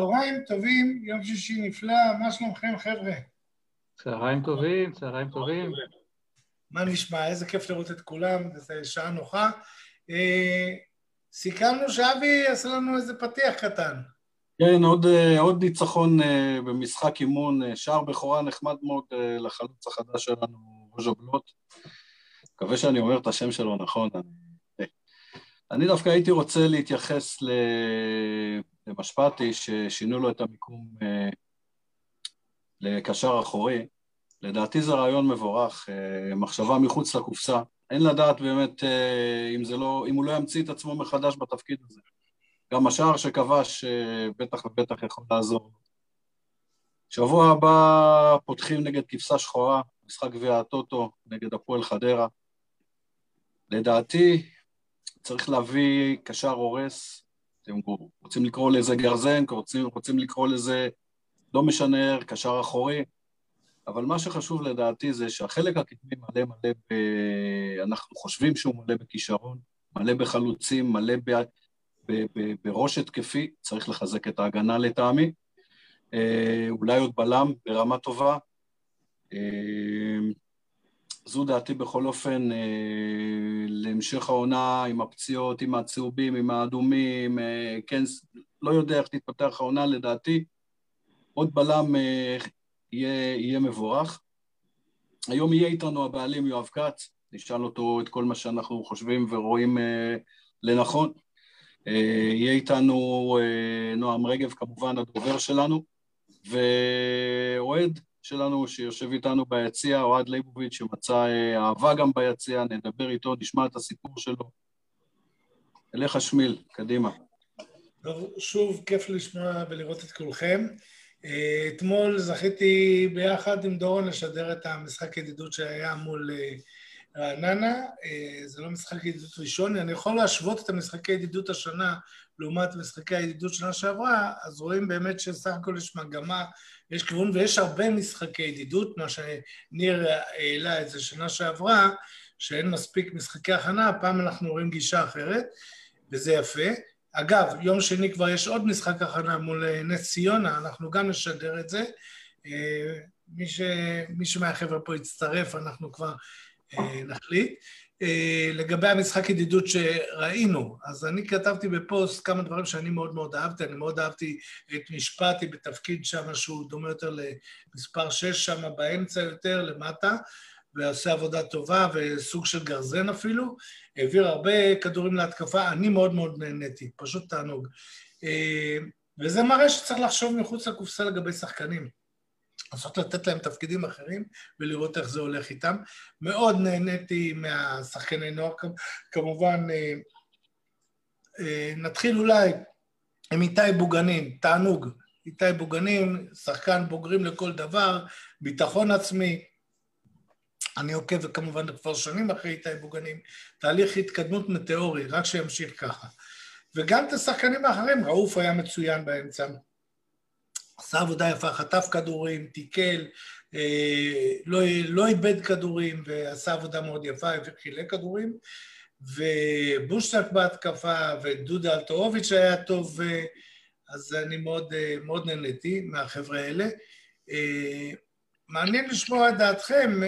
צהריים טובים, יום שישי נפלא, מה שלומכם חבר'ה? צהריים טובים, צהריים טובים. מה נשמע? איזה כיף לראות את כולם, זו שעה נוחה. אה, סיכמנו שאבי יעשה לנו איזה פתיח קטן. כן, עוד, אה, עוד ניצחון אה, במשחק אימון, שער בכורה נחמד מאוד לחלוץ החדש שלנו, רוז'ו בלוט. מקווה שאני אומר את השם שלו נכון. אני, דווקא הייתי רוצה להתייחס למשפטי, ששינו לו את המיקום לקשר אחורי. לדעתי זה רעיון מבורך, אה, מחשבה מחוץ לקופסה. אין לדעת באמת אה, אם, לא, אם הוא לא ימציא את עצמו מחדש בתפקיד הזה. גם השער שכבש אה, בטח ובטח יכול לעזור. שבוע הבא פותחים נגד כבשה שחורה, משחק גביע הטוטו נגד הפועל חדרה. לדעתי צריך להביא קשר הורס, אתם רוצים לקרוא לזה גרזן, רוצים, רוצים לקרוא לזה לא משנה, קשר אחורי, אבל מה שחשוב לדעתי זה שהחלק הקדמי מלא מלא ב... אנחנו חושבים שהוא מלא בכישרון, מלא בחלוצים, מלא ב... ב... ב... בראש התקפי, צריך לחזק את ההגנה לטעמי. אה, אולי עוד בלם ברמה טובה. אה, זו דעתי בכל אופן אה, להמשך העונה עם הפציעות, עם הצהובים, עם האדומים, אה, כן, לא יודע איך תתפתח העונה לדעתי. עוד בלם אה, יהיה, יהיה מבורך. היום יהיה איתנו הבעלים יואב כץ, נשאל אותו את כל מה שאנחנו חושבים ורואים לנכון. יהיה איתנו נועם רגב, כמובן הדובר שלנו, ואוהד שלנו שיושב איתנו ביציע, אוהד ליבוביץ', שמצא אה, אהבה גם ביציע, נדבר איתו, נשמע את הסיפור שלו. אליך שמיל, קדימה. שוב, כיף לשמוע ולראות את כולכם. אתמול זכיתי ביחד עם דורון לשדר את המשחק ידידות שהיה מול אה, רעננה. אה, זה לא משחק ידידות ראשון, אני יכול להשוות את המשחקי ידידות השנה לעומת משחקי הידידות שנה שעברה, אז רואים באמת שסך הכל יש מגמה, יש כיוון ויש הרבה משחקי ידידות, מה שניר העלה את זה שנה שעברה, שאין מספיק משחקי הכנה, הפעם אנחנו רואים גישה אחרת, וזה יפה. אגב, יום שני כבר יש עוד משחק הכנה מול נס ציונה, אנחנו גם נשדר את זה. אה, מי, ש... מי שמהחבר'ה פה יצטרף, אנחנו כבר אה, נחליט. לגבי המשחק ידידות שראינו, אז אני כתבתי בפוסט כמה דברים שאני מאוד מאוד אהבתי, אני מאוד אהבתי את משפטי בתפקיד שם שהוא דומה יותר למספר 6 שם באמצע יותר, למטה, ועושה עבודה טובה וסוג של גרזן אפילו, העביר הרבה כדורים להתקפה, אני מאוד מאוד נהניתי, פשוט תענוג. אה, וזה מראה שצריך לחשוב מחוץ לקופסה לגבי שחקנים. לנסות לתת להם תפקידים אחרים ולראות איך זה הולך איתם. מאוד נהניתי מהשחקני נוער, כמובן, אה, אה, נתחיל אולי עם איתי בוגנים, תענוג. איתי בוגנים, שחקן בוגרים לכל דבר, ביטחון עצמי, אני עוקב כמובן כבר שנים אחרי איתי בוגנים, תהליך התקדמות מטאורי, רק שימשיך ככה. וגם את השחקנים האחרים, רעוף היה מצוין באמצע. עשה עבודה יפה, חטף כדורים, תיקל, אה, לא, לא איבד כדורים ועשה עבודה מאוד יפה, וחילק כדורים. ובושטק בהתקפה, ודודה אלטרוביץ' היה טוב, אז אני מאוד, אה, מאוד נהניתי מהחבר'ה האלה. אה, מעניין לשמוע את דעתכם,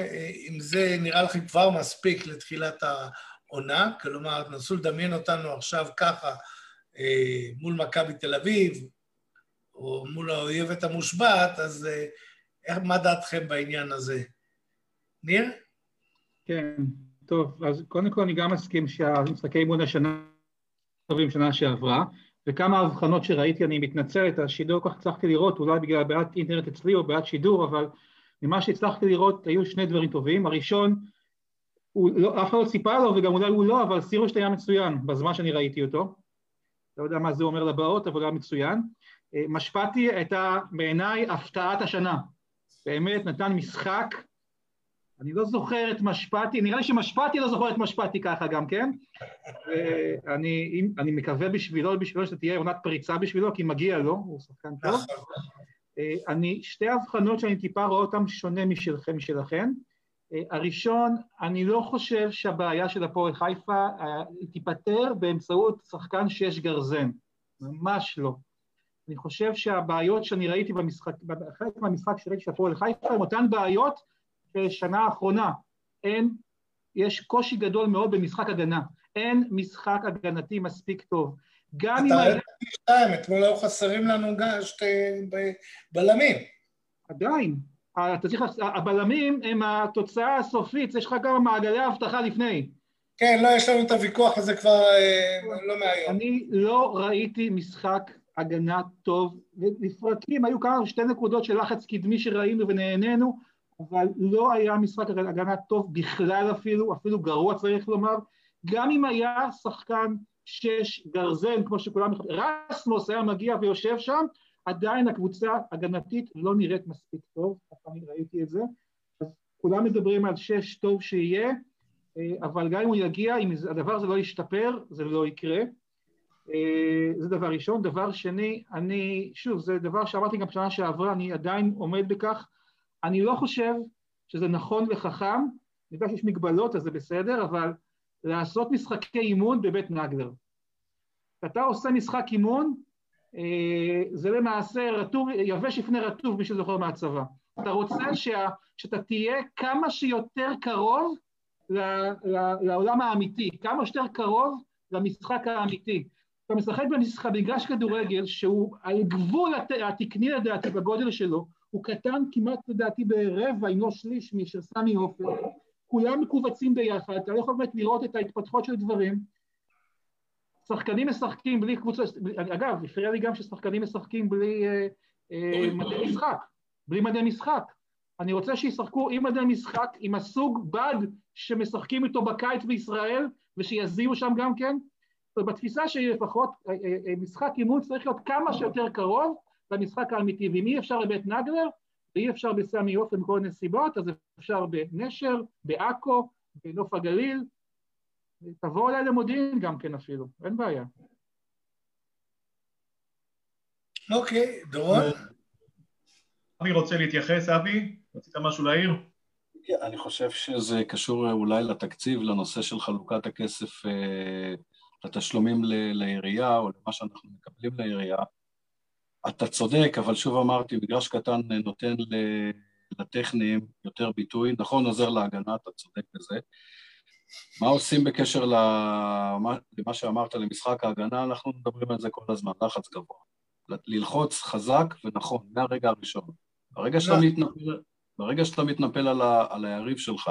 אם זה נראה לכם כבר מספיק לתחילת העונה, כלומר, תנסו לדמיין אותנו עכשיו ככה מול מכבי תל אביב, או מול האויבת המושבעת, אז אה, איך, מה דעתכם בעניין הזה? ניר? כן, טוב, אז קודם כל אני גם מסכים שהמשחקי אימון השנה טובים שנה שעברה, וכמה הבחנות שראיתי, אני מתנצל, את השידור כל כך הצלחתי לראות, אולי בגלל בעיית אינטרנט אצלי או בעיית שידור, אבל ממה שהצלחתי לראות היו שני דברים טובים. הראשון, הוא לא, אף אחד לא ציפה לו וגם אולי הוא לא, אבל סירוש היה מצוין בזמן שאני ראיתי אותו. לא יודע מה זה אומר לבאות, אבל הוא היה מצוין. משפטי הייתה בעיניי הפתעת השנה. באמת נתן משחק, אני לא זוכר את משפטי, נראה לי שמשפטי לא זוכר את משפטי ככה גם, כן? ואני אני מקווה בשבילו, בשבילו שתהיה עונת פריצה בשבילו, כי מגיע לו, הוא שחקן טוב. אה, אני, שתי הבחנות שאני טיפה רואה אותן שונה משלכם משלכם. אה, הראשון, אני לא חושב שהבעיה של הפועל חיפה אה, תיפתר באמצעות שחקן שיש גרזן, ממש לא. אני חושב שהבעיות שאני ראיתי במשחק, חלק מהמשחק שראיתי של הפועל חיפה, הם אותן בעיות של שנה האחרונה. אין, יש קושי גדול מאוד במשחק הגנה. אין משחק הגנתי מספיק טוב. גם אם... אתה ראית שתיים, אתמול היו חסרים לנו גם שתי בלמים. עדיין. אתה צריך, הבלמים הם התוצאה הסופית, יש לך גם מעגלי האבטחה לפני. כן, לא, יש לנו את הוויכוח הזה כבר אה, לא מהיום. אני לא ראיתי משחק הגנה טוב, ולפרקים היו כמה שתי נקודות של לחץ קדמי שראינו ונהנינו, אבל לא היה משחק הגנה טוב בכלל אפילו, אפילו גרוע צריך לומר. גם אם היה שחקן שש גרזן, כמו שכולם... רסמוס היה מגיע ויושב שם, עדיין הקבוצה הגנתית לא נראית מספיק טוב, ככה אני ראיתי את זה. אז כולם מדברים על שש טוב שיהיה, אה, אבל גם אם הוא יגיע, אם הדבר הזה לא ישתפר, זה לא יקרה. אה, זה דבר ראשון. דבר שני, אני, שוב, זה דבר שאמרתי גם בשנה שעברה, אני עדיין עומד בכך. אני לא חושב שזה נכון וחכם, אני יודע שיש מגבלות, אז זה בסדר, אבל לעשות משחקי אימון בבית נגלר. כשאתה עושה משחק אימון, אה, זה למעשה רטוב, יבש לפני רטוב, מי שזוכר מהצבא. אתה רוצה שה, שאתה תהיה כמה שיותר קרוב ל, ל, לעולם האמיתי, כמה שיותר קרוב למשחק האמיתי. אתה משחק במשחק, במגרש כדורגל שהוא על גבול הת, התקני לדעתי בגודל שלו, הוא קטן כמעט לדעתי ברבע, אם לא שליש, משל סמי עופר, כולם מכווצים ביחד, אתה לא יכול באמת לראות את ההתפתחות של דברים. שחקנים משחקים בלי קבוצה, אגב, הפריע לי גם ששחקנים משחקים בלי אה, אה, מדי משחק, בלי מדי משחק. אני רוצה שישחקו עם מדי משחק, עם הסוג בד שמשחקים איתו בקיץ בישראל, ושיזיעו שם גם כן. בתפיסה שלי לפחות, אה, אה, אה, משחק אימון צריך להיות כמה שיותר קרוב למשחק האמיתי, ואם אי אפשר לבית נגלר, ואי אפשר בסמי עופר מכל נסיבות, אז אפשר בנשר, בעכו, בנוף הגליל, תבואו אליי למודיעין גם כן אפילו, אין בעיה. אוקיי, דורון? אבי רוצה להתייחס, אבי? רצית משהו להעיר? אני חושב שזה קשור אולי לתקציב, לנושא של חלוקת הכסף לתשלומים לעירייה או למה שאנחנו מקבלים לעירייה. אתה צודק, אבל שוב אמרתי, מגרש קטן נותן לטכניים יותר ביטוי, נכון עוזר להגנה, אתה צודק בזה. מה עושים בקשר למה, למה שאמרת למשחק ההגנה? אנחנו מדברים על זה כל הזמן, לחץ גבוה. ללחוץ חזק ונכון, מהרגע הראשון. ברגע שאתה מתנפל, ברגע שאתה מתנפל על, ה, על היריב שלך,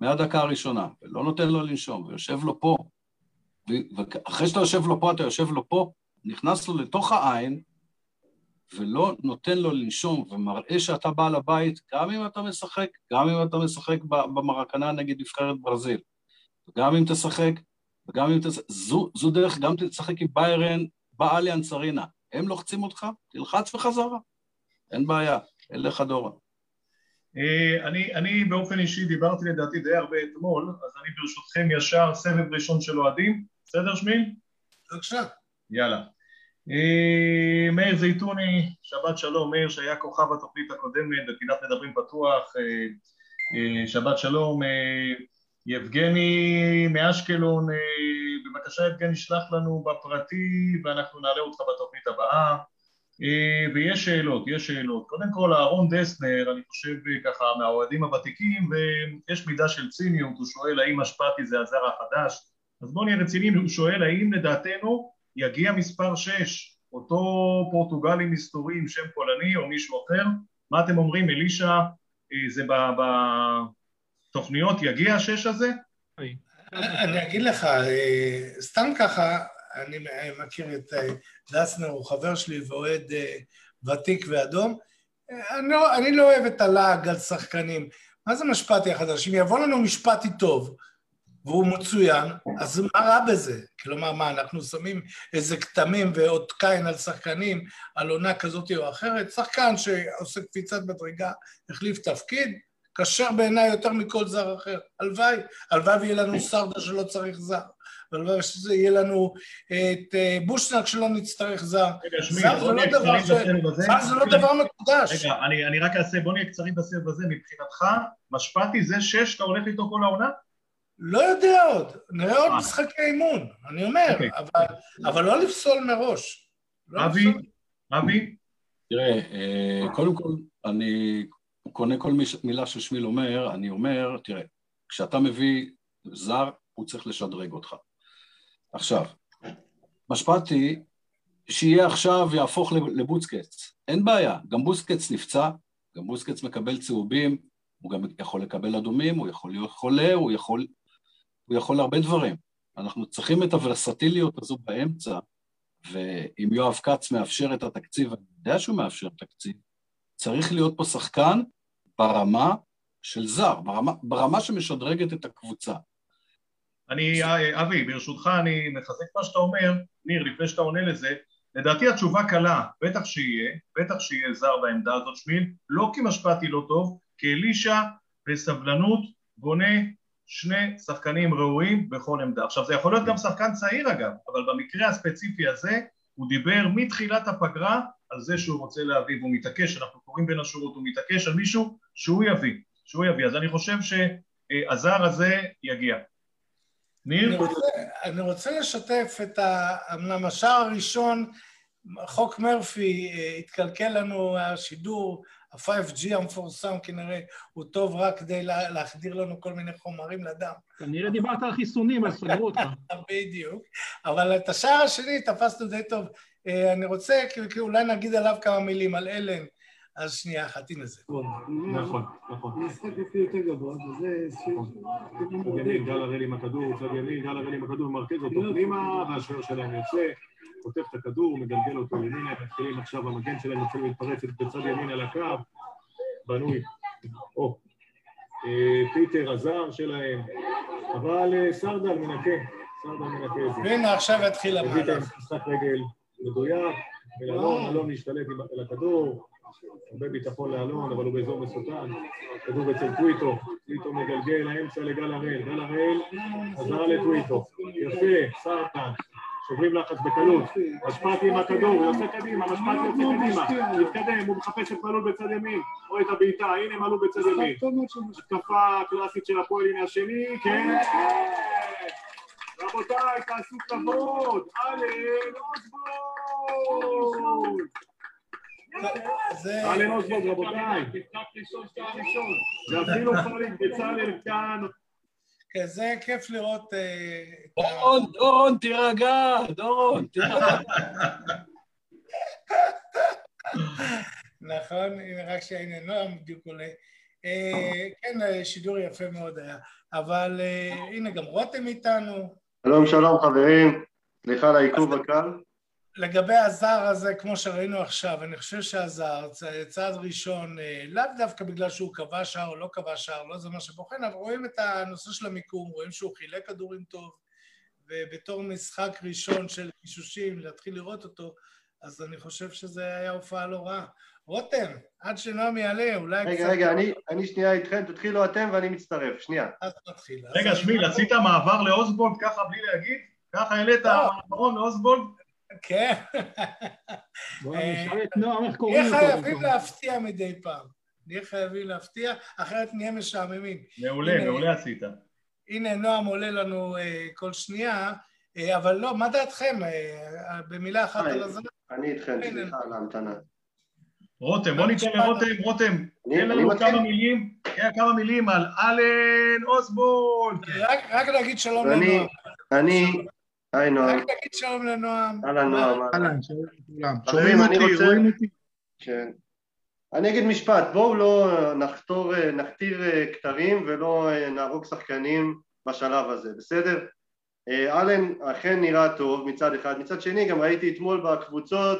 מהדקה הראשונה, ולא נותן לו לנשום, ויושב לו פה, ואחרי שאתה יושב לו פה, אתה יושב לו פה, נכנס לו לתוך העין, ולא נותן לו לנשום ומראה שאתה בעל הבית, גם אם אתה משחק, גם אם אתה משחק במרקנה נגד נבחרת ברזיל, וגם אם תשחק, וגם אם תשחק, זו, זו דרך, גם תשחק עם ביירן באליאנס ארינה. הם לוחצים אותך, תלחץ בחזרה, אין בעיה, לך דורה. אה, אני, אני באופן אישי דיברתי לדעתי די הרבה אתמול, אז אני ברשותכם ישר סבב ראשון של אוהדים, בסדר שמיל? בבקשה. יאללה. אה, מאיר זייתוני, שבת שלום, מאיר שהיה כוכב התוכנית הקודמת בפינת מדברים פתוח, אה, שבת שלום, יבגני מאשקלון, בבקשה יבגני שלח לנו בפרטי ואנחנו נעלה אותך בתוכנית הבאה אה, ויש שאלות, יש שאלות. קודם כל אהרון דסנר, אני חושב ככה מהאוהדים הוותיקים, ויש מידה של ציניות, הוא שואל האם אשפטי זה הזר החדש, אז בואו נהיה רציניים, הוא שואל האם לדעתנו יגיע מספר 6, אותו פורטוגלי מסתורי עם שם פולני או מישהו אחר, מה אתם אומרים, אלישע, אה, זה בתוכניות יגיע השש הזה? אני אגיד לך, אה, סתם ככה, אני מכיר את אה, דסנר, הוא חבר שלי ואוהד ותיק ואדום. אני לא, אני לא אוהב את הלעג על שחקנים. מה זה משפטי החדש? אם יבוא לנו משפטי טוב והוא מצוין, אז מה רע בזה? כלומר, מה, אנחנו שמים איזה כתמים ואות קין על שחקנים, על עונה כזאת או אחרת? שחקן שעושה קפיצת מדרגה, החליף תפקיד, כשר בעיניי יותר מכל זר אחר. הלוואי, הלוואי ויהיה לנו סרדה שלא צריך זר. ולא שזה יהיה לנו את אה, בושנק שלא נצטרך זר. בוא נהיה קצרים בסבב הזה. זר זה לא דבר מקודש. רגע, אני רק אעשה, בוא נהיה קצרים בסבב הזה. מבחינתך, משפטי זה שש, אתה הולך איתו כל העונה? לא יודע עוד, נראה עוד אה. משחקי אימון, אני אומר, אוקיי. אבל לא לפסול מראש. לא אבי, אבי? תראה, אה, קודם כל, אני קונה כל מילה ששמיל אומר, אני אומר, תראה, כשאתה מביא זר, הוא צריך לשדרג אותך. עכשיו, משפטי, שיהיה עכשיו יהפוך לבוסקץ, אין בעיה, גם בוסקץ נפצע, גם בוסקץ מקבל צהובים, הוא גם יכול לקבל אדומים, הוא יכול להיות חולה, הוא יכול, הוא יכול הרבה דברים. אנחנו צריכים את הוורסטיליות הזו באמצע, ואם יואב כץ מאפשר את התקציב, אני יודע שהוא מאפשר תקציב, צריך להיות פה שחקן ברמה של זר, ברמה, ברמה שמשדרגת את הקבוצה. אני, אבי, ברשותך אני מחזק מה שאתה אומר, ניר, לפני שאתה עונה לזה, לדעתי התשובה קלה, בטח שיהיה, בטח שיהיה זר בעמדה הזאת שמיל, לא כי משפטי לא טוב, כי אלישע בסבלנות בונה שני שחקנים ראויים בכל עמדה. עכשיו זה יכול להיות גם שחקן צעיר אגב, אבל במקרה הספציפי הזה הוא דיבר מתחילת הפגרה על זה שהוא רוצה להביא והוא מתעקש, אנחנו קוראים בין השורות, הוא מתעקש על מישהו שהוא יביא, שהוא יביא. אז אני חושב שהזר הזה יגיע. ניר? אני רוצה, אני רוצה לשתף את ה... אמנם השער הראשון, חוק מרפי, אה, התקלקל לנו השידור, ה-5G המפורסם כנראה הוא טוב רק כדי להחדיר לנו כל מיני חומרים לדם. כנראה דיברת על חיסונים, אז סגרו אותך. בדיוק. אבל את השער השני תפסנו די טוב. אה, אני רוצה, אולי נגיד עליו כמה מילים, על אלן. אז שנייה אחת, הנה זה. נכון, נכון. משחק לפי יותר גבוה, וזה... ימין, גל הראל עם הכדור, צד ימין, גל הראל עם הכדור, מרכז אותו פנימה, והשוער שלהם יוצא, חוטף את הכדור, מגלגל אותו ימינה, מתחילים עכשיו, המגן שלהם יוצא מתפרצת בצד ימין על הקו, בנוי. או, פיטר הזר שלהם, אבל סרדל מנקה, סרדל מנקה את זה. והנה עכשיו יתחיל המהלך. משחק רגל מדויק, אלון, אלון להשתלט על הכדור, הרבה ביטחון לאלון, אבל הוא באזור מסוכן. כדור אצל טוויטו, טוויטו מגלגל האמצע לגל הראל, גל הראל חזרה לטוויטו. יפה, סרטן. שוברים לחץ בקלות, משפטי עם הכדור, יוצא קדימה, משפטי יוצא קדימה, מתקדם, הוא מחפש את מלול בצד ימין, רואה את הבעיטה, הנה מלול בצד ימין. התקפה קלאסית של הפועל הנה השני, כן. רבותיי, תעשו כבוד, אלן אוסבורג! אלן אוסבורג, רבותיי. זה אפילו פריק בצלאל כאן. כזה כיף לראות... דורון, דורון, תירגע, דורון, תירגע. נכון, רק שהנה נועם בדיוק עולה. כן, שידור יפה מאוד היה. אבל הנה גם רותם איתנו. שלום, שלום חברים. סליחה על העיכוב הקל. לגבי הזר הזה, כמו שראינו עכשיו, אני חושב שהזר, צעד ראשון, אה, לאו דווקא בגלל שהוא קבע שער או לא קבע שער, לא זה מה שבוחן, אבל רואים את הנושא של המיקום, רואים שהוא חילק כדורים טוב, ובתור משחק ראשון של גישושים, להתחיל לראות אותו, אז אני חושב שזה היה הופעה לא רעה. רותם, עד שנועם יעלה, אולי רגע, קצת... רגע, רגע, אני, אני שנייה איתכם, תתחילו אתם ואני מצטרף, שנייה. אז נתחיל. רגע, שמיל, עשית מעבר לאוסבולד ככה בלי להגיד? ככה העלית לא. מעברון לאוסבולד? כן. לו. נהיה חייבים להפתיע מדי פעם. נהיה חייבים להפתיע, אחרת נהיה משעממים. מעולה, מעולה עשית. הנה, נועם עולה לנו כל שנייה, אבל לא, מה דעתכם? במילה אחת על הזמן. אני איתכם, סליחה על ההמתנה. רותם, בוא ניתן לרותם, רותם, תן לנו כמה מילים, כמה מילים על אלן אוסבולד. רק להגיד שלום לנועם. אני היי נועם. רק תגיד שלום לנועם. אהלן נועם. אהלן, שלום לכולם. שומעים אותי, רואים אותי? כן. אני אגיד משפט, בואו לא נחתור, נכתיר כתרים ולא נהרוג שחקנים בשלב הזה, בסדר? אלן אכן נראה טוב מצד אחד, מצד שני גם ראיתי אתמול בקבוצות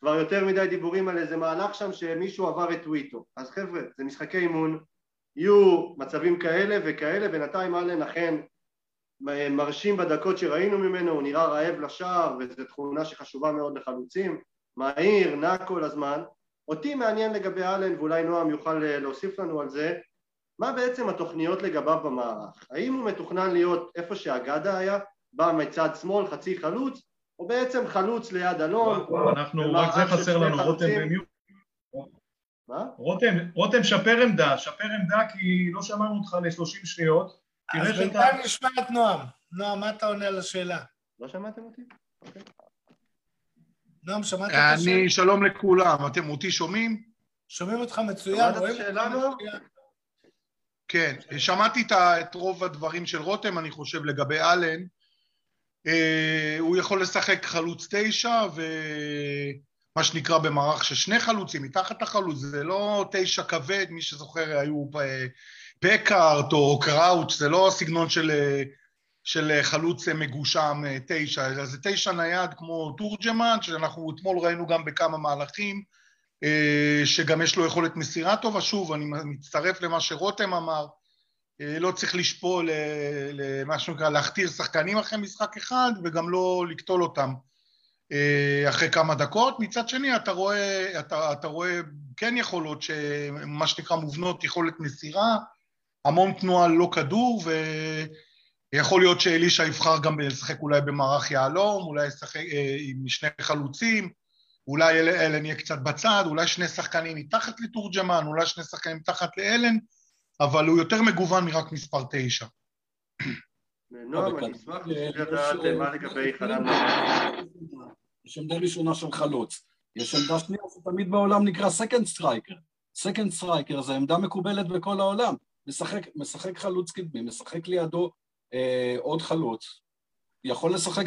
כבר יותר מדי דיבורים על איזה מהלך שם שמישהו עבר את טוויטו אז חבר'ה, זה משחקי אימון, יהיו מצבים כאלה וכאלה, בינתיים אלן אכן מרשים בדקות שראינו ממנו, הוא נראה רעב לשער וזו תכונה שחשובה מאוד לחלוצים, מהיר, נע כל הזמן. אותי מעניין לגבי אלן ואולי נועם יוכל להוסיף לנו על זה, מה בעצם התוכניות לגביו במערך? האם הוא מתוכנן להיות איפה שאגדה היה, בא מצד שמאל, חצי חלוץ, או בעצם חלוץ ליד אלון? אנחנו, רק זה חסר לנו, רותם במיוט. מה? רותם, רותם, שפר עמדה, שפר עמדה כי לא שמענו אותך ל-30 שניות. אז בינתיים נשמע את נועם. נועם, מה אתה עונה על השאלה? לא שמעתם אותי? אוקיי. נועם, שמעת את השאלה? אני, שלום לכולם, אתם אותי שומעים? שומעים אותך מצוין, רואים אותך? מצוין. כן, שמעתי את רוב הדברים של רותם, אני חושב, לגבי אלן. אה, הוא יכול לשחק חלוץ תשע, ומה שנקרא במערך של שני חלוצים, מתחת לחלוץ, זה לא תשע כבד, מי שזוכר היו אה, פקארט או קראוץ', זה לא סגנון של, אה, של חלוץ מגושם אה, תשע, אלא זה תשע נייד כמו תורג'מן, שאנחנו אתמול ראינו גם בכמה מהלכים, אה, שגם יש לו יכולת מסירה טובה. שוב, אני מצטרף למה שרותם אמר, אה, לא צריך לשפול, אה, למה שנקרא, להכתיר שחקנים אחרי משחק אחד, וגם לא לקטול אותם אה, אחרי כמה דקות. מצד שני, אתה רואה, אתה, אתה רואה כן יכולות, מה שנקרא מובנות, יכולת מסירה, המון תנועה לא כדור, ויכול להיות שאלישע יבחר גם לשחק אולי במערך יהלום, אולי ישחק אה, עם שני חלוצים, אולי אל- אלן יהיה קצת בצד, אולי שני שחקנים מתחת לתורג'מן, אולי שני שחקנים מתחת לאלן, אבל הוא יותר מגוון מרק מספר תשע. נועם, אני אשמח יש, לדעת אה, מה לגבי חנן יש עמדה ראשונה של חלוץ. יש עמדה שנייה שתמיד בעולם נקרא second striker. second striker זה עמדה מקובלת בכל העולם. משחק, משחק חלוץ קדמי, משחק לידו אה, עוד חלוץ. יכול לשחק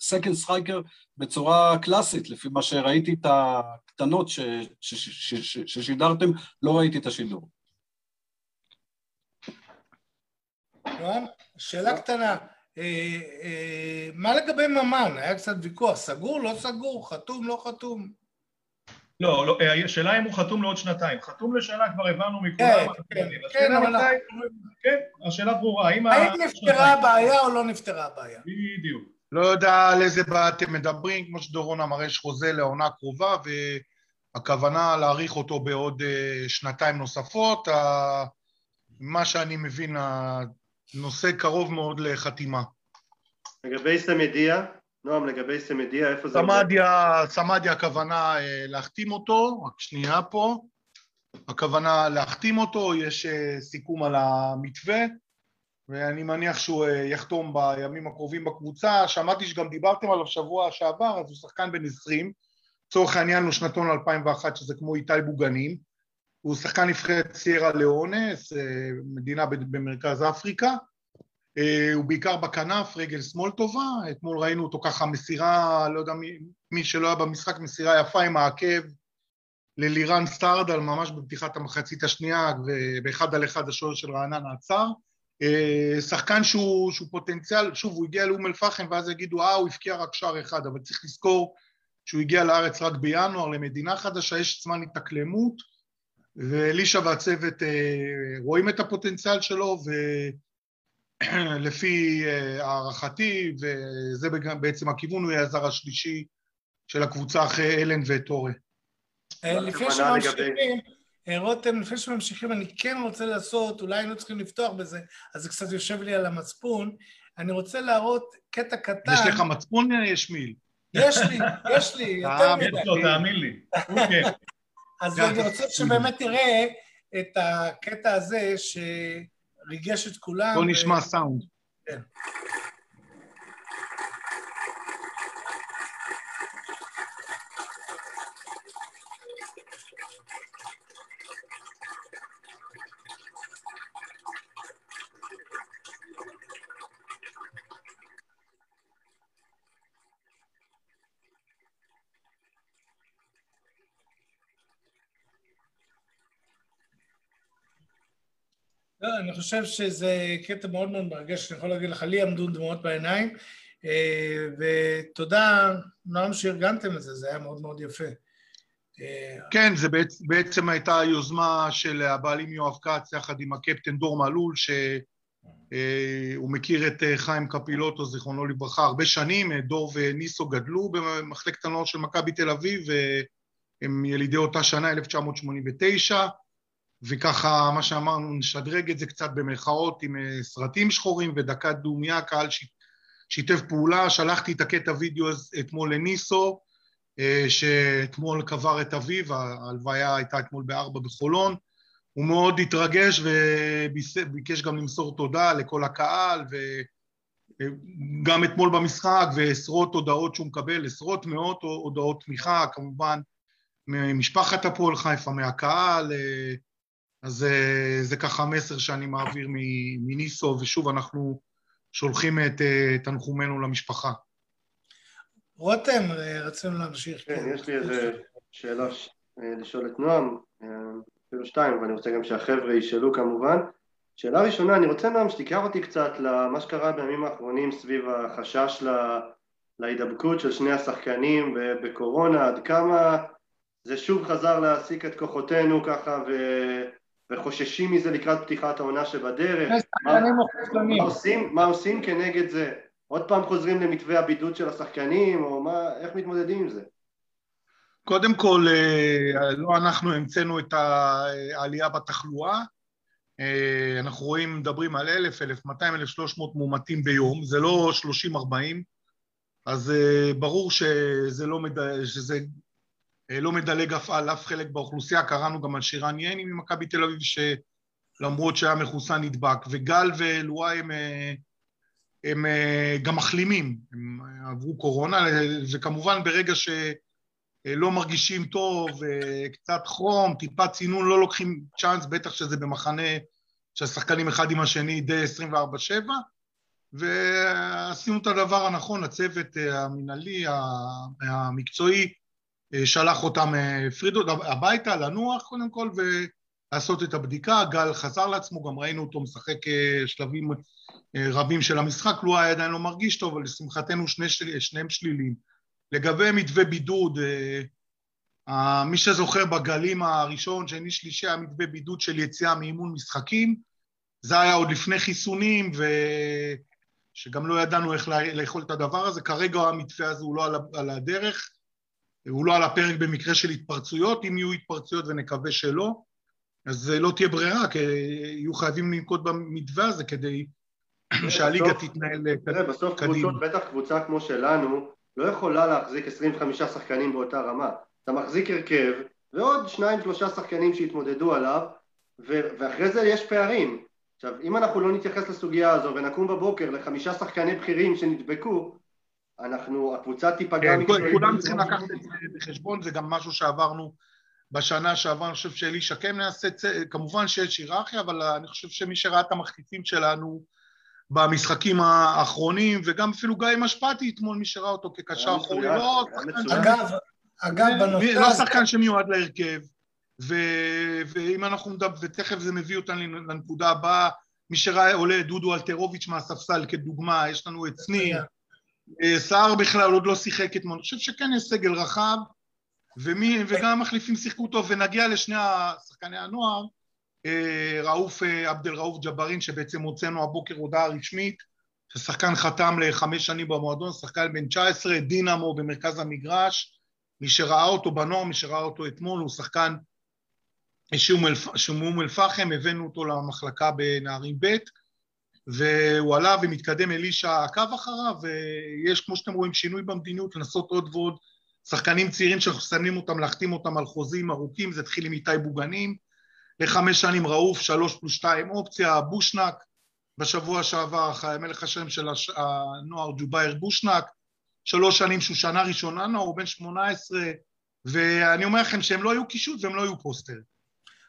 second striker בצורה קלאסית, לפי מה שראיתי את הקטנות ש, ש, ש, ש, ש, ששידרתם, לא ראיתי את השידור. שאלה קטנה, אה, אה, מה לגבי ממן? היה קצת ויכוח, סגור, לא סגור, חתום, לא חתום? לא, לא, אה, השאלה אם הוא חתום לעוד שנתיים. חתום לשנה כבר הבנו כן, מכולם. כן, השאלה כן, אבל כן, השאלה ברורה. האם... האם ה- נפתרה הבעיה או לא נפתרה הבעיה? בדיוק. לא יודע על איזה בעיה אתם מדברים, כמו שדורון אמר, יש חוזה לעונה קרובה, והכוונה להאריך אותו בעוד אה, שנתיים נוספות. מה שאני מבין, הנושא קרוב מאוד לחתימה. לגבי סמדיה, נועם, לגבי סמדיה, איפה זה? סמדיה, סמדיה הכוונה אה, להחתים אותו, רק שנייה פה, הכוונה להחתים אותו, יש אה, סיכום על המתווה, ואני מניח שהוא אה, יחתום בימים הקרובים בקבוצה. שמעתי שגם דיברתם עליו שבוע שעבר, אז הוא שחקן בן 20, לצורך העניין הוא שנתון 2001, שזה כמו איתי בוגנים, הוא שחקן נבחרת סיירה לאונס, מדינה במרכז אפריקה, הוא בעיקר בכנף, רגל שמאל טובה, אתמול ראינו אותו ככה מסירה, לא יודע מי, מי שלא היה במשחק, מסירה יפה עם העקב ללירן סטרדל, ממש בפתיחת המחצית השנייה, ובאחד על אחד השוער של רעננה עצר. אה, שחקן שהוא, שהוא פוטנציאל, שוב, הוא הגיע לאום אל-פחם ואז יגידו, אה, הוא הבקיע רק שער אחד, אבל צריך לזכור שהוא הגיע לארץ רק בינואר, למדינה חדשה, יש זמן התאקלמות, ואלישע והצוות אה, רואים את הפוטנציאל שלו, ו... לפי אה, הערכתי, וזה בעצם הכיוון, הוא יהיה הזר השלישי של הקבוצה אחרי אלן וטורה. אה, לפני שממשיכים, אה, רותם, לפני שממשיכים, אני כן רוצה לעשות, אולי היינו צריכים לפתוח בזה, אז זה קצת יושב לי על המצפון, אני רוצה להראות קטע קטן. יש לך מצפון, ישמיל? יש לי, יש לי, יותר מדי. יש לו, תאמין לי. כן. אז גם. אני רוצה שבאמת תראה את הקטע הזה שריגש את כולם. בוא ו- נשמע סאונד. לא, אני חושב שזה קטע מאוד מאוד מרגש, אני יכול להגיד לך, לי עמדו דמעות בעיניים, אה, ותודה, נועם, שארגנתם את זה, זה היה מאוד מאוד יפה. אה, כן, זה בעצ, בעצם הייתה יוזמה של הבעלים יואב כץ יחד עם הקפטן דור מלול, שהוא מכיר את אה, חיים קפילוטו, זיכרונו לברכה, הרבה שנים, אה, דור וניסו גדלו במחלקת הנוער של מכבי תל אביב, והם ילידי אותה שנה, 1989, וככה, מה שאמרנו, נשדרג את זה קצת במרכאות עם אה, סרטים שחורים ודקת דומיה, קהל ש... שיתף פעולה, שלחתי את הקטע וידאו אתמול לניסו, אה, שאתמול קבר את אביו, ההלוויה הייתה אתמול בארבע בחולון, הוא מאוד התרגש וביקש גם למסור תודה לכל הקהל גם אתמול במשחק ועשרות הודעות שהוא מקבל, עשרות מאות הודעות תמיכה כמובן ממשפחת הפועל חיפה, מהקהל, אז זה ככה מסר שאני מעביר מניסו, ושוב אנחנו שולחים את תנחומינו למשפחה. רותם, רצינו להמשיך. כן, יש לי איזה שאלה לשאול את נועם, אפילו שתיים, ואני רוצה גם שהחבר'ה ישאלו כמובן. שאלה ראשונה, אני רוצה נועם שתיקח אותי קצת למה שקרה בימים האחרונים סביב החשש להידבקות של שני השחקנים בקורונה, עד כמה זה שוב חזר להעסיק את כוחותינו ככה ו... וחוששים מזה לקראת פתיחת העונה שבדרך. מה, מה, עושים, מה עושים כנגד זה? עוד פעם חוזרים למתווה הבידוד של השחקנים, או מה, איך מתמודדים עם זה? קודם כל, אה, לא אנחנו המצאנו את העלייה בתחלואה, אה, אנחנו רואים, מדברים על אלף, אלף, מאתיים, אלף שלוש מאות מאומתים ביום, זה לא שלושים ארבעים, אז אה, ברור שזה לא, מד... שזה לא מדלג אף על אף חלק באוכלוסייה, קראנו גם על שירן ייני ממכבי תל אביב, שלמרות שהיה מחוסן נדבק, וגל ואלוואי הם, הם גם מחלימים, הם עברו קורונה, וכמובן ברגע ש... אה, לא מרגישים טוב, אה, קצת חום, טיפה צינון, לא לוקחים צ'אנס, בטח שזה במחנה שהשחקנים אחד עם השני די 24-7, ועשינו את הדבר הנכון, הצוות אה, המינהלי, המקצועי, שלח אותם, הפריד אותם הביתה, לנוח קודם כל, ולעשות את הבדיקה. גל חזר לעצמו, גם ראינו אותו משחק שלבים רבים של המשחק, לו היה עדיין לא מרגיש טוב, אבל לשמחתנו שני, שניהם שליליים. לגבי מתווה בידוד, אה, מי שזוכר בגלים הראשון, שני, שלישי, היה מתווה בידוד של יציאה מאימון משחקים, זה היה עוד לפני חיסונים, ושגם לא ידענו איך לאכול את הדבר הזה. כרגע המתווה הזה הוא לא על הדרך, הוא לא על הפרק במקרה של התפרצויות, אם יהיו התפרצויות ונקווה שלא, אז לא תהיה ברירה, כי יהיו חייבים לנקוט במתווה הזה כדי שהליגה תתנהל קדימה. בסוף קבוצות, בטח קבוצה כמו שלנו, לא יכולה להחזיק 25 שחקנים באותה רמה. אתה מחזיק הרכב ועוד שניים שלושה שחקנים שהתמודדו עליו ואחרי זה יש פערים. עכשיו, אם אנחנו לא נתייחס לסוגיה הזו ונקום בבוקר לחמישה שחקני בכירים שנדבקו, אנחנו, הקבוצה תיפגע כן, כולם צריכים לקחת את זה בחשבון, זה גם משהו שעברנו בשנה שעברה, אני חושב שאלישע כן נעשה, כמובן שיש היררכיה, אבל אני חושב שמי שראה את המחליפים שלנו במשחקים האחרונים, וגם אפילו גיא משפטי אתמול, מי שראה אותו כקשר אחורי, לא אגב, אגב, בנושא... לא שחקן שמיועד להרכב, ואם אנחנו מדברים, ותכף זה מביא אותנו לנקודה הבאה, מי שראה עולה דודו אלטרוביץ' מהספסל כדוגמה, יש לנו את שניר, אה, סער בכלל עוד לא שיחק אתמול, אני חושב שכן יש סגל רחב, ומי, וגם המחליפים שיחקו טוב, ונגיע לשני שחקני הנוער, אה, ראוף אה, עבדל ראוף ג'בארין שבעצם הוצאנו הבוקר הודעה רשמית ששחקן חתם לחמש שנים במועדון, שחקן בן 19, דינמו במרכז המגרש, מי שראה אותו בנוער, מי שראה אותו אתמול, הוא שחקן שהוא מאום אל-פחם, הבאנו אותו למחלקה בנערים ב' והוא עלה ומתקדם אלישע עקב אחריו, ויש כמו שאתם רואים שינוי במדיניות, לנסות עוד ועוד. שחקנים צעירים שאנחנו שמים אותם, להחתים אותם על חוזים ארוכים, זה התחיל עם איתי בוגנים, לחמש שנים רעוף, שלוש פלוס שתיים אופציה, בושנק, בשבוע שעבר מלך השם של הנוער ג'ובייר בושנק, שלוש שנים שהוא שנה ראשונה נוער, הוא בן שמונה עשרה, ואני אומר לכם שהם לא היו קישוט והם לא היו פוסטר.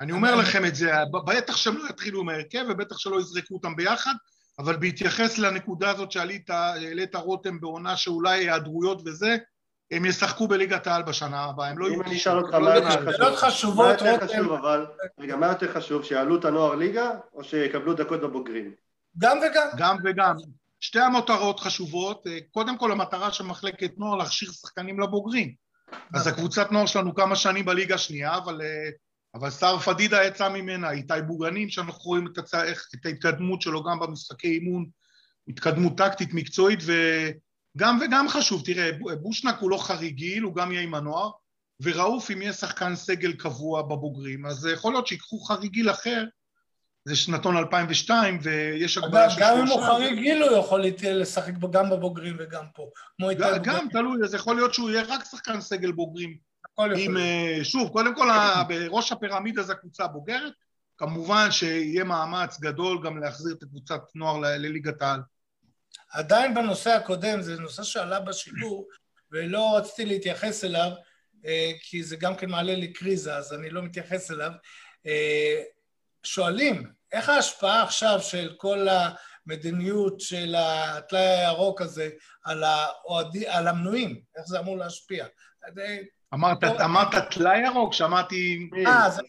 אני אומר לכם את זה, בטח שהם לא יתחילו עם ההרכב ובטח שלא יזרקו אותם ביחד, אבל בהתייחס לנקודה הזאת שעלית, העלית רותם בעונה שאולי היעדרויות וזה, הם ישחקו בליגת העל בשנה הבאה, הם לא יהיו... אם אני אשאל אותך מה יותר חשוב, מה יותר חשוב אבל, רגע, מה יותר חשוב, שיעלו את הנוער ליגה או שיקבלו דקות בבוגרים? גם וגם. גם וגם. שתי המטרות חשובות, קודם כל המטרה של מחלקת נוער להכשיר שחקנים לבוגרים. אז הקבוצת נוער שלנו כמה שנים בליגה השנייה, אבל, אבל שר פדידה יצא ממנה, איתי בוגנים, שאנחנו רואים את, הצ... את ההתקדמות שלו גם במשחקי אימון, התקדמות טקטית מקצועית, ו... גם וגם חשוב, תראה, בושנק הוא לא חריגיל, הוא גם יהיה עם הנוער, וראוף אם יהיה שחקן סגל קבוע בבוגרים, אז יכול להיות שיקחו חריגיל אחר, זה שנתון 2002, ויש הגבלה של שלושה. גם אם הוא חריגיל הוא יכול לשחק גם בבוגרים וגם פה. גם, גם תלוי, אז יכול להיות שהוא יהיה רק שחקן סגל בוגרים. עם, אה, שוב, קודם כל בראש הפירמידה זה הקבוצה הבוגרת, כמובן שיהיה מאמץ גדול גם להחזיר את הקבוצת נוער לליגת העל. עדיין בנושא הקודם, זה נושא שעלה בשידור, ולא רציתי להתייחס אליו, אה, כי זה גם כן מעלה לי קריזה, אז אני לא מתייחס אליו. אה, שואלים, איך ההשפעה עכשיו של כל המדיניות של הטלאי הירוק הזה על, האוהדי, על המנויים? איך זה אמור להשפיע? אמרת, אמרת טלאי ירוק? שמעתי... אה, זה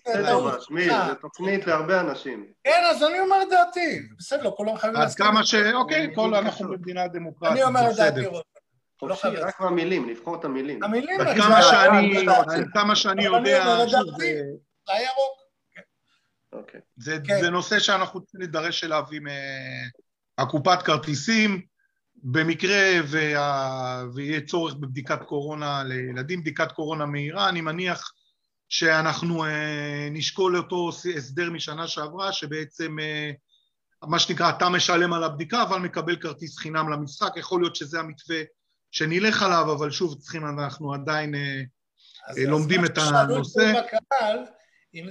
משמיד, זה תוכנית להרבה אנשים. כן, אז אני אומר את דעתי. בסדר, לא כולם חייבים להסכים. עד כמה ש... אוקיי, כל אנחנו במדינה דמוקרטית, אני אומר את דעתי, חופשי, רק מהמילים, לבחור את המילים. המילים, עד כמה שאני יודע, טלאי ירוק. אוקיי. זה נושא שאנחנו צריכים להידרש אליו עם הקופת כרטיסים. במקרה וה... ויהיה צורך בבדיקת קורונה לילדים, בדיקת קורונה מהירה, אני מניח שאנחנו אה, נשקול אותו הסדר משנה שעברה, שבעצם אה, מה שנקרא, אתה משלם על הבדיקה אבל מקבל כרטיס חינם למשחק, יכול להיות שזה המתווה שנלך עליו, אבל שוב, צריכים, אנחנו עדיין אה, לומדים את הנושא. אז בקהל,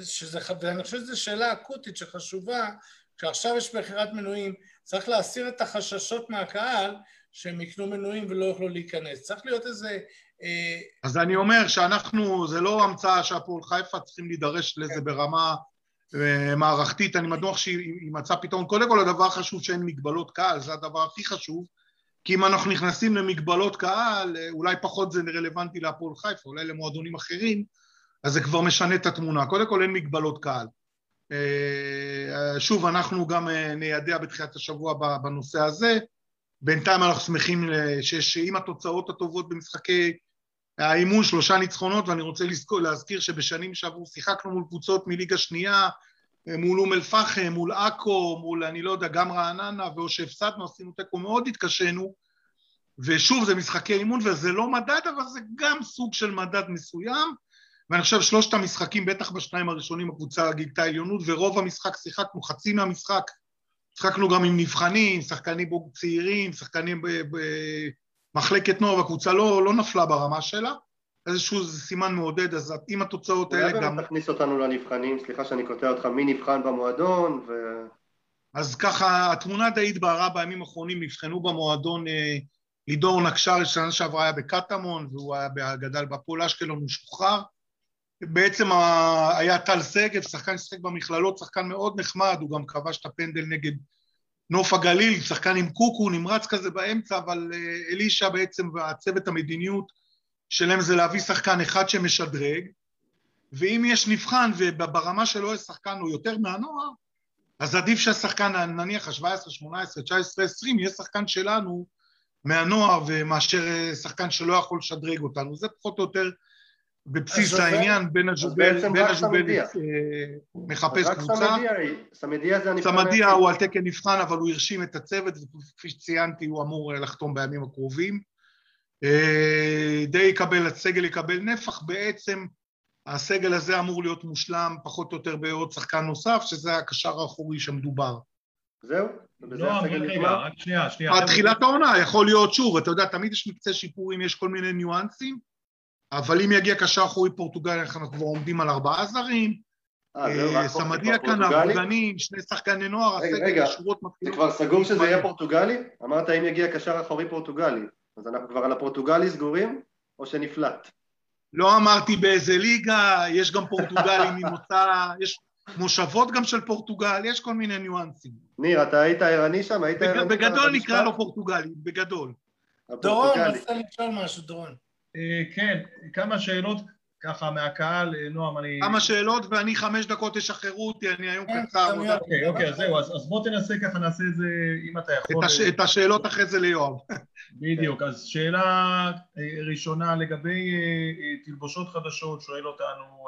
שזה, ואני חושב שזו שאלה אקוטית שחשובה, כשעכשיו יש מכירת מנויים, צריך להסיר את החששות מהקהל שהם יקנו מנויים ולא יוכלו להיכנס. צריך להיות איזה... אה, אז אני אומר שאנחנו, זה לא המצאה שהפועל חיפה צריכים להידרש לזה ברמה אה, מערכתית, אני בטוח שהיא מצאה פתרון. קודם כל הדבר החשוב שאין מגבלות קהל, זה הדבר הכי חשוב, כי אם אנחנו נכנסים למגבלות קהל, אה, אולי פחות זה רלוונטי להפועל חיפה, אולי למועדונים אחרים, אז זה כבר משנה את התמונה. קודם כל אין מגבלות קהל. אה, שוב, אנחנו גם אה, ניידע בתחילת השבוע בנושא הזה. בינתיים אנחנו שמחים שיש, עם התוצאות הטובות במשחקי האימון, שלושה ניצחונות, ואני רוצה לזכור, להזכיר שבשנים שעברו שיחקנו מול קבוצות מליגה שנייה, אה, מול אום אל-פחם, מול עכו, מול אני לא יודע, גם רעננה, ואו שהפסדנו, עשינו תיקו, מאוד התקשינו, ושוב, זה משחקי אימון וזה לא מדד, אבל זה גם סוג של מדד מסוים, ואני חושב שלושת המשחקים, בטח בשניים הראשונים הקבוצה גילתה עליונות, ורוב המשחק שיחקנו, חצי מהמשחק, שיחקנו גם עם נבחנים, שחקנים צעירים, שחקנים במחלקת נוער, והקבוצה לא, לא נפלה ברמה שלה. איזשהו סימן מעודד, אז אם התוצאות האלה גם... אולי באמת תכניס אותנו לנבחנים, סליחה שאני קוטע אותך, מי נבחן במועדון ו... אז ככה, התמונה די התבהרה בימים האחרונים, נבחנו במועדון אה, לידור נקשר, שנה שעברה היה בקטמון, והוא היה גדל בפועל אשקלון, הוא שוחרר. בעצם היה טל שגב, שחקן ששחק במכללות, שחקן מאוד נחמד, הוא גם כבש את הפנדל נגד נוף הגליל, שחקן עם קוקו, נמרץ כזה באמצע, אבל אה, אלישע בעצם והצוות המדיניות שלהם זה להביא שחקן אחד שמשדרג, ואם יש נבחן וברמה שלו יש שחקן הוא יותר מהנוער, אז עדיף שהשחקן, נניח ה-17, 18, 19, 20, יהיה שחקן שלנו מהנוער, ומאשר אה, שחקן שלא יכול לשדרג אותנו. זה פחות או יותר בבסיס העניין, בן הג'ובל אה, מחפש קבוצה. סמדיה הוא על תקן נבחן, אבל הוא הרשים את הצוות, וכפי שציינתי, הוא אמור אה, לחתום בימים הקרובים. אה, די יקבל, הסגל יקבל נפח, בעצם הסגל הזה אמור להיות מושלם פחות או יותר בעוד שחקן נוסף, שזה הקשר האחורי שמדובר. זהו? לא, רגע, רק שנייה, שנייה. עד תחילת העונה, יכול להיות שוב, אתה יודע, תמיד יש מקצה שיפורים, יש כל מיני ניואנסים, אבל אם יגיע קשר אחורי פורטוגלי, אנחנו כבר עומדים על ארבעה זרים. אה, אה, סמדיה כאן, אבוגנים, שני שחקני נוער, הסגל, השורות מתחילות. זה כבר סגור שזה יהיה פורטוגלי? אמרת אם יגיע קשר אחורי פורטוגלי. אז אנחנו כבר על הפורטוגלי סגורים, או שנפלט? לא אמרתי באיזה ליגה, יש גם פורטוגלים ממוצא, יש מושבות גם של פורטוגל, יש כל מיני ניואנסים. ניר, אתה היית ערני שם? היית ערני בגדול נקרא לו פורטוגלי, בגדול. דורון, רצית לשאול משהו, דורון. אה, כן, כמה שאלות ככה מהקהל, אה, נועם, אני... כמה שאלות ואני חמש דקות תשחררו אותי, אני היום כן, קצר. אוקיי, אוקיי, אז זהו, אז בוא תנסה ככה, נעשה את זה, אם אתה יכול. את השאלות אחרי זה ליואב. בדיוק, אז שאלה אה, ראשונה לגבי תלבושות חדשות, שואל אותנו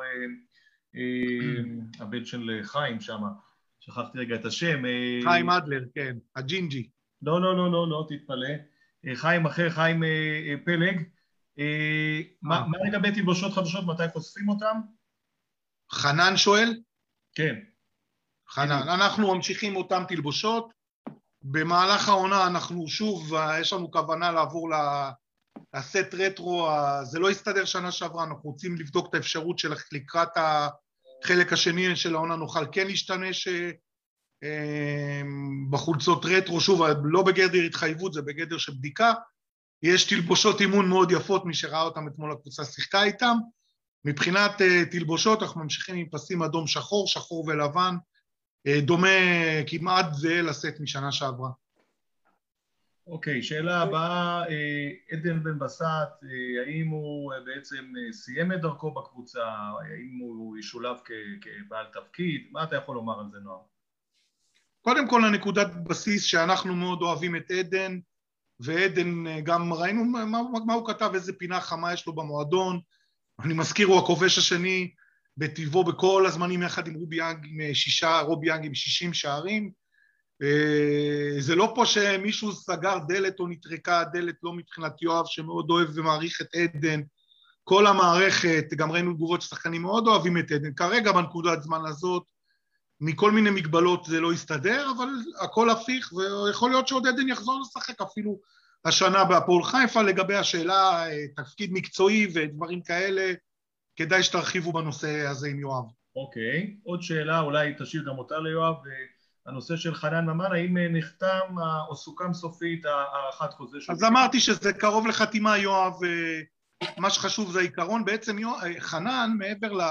הבן של חיים שם, שכחתי רגע את השם. חיים אדלר, כן, הג'ינג'י. לא, לא, לא, לא, לא, תתפלא. חיים אחר, חיים פלג. מה לגבי תלבושות חדשות, מתי חושפים אותם? חנן שואל? כן. חנן, אנחנו ממשיכים אותם תלבושות. במהלך העונה אנחנו שוב, יש לנו כוונה לעבור לסט רטרו, זה לא יסתדר שנה שעברה, אנחנו רוצים לבדוק את האפשרות של לקראת החלק השני של העונה נוכל כן להשתמש בחולצות רטרו, שוב, לא בגדר התחייבות, זה בגדר של בדיקה. יש תלבושות אימון מאוד יפות, מי שראה אותם אתמול הקבוצה שיחקה איתם. מבחינת תלבושות אנחנו ממשיכים עם פסים אדום שחור, שחור ולבן, דומה כמעט זהה לסט משנה שעברה. אוקיי, שאלה הבאה, עדן בן בסט, האם הוא בעצם סיים את דרכו בקבוצה, האם הוא ישולב כבעל תפקיד, מה אתה יכול לומר על זה נועם? קודם כל הנקודת בסיס שאנחנו מאוד אוהבים את עדן, ועדן גם ראינו מה, מה הוא כתב, איזה פינה חמה יש לו במועדון, אני מזכיר הוא הכובש השני בטבעו בכל הזמנים יחד עם רובי יאנג עם שישה, רובי יאנג עם שישים שערים, זה לא פה שמישהו סגר דלת או נטרקה הדלת, לא מבחינת יואב שמאוד אוהב ומעריך את עדן, כל המערכת, גם ראינו תגובות ששחקנים מאוד אוהבים את עדן, כרגע בנקודת זמן הזאת מכל מיני מגבלות זה לא יסתדר, אבל הכל הפיך, ויכול להיות שעוד עדן יחזור לשחק אפילו השנה בהפועל חיפה. לגבי השאלה, תפקיד מקצועי ודברים כאלה, כדאי שתרחיבו בנושא הזה עם יואב. אוקיי, עוד שאלה, אולי תשאיר גם אותה ליואב, הנושא של חנן ממן, האם נחתם או סוכם סופית הארכת חוזה שלו? אז אמרתי שזה קרוב לחתימה, יואב, מה שחשוב זה העיקרון, בעצם יואב, חנן, מעבר ל...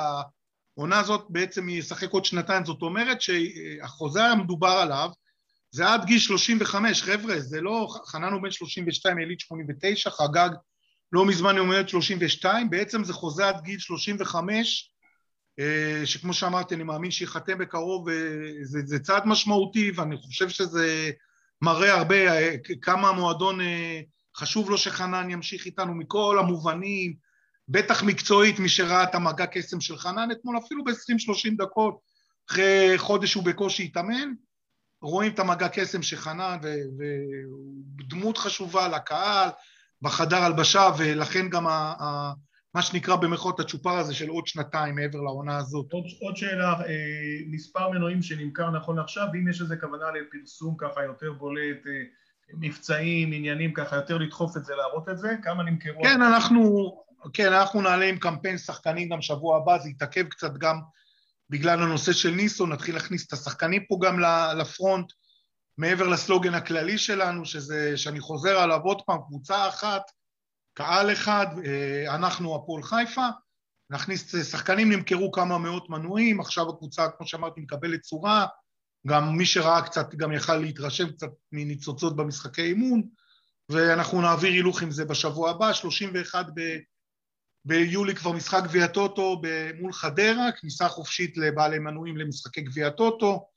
העונה הזאת בעצם ישחק עוד שנתיים, זאת אומרת שהחוזה המדובר עליו זה עד גיל 35, חבר'ה, זה לא, חנן הוא בן 32, יליד 89, חגג לא מזמן יום הולדת 32, בעצם זה חוזה עד גיל 35, שכמו שאמרתי, אני מאמין שיחתם בקרוב, זה, זה צעד משמעותי, ואני חושב שזה מראה הרבה כמה המועדון חשוב לו שחנן ימשיך איתנו מכל המובנים, בטח מקצועית, מי שראה את המגע קסם של חנן אתמול, אפילו ב-20-30 דקות, אחרי חודש הוא בקושי התאמן, רואים את המגע קסם של חנן, והוא דמות חשובה לקהל, בחדר הלבשה, ולכן גם ה, ה, מה שנקרא במרכאות הצ'ופר הזה של עוד שנתיים מעבר לעונה הזאת. עוד, עוד שאלה, מספר מנועים שנמכר נכון לעכשיו, ואם יש איזה כוונה לפרסום ככה יותר בולט, מבצעים, עניינים ככה, יותר לדחוף את זה, להראות את זה, כמה נמכרו? כן, אנחנו... כן, אנחנו נעלה עם קמפיין שחקנים גם שבוע הבא, זה יתעכב קצת גם בגלל הנושא של ניסו, נתחיל להכניס את השחקנים פה גם לפרונט, מעבר לסלוגן הכללי שלנו, שזה, שאני חוזר עליו עוד פעם, קבוצה אחת, קהל אחד, אנחנו הפועל חיפה, נכניס שחקנים, נמכרו כמה מאות מנויים, עכשיו הקבוצה, כמו שאמרתי, מקבלת צורה, גם מי שראה קצת, גם יכל להתרשם קצת מניצוצות במשחקי אימון, ואנחנו נעביר הילוך עם זה בשבוע הבא, 31 ב... ביולי כבר משחק גביע טוטו מול חדרה, כניסה חופשית לבעלי מנויים למשחקי גביע טוטו.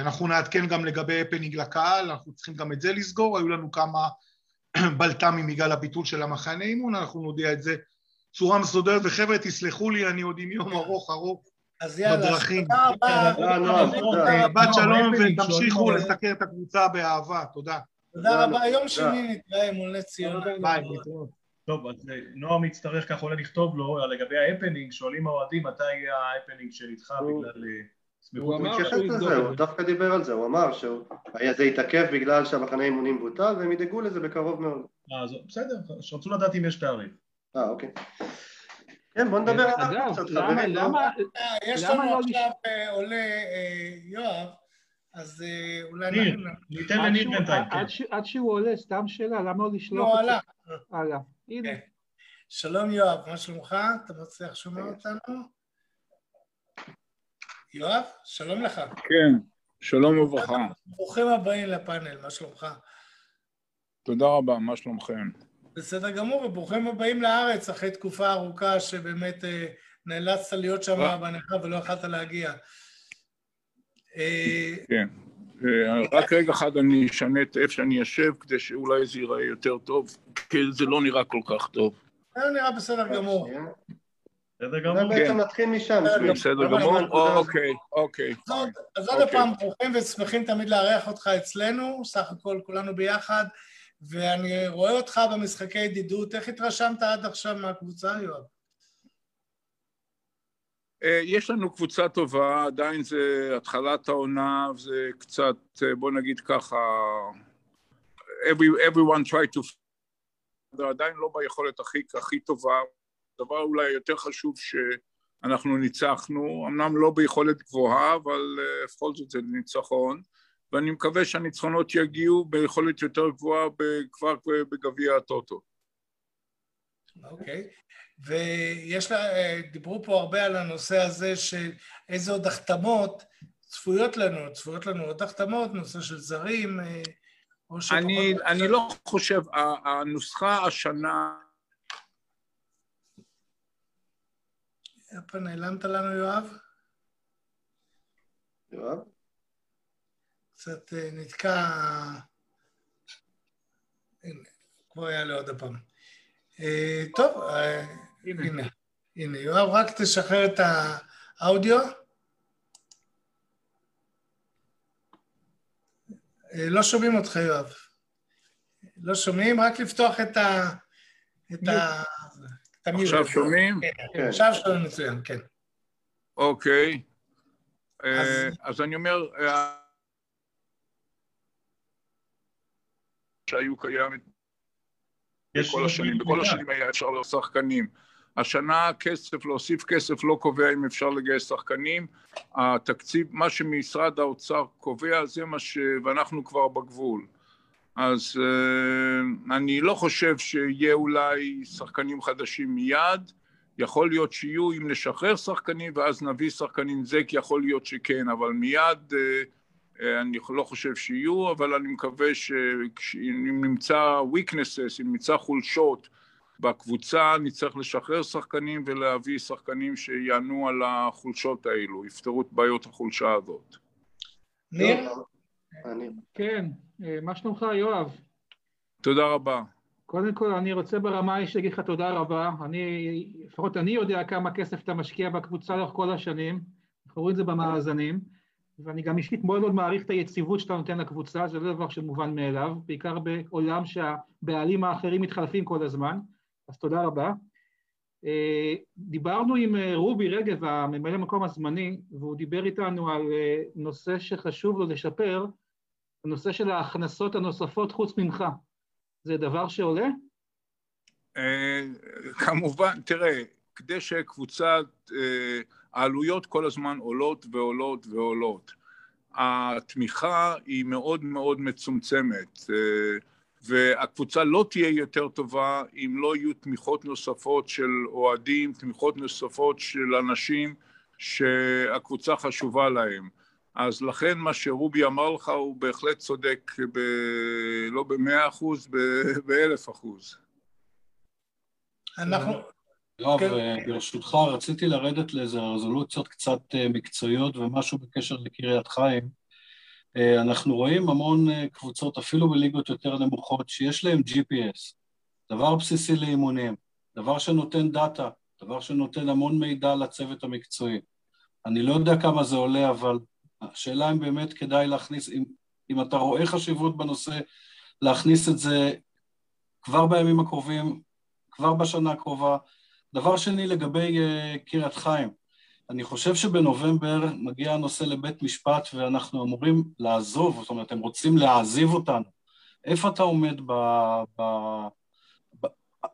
אנחנו נעדכן גם לגבי הפנינג לקהל, אנחנו צריכים גם את זה לסגור, היו לנו כמה בלת"מים בגלל הביטול של המחנה אימון, אנחנו נודיע את זה צורה מסודרת, וחבר'ה תסלחו לי, אני עוד עם יום ארוך ארוך אז יאללה, בדרכים. תודה רבה. שבת שלום ותמשיכו לסקר את הקבוצה באהבה, תודה. תודה רבה, יום שני נתראה מול נס ציונה. ביי, להתראות. טוב, אז נועם יצטרך ככה אולי לכתוב לו לגבי ההפנינג, שואלים האוהדים מתי יהיה ההפנינג שנדחה בגלל סמיכות. הוא התייחס לזה, הוא דווקא דיבר על זה, הוא אמר שזה יתעכב בגלל שהמחנה אימונים בוטל והם ידאגו לזה בקרוב מאוד. אה, בסדר, רצו לדעת אם יש תאריך. אה, אוקיי. כן, בוא נדבר על אגב, למה... יש לנו עכשיו עולה יואב, אז אולי... ניר, ניתן לניר בינתיים. עד שהוא עולה, סתם שאלה, למה לא לשלוח... לא, עלה. הלאה. הנה. שלום יואב, מה שלומך? אתה מצליח לשמוע אותנו? יואב, שלום לך. כן, שלום וברכה. ברוכים הבאים לפאנל, מה שלומך? תודה רבה, מה שלומכם? בסדר גמור, וברוכים הבאים לארץ אחרי תקופה ארוכה שבאמת נאלצת להיות שם בנכה ולא יכולת להגיע. כן. רק רגע אחד אני אשנה את איפה שאני יושב כדי שאולי זה ייראה יותר טוב, כי זה לא נראה כל כך טוב. זה נראה בסדר גמור. בסדר גמור. בעצם נתחיל משם. בסדר גמור, אוקיי, אוקיי. אז עוד פעם, ברוכים ושמחים תמיד לארח אותך אצלנו, סך הכל כולנו ביחד, ואני רואה אותך במשחקי ידידות, איך התרשמת עד עכשיו מהקבוצה, יואב? יש לנו קבוצה טובה, עדיין זה התחלת העונה, זה קצת, בוא נגיד ככה, every, everyone try to... זה עדיין לא ביכולת הכי, הכי טובה. דבר אולי יותר חשוב אנחנו ניצחנו, אמנם לא ביכולת גבוהה, אבל uh, בכל זאת זה ניצחון, ואני מקווה שהניצחונות יגיעו ביכולת יותר גבוהה כבר בגביע הטוטו. אוקיי, okay. ויש לה, דיברו פה הרבה על הנושא הזה של איזה עוד החתמות צפויות לנו, צפויות לנו עוד החתמות, נושא של זרים, או שפחות... אני, אני לא חושב, הנוסחה השנה... איפה נעלמת לנו, יואב? יואב? קצת נתקע... הנה, כבר יעלה עוד הפעם. טוב, הנה, הנה, יואב, רק תשחרר את האודיו. לא שומעים אותך, יואב. לא שומעים, רק לפתוח את ה... את ה... עכשיו שומעים? כן, עכשיו שומעים מצוין, כן. אוקיי. אז אני אומר, שהיו קיימים בכל השנים, בכל השנים היה אפשר לעשות שחקנים. השנה כסף, להוסיף כסף לא קובע אם אפשר לגייס שחקנים, התקציב, מה שמשרד האוצר קובע זה מה ש... ואנחנו כבר בגבול. אז uh, אני לא חושב שיהיה אולי שחקנים חדשים מיד, יכול להיות שיהיו אם נשחרר שחקנים ואז נביא שחקנים זה, כי יכול להיות שכן, אבל מיד uh, אני לא חושב שיהיו, אבל אני מקווה שאם נמצא weaknesses, אם נמצא חולשות, בקבוצה נצטרך לשחרר שחקנים ולהביא שחקנים שיענו על החולשות האלו, יפתרו את בעיות החולשה הזאת. ניר? כן, מה שלומך יואב? תודה רבה. קודם כל אני רוצה ברמה האישית להגיד לך תודה רבה, אני, לפחות אני יודע כמה כסף אתה משקיע בקבוצה לאורך כל השנים, אנחנו רואים את זה במאזנים, ואני גם אישית מאוד מאוד מעריך את היציבות שאתה נותן לקבוצה, זה לא דבר שמובן מאליו, בעיקר בעולם שהבעלים האחרים מתחלפים כל הזמן. אז תודה רבה. דיברנו עם רובי רגב, הממלא מקום הזמני, והוא דיבר איתנו על נושא שחשוב לו לשפר, הנושא של ההכנסות הנוספות חוץ ממך. זה דבר שעולה? כמובן, תראה, כדי שקבוצה, העלויות כל הזמן עולות ועולות ועולות. התמיכה היא מאוד מאוד מצומצמת. והקבוצה לא תהיה יותר טובה אם לא יהיו תמיכות נוספות של אוהדים, תמיכות נוספות של אנשים שהקבוצה חשובה להם. אז לכן מה שרובי אמר לך הוא בהחלט צודק, ב... לא במאה אחוז, באלף אחוז. אנחנו... יואב, כן. ברשותך, רציתי לרדת לאיזה רזולוציות קצת מקצועיות ומשהו בקשר לקריית חיים. אה, אנחנו רואים המון אה, קבוצות, אפילו בליגות יותר נמוכות, שיש להן GPS, דבר בסיסי לאימונים, דבר שנותן דאטה, דבר שנותן המון מידע לצוות המקצועי. אני לא יודע כמה זה עולה, אבל השאלה אם באמת כדאי להכניס, אם, אם אתה רואה חשיבות בנושא, להכניס את זה כבר בימים הקרובים, כבר בשנה הקרובה. דבר שני, לגבי uh, קריית חיים, אני חושב שבנובמבר מגיע הנושא לבית משפט ואנחנו אמורים לעזוב, זאת אומרת, הם רוצים להעזיב אותנו. איפה אתה עומד ב... ב...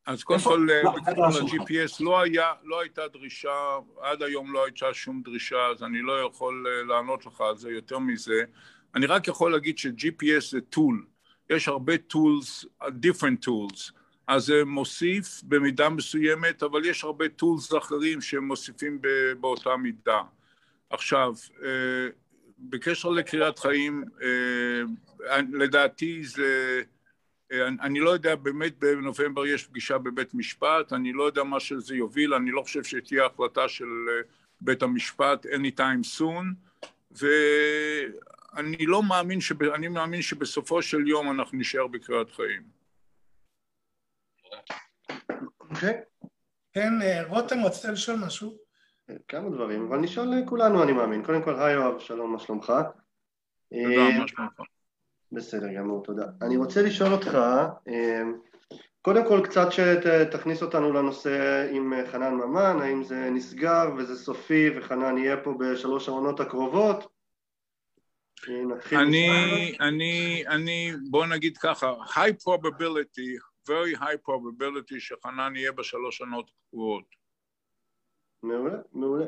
אז קודם כל, בקשר ל-GPS לא, היה, לא הייתה דרישה, עד היום לא הייתה שום דרישה, אז אני לא יכול אה, לענות לך על זה יותר מזה. אני רק יכול להגיד ש-GPS זה טול. יש הרבה tools, different tools. אז זה מוסיף במידה מסוימת, אבל יש הרבה טולס אחרים שמוסיפים באותה מידה. עכשיו, אה, בקשר לקריאת חיים, אה, לדעתי זה, אה, אני לא יודע, באמת בנובמבר יש פגישה בבית משפט, אני לא יודע מה שזה יוביל, אני לא חושב שתהיה החלטה של בית המשפט anytime soon, ואני לא מאמין, אני מאמין שבסופו של יום אנחנו נשאר בקריאת חיים. אוקיי. כן, אה, רותם, רצית לשאול משהו? כמה דברים, אבל נשאל כולנו, אני מאמין. קודם כל, היי יואב, שלום, מה שלומך? תודה, מה שלומך? בסדר גמור, תודה. אני רוצה לשאול אותך, אה, קודם כל קצת שתכניס אותנו לנושא עם חנן ממן, האם זה נסגר וזה סופי וחנן יהיה פה בשלוש העונות הקרובות? אני, אני, אני, בוא נגיד ככה, high probability very high probability שחנן יהיה בשלוש שנות קבועות. מעולה, מעולה.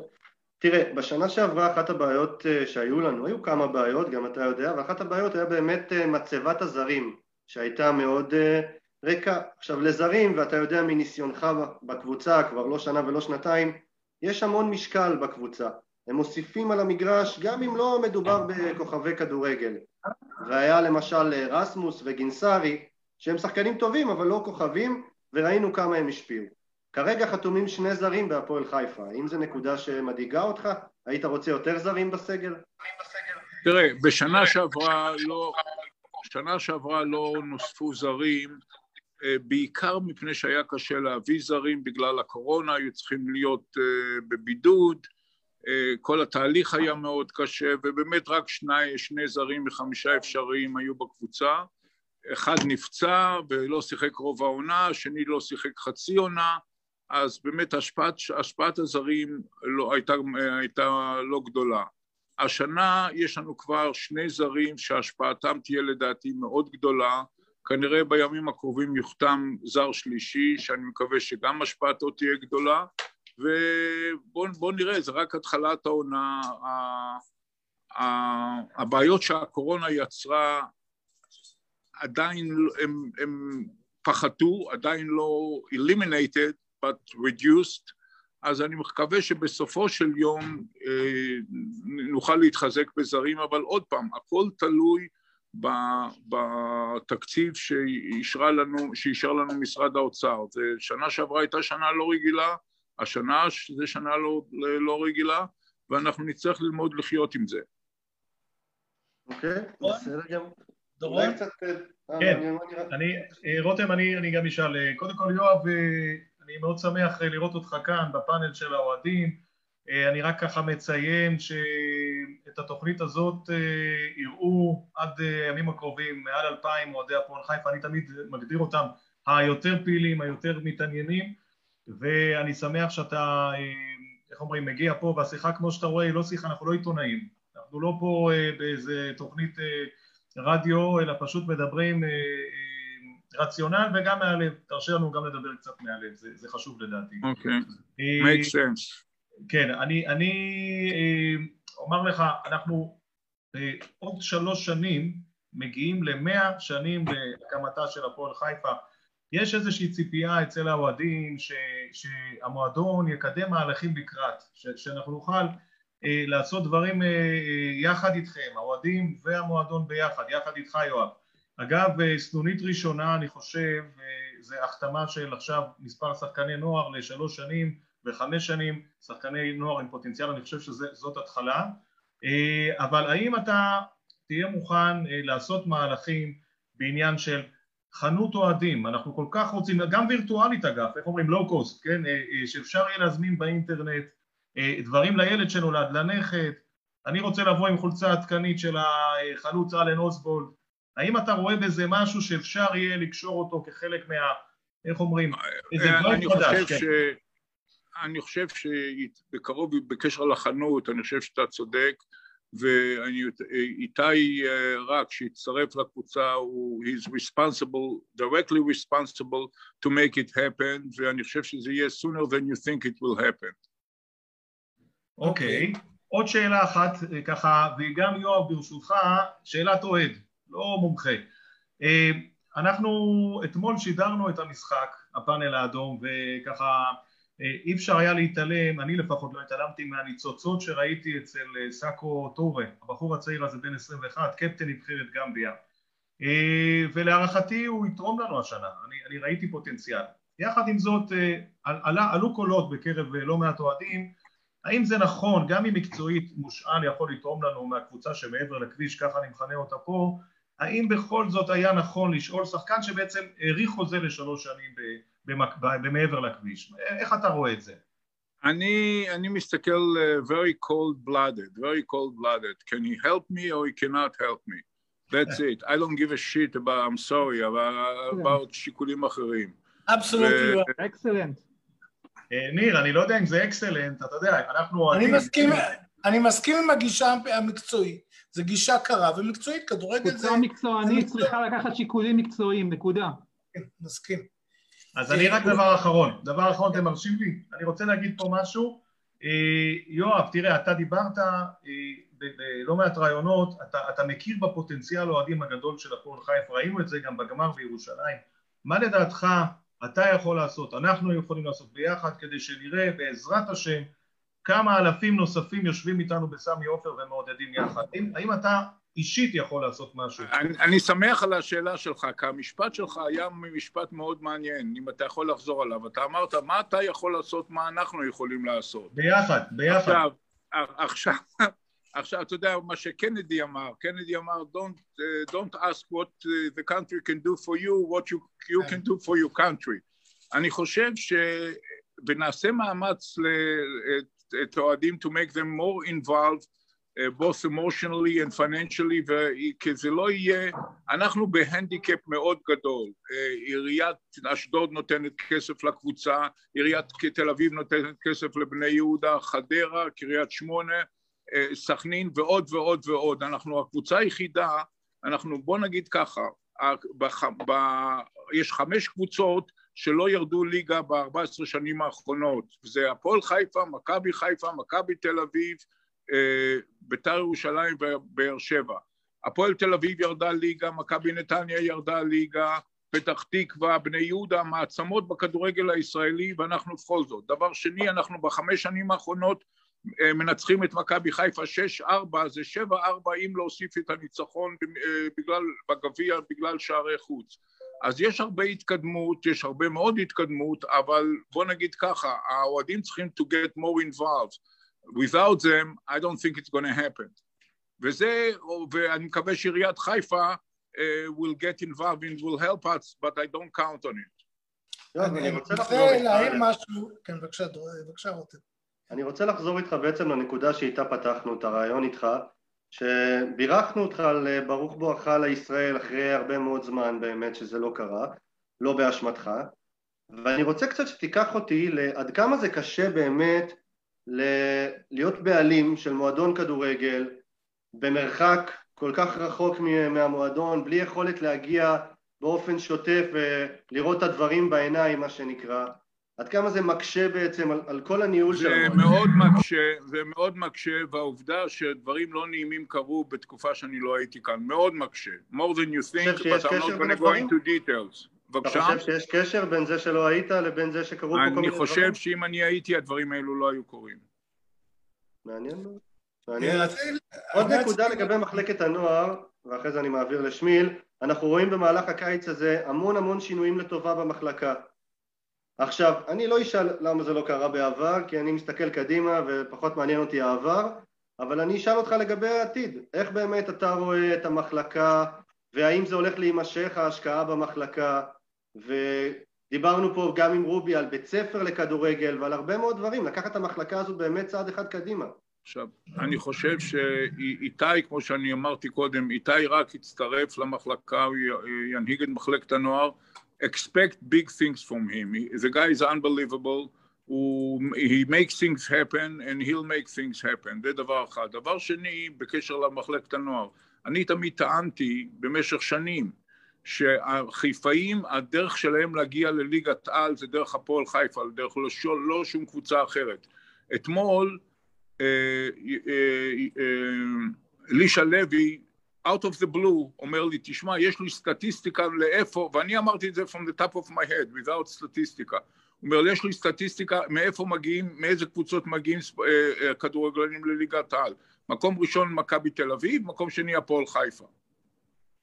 תראה, בשנה שעברה אחת הבעיות אה, שהיו לנו, היו כמה בעיות, גם אתה יודע, ואחת הבעיות היה באמת אה, מצבת הזרים, שהייתה מאוד אה, ריקה. עכשיו לזרים, ואתה יודע מניסיונך בקבוצה, כבר לא שנה ולא שנתיים, יש המון משקל בקבוצה. הם מוסיפים על המגרש, גם אם לא מדובר בכוכבי כדורגל. והיה למשל רסמוס וגינסארי, שהם שחקנים טובים אבל לא כוכבים, וראינו כמה הם השפיעו. כרגע חתומים שני זרים בהפועל חיפה, האם זו נקודה שמדאיגה אותך? היית רוצה יותר זרים בסגל? תראה, בשנה שעברה לא, שנה שעברה לא נוספו זרים, אה, בעיקר מפני שהיה קשה להביא זרים בגלל הקורונה, היו צריכים להיות אה, בבידוד, אה, כל התהליך היה מאוד קשה, ובאמת רק שני, שני זרים מחמישה אפשריים היו בקבוצה. אחד נפצע ולא שיחק רוב העונה, השני לא שיחק חצי עונה, אז באמת השפעת, השפעת הזרים לא, הייתה, הייתה לא גדולה. השנה יש לנו כבר שני זרים שהשפעתם תהיה לדעתי מאוד גדולה, כנראה בימים הקרובים יוחתם זר שלישי, שאני מקווה שגם השפעתו תהיה גדולה, ובואו נראה, זה רק התחלת העונה. הבעיות שהקורונה יצרה עדיין הם, הם פחתו, עדיין לא eliminated, but reduced, אז אני מקווה שבסופו של יום אה, נוכל להתחזק בזרים, אבל עוד פעם, הכל תלוי בתקציב שאישרה לנו, שאישר לנו משרד האוצר. זה שנה שעברה הייתה שנה לא רגילה, השנה זו שנה לא, לא רגילה, ואנחנו נצטרך ללמוד לחיות עם זה. אוקיי, בסדר גם. דורון? אה, כן, אני, אה, רותם, אני גם אשאל. קודם כל, יואב, אני מאוד שמח לראות אותך כאן בפאנל של האוהדים. אני רק ככה מציין שאת התוכנית הזאת יראו עד הימים הקרובים מעל אלפיים אוהדי הפועל חיפה, אני תמיד מגדיר אותם היותר פעילים, היותר מתעניינים, ואני שמח שאתה, איך אומרים, מגיע פה, והשיחה כמו שאתה רואה היא לא שיחה, אנחנו לא עיתונאים, אנחנו לא פה באיזה תוכנית רדיו, אלא פשוט מדברים רציונל וגם מהלב, תרשה לנו גם לדבר קצת מהלב, זה, זה חשוב לדעתי. אוקיי, okay. make sense. כן, אני, אני אומר לך, אנחנו עוד שלוש שנים מגיעים למאה שנים בהקמתה של הפועל חיפה. יש איזושהי ציפייה אצל האוהדים שהמועדון יקדם מהלכים לקראת, ש, שאנחנו נוכל אה, לעשות דברים אה, אה, יחד איתכם, האוהדים והמועדון ביחד, יחד איתך יואב. אגב, סנונית ראשונה, אני חושב, זה החתמה של עכשיו מספר שחקני נוער לשלוש שנים וחמש שנים, שחקני נוער עם פוטנציאל, אני חושב שזאת התחלה. אבל האם אתה תהיה מוכן לעשות מהלכים בעניין של חנות אוהדים, אנחנו כל כך רוצים, גם וירטואלית אגב, איך אומרים, לואו קוסט, כן, שאפשר יהיה להזמין באינטרנט דברים לילד שנולד, לנכד, אני רוצה לבוא עם חולצה עדכנית של החלוץ אלן אוסבולד, האם אתה רואה בזה משהו שאפשר יהיה לקשור אותו כחלק מה... איך אומרים? איזה דברים חדש, כן. ש... אני חושב שבקרוב, בקשר לחנות, אני חושב שאתה צודק, ואיתי רק שהצטרף לקבוצה הוא he's responsible, directly responsible to make it happen, ואני חושב שזה יהיה sooner than you think it will happen. אוקיי, okay. עוד שאלה אחת ככה, וגם יואב ברשותך, שאלת אוהד. לא מומחה. אה, אנחנו אתמול שידרנו את המשחק, הפאנל האדום, וככה אה, אי אפשר היה להתעלם, אני לפחות לא התעלמתי מהניצוצות שראיתי אצל אה, סאקו טורה, הבחור הצעיר הזה בן 21, קפטן נבחרת גמביה. ולהערכתי הוא יתרום לנו השנה, אני, אני ראיתי פוטנציאל. יחד עם זאת, עלה, עלו קולות בקרב לא מעט אוהדים, האם זה נכון, גם אם מקצועית מושאל יכול לתרום לנו מהקבוצה שמעבר לכביש, ככה אני מכנה אותה פה, האם בכל זאת היה נכון לשאול שחקן שבעצם האריך חוזה לשלוש שנים במעבר לכביש? איך אתה רואה את זה? אני, אני מסתכל uh, very cold blooded, very cold blooded. Can he help me or he cannot help me? That's it. I don't give a shit about, I'm sorry, about, about שיקולים אחרים. אבסולוטלי. אקסלנט. ניר, אני לא יודע אם זה אקסלנט, אתה יודע, אנחנו... אני מסכים, אני מסכים עם הגישה המקצועית. זה גישה קרה ומקצועית, כדורגל זה... קבוצה מקצוענית צריכה לקחת שיקולים מקצועיים, נקודה. כן, מסכים. אז אני רק דבר אחרון, דבר אחרון אתם מרשים לי? אני רוצה להגיד פה משהו, יואב, תראה, אתה דיברת בלא מעט רעיונות, אתה, אתה מכיר בפוטנציאל האוהדים הגדול של הפועל חיפה, ראינו את זה גם בגמר בירושלים. מה לדעתך אתה יכול לעשות, אנחנו יכולים לעשות ביחד, כדי שנראה בעזרת השם כמה אלפים נוספים יושבים איתנו בסמי עופר ומעודדים יחד. האם, האם אתה אישית יכול לעשות משהו? אני, אני שמח על השאלה שלך, כי המשפט שלך היה משפט מאוד מעניין, אם אתה יכול לחזור עליו. אתה אמרת, מה אתה יכול לעשות, מה אנחנו יכולים לעשות. ביחד, ביחד. עכשיו, עכשיו, עכשיו, אתה יודע מה שקנדי אמר, קנדי אמר, don't, uh, don't ask what uh, the country can do for you, what you, you can do for your country. אני חושב ש... ונעשה מאמץ את האוהדים to make them more involved, uh, both emotionally and financially, כי זה לא יהיה, אנחנו בהנדיקאפ מאוד גדול, uh, עיריית אשדוד נותנת כסף לקבוצה, עיריית תל אביב נותנת כסף לבני יהודה, חדרה, קריית שמונה, סכנין ועוד ועוד ועוד, אנחנו הקבוצה היחידה, אנחנו בוא נגיד ככה, בח, ב, יש חמש קבוצות שלא ירדו ליגה ב-14 שנים האחרונות, זה הפועל חיפה, מכבי חיפה, מכבי תל אביב, אה, בית"ר ירושלים ובאר שבע. הפועל תל אביב ירדה ליגה, מכבי נתניה ירדה ליגה, פתח תקווה, בני יהודה, מעצמות בכדורגל הישראלי ואנחנו בכל זאת. דבר שני, אנחנו בחמש שנים האחרונות מנצחים את מכבי חיפה 6-4, זה 7-4 אם להוסיף את הניצחון אה, בגלל, בגביע בגלל שערי חוץ. אז יש הרבה התקדמות, יש הרבה מאוד התקדמות, אבל בוא נגיד ככה, האוהדים צריכים to get more involved. Without them, I don't think it's going to happen. וזה, ואני מקווה שעיריית חיפה uh, will get involved and will help us, but I don't count on it. אני רוצה להעיר משהו, כן בבקשה רותם. אני רוצה לחזור איתך בעצם לנקודה שאיתה פתחנו את הרעיון איתך, שבירכנו אותך על אה, ברוך בואך לישראל אחרי הרבה מאוד זמן באמת שזה לא קרה, לא באשמתך, ואני רוצה קצת שתיקח אותי לעד כמה זה קשה באמת להיות בעלים של מועדון כדורגל במרחק כל כך רחוק מהמועדון, בלי יכולת להגיע באופן שוטף ולראות את הדברים בעיניים מה שנקרא עד כמה זה מקשה בעצם על, על כל הניהול של המועדון? זה מאוד מקשה, זה מאוד מקשה, והעובדה שדברים לא נעימים קרו בתקופה שאני לא הייתי כאן, מאוד מקשה. more than you think, but I'm not going to go into details. בבקשה? אתה חושב שיש קשר בין זה שלא היית לבין זה שקרו פה כל מיני דברים? אני חושב שאם אני הייתי, הדברים האלו לא היו קורים. מעניין מאוד. מעניין. עוד נקודה לגבי מחלקת הנוער, ואחרי זה אני מעביר לשמיל, אנחנו רואים במהלך הקיץ הזה המון המון שינויים לטובה במחלקה. עכשיו, אני לא אשאל למה זה לא קרה בעבר, כי אני מסתכל קדימה ופחות מעניין אותי העבר, אבל אני אשאל אותך לגבי העתיד. איך באמת אתה רואה את המחלקה, והאם זה הולך להימשך ההשקעה במחלקה, ודיברנו פה גם עם רובי על בית ספר לכדורגל ועל הרבה מאוד דברים, לקחת את המחלקה הזאת באמת צעד אחד קדימה. עכשיו, אני חושב שאיתי, כמו שאני אמרתי קודם, איתי רק יצטרף למחלקה, הוא ינהיג את מחלקת הנוער, expect big things from him. He, the guy is unbelievable. הוא, he makes things happen and he'll make things happen, זה דבר אחד. דבר שני, בקשר למחלקת הנוער, אני תמיד טענתי במשך שנים שהחיפאים, הדרך שלהם להגיע לליגת על זה דרך הפועל חיפה, דרך לא, לא שום קבוצה אחרת. אתמול אה, אה, אה, לוי out of the blue אומר לי, תשמע, יש לי סטטיסטיקה לאיפה, ואני אמרתי את זה from the top of my head, without סטטיסטיקה. הוא אומר, יש לי סטטיסטיקה מאיפה מגיעים, מאיזה קבוצות מגיעים אה, אה, כדורגלנים לליגת העל. מקום ראשון מכבי תל אביב, מקום שני הפועל חיפה.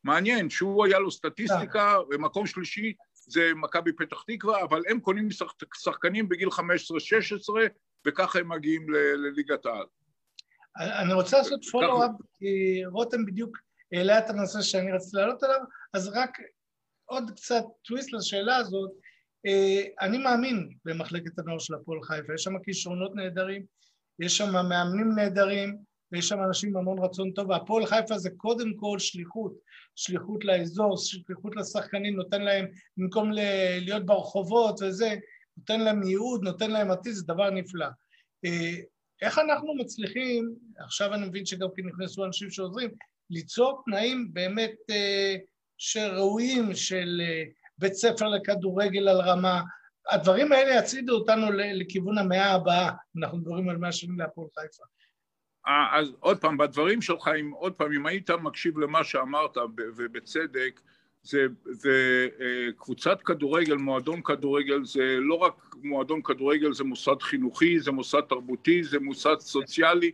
מעניין, שהוא היה לו סטטיסטיקה, ומקום שלישי זה מכבי פתח תקווה, אבל הם קונים שחקנים בגיל 15-16, וככה הם מגיעים לליגת העל. אני רוצה לעשות פולו-אפ, כי רותם בדיוק העלה את הנושא שאני רציתי לעלות עליו, אז רק עוד קצת טוויסט לשאלה הזאת. אה, אני מאמין במחלקת הנוער של הפועל חיפה, יש שם כישרונות נהדרים, יש שם מאמנים נהדרים, ויש שם אנשים עם המון רצון טוב, והפועל חיפה זה קודם כל שליחות, שליחות לאזור, שליחות לשחקנים, נותן להם, במקום להיות ברחובות וזה, נותן להם ייעוד, נותן להם עתיד, זה דבר נפלא. אה, איך אנחנו מצליחים, עכשיו אני מבין שגם כן נכנסו אנשים שעוזרים, ליצור תנאים באמת אה, שראויים של אה, בית ספר לכדורגל על רמה, הדברים האלה יצעידו אותנו לכיוון המאה הבאה, אנחנו מדברים על מאה שנים להפועל חיפה. אז עוד פעם, בדברים שלך, אם, עוד פעם, אם היית מקשיב למה שאמרת, ובצדק, זה, זה קבוצת כדורגל, מועדון כדורגל, זה לא רק מועדון כדורגל, זה מוסד חינוכי, זה מוסד תרבותי, זה מוסד סוציאלי.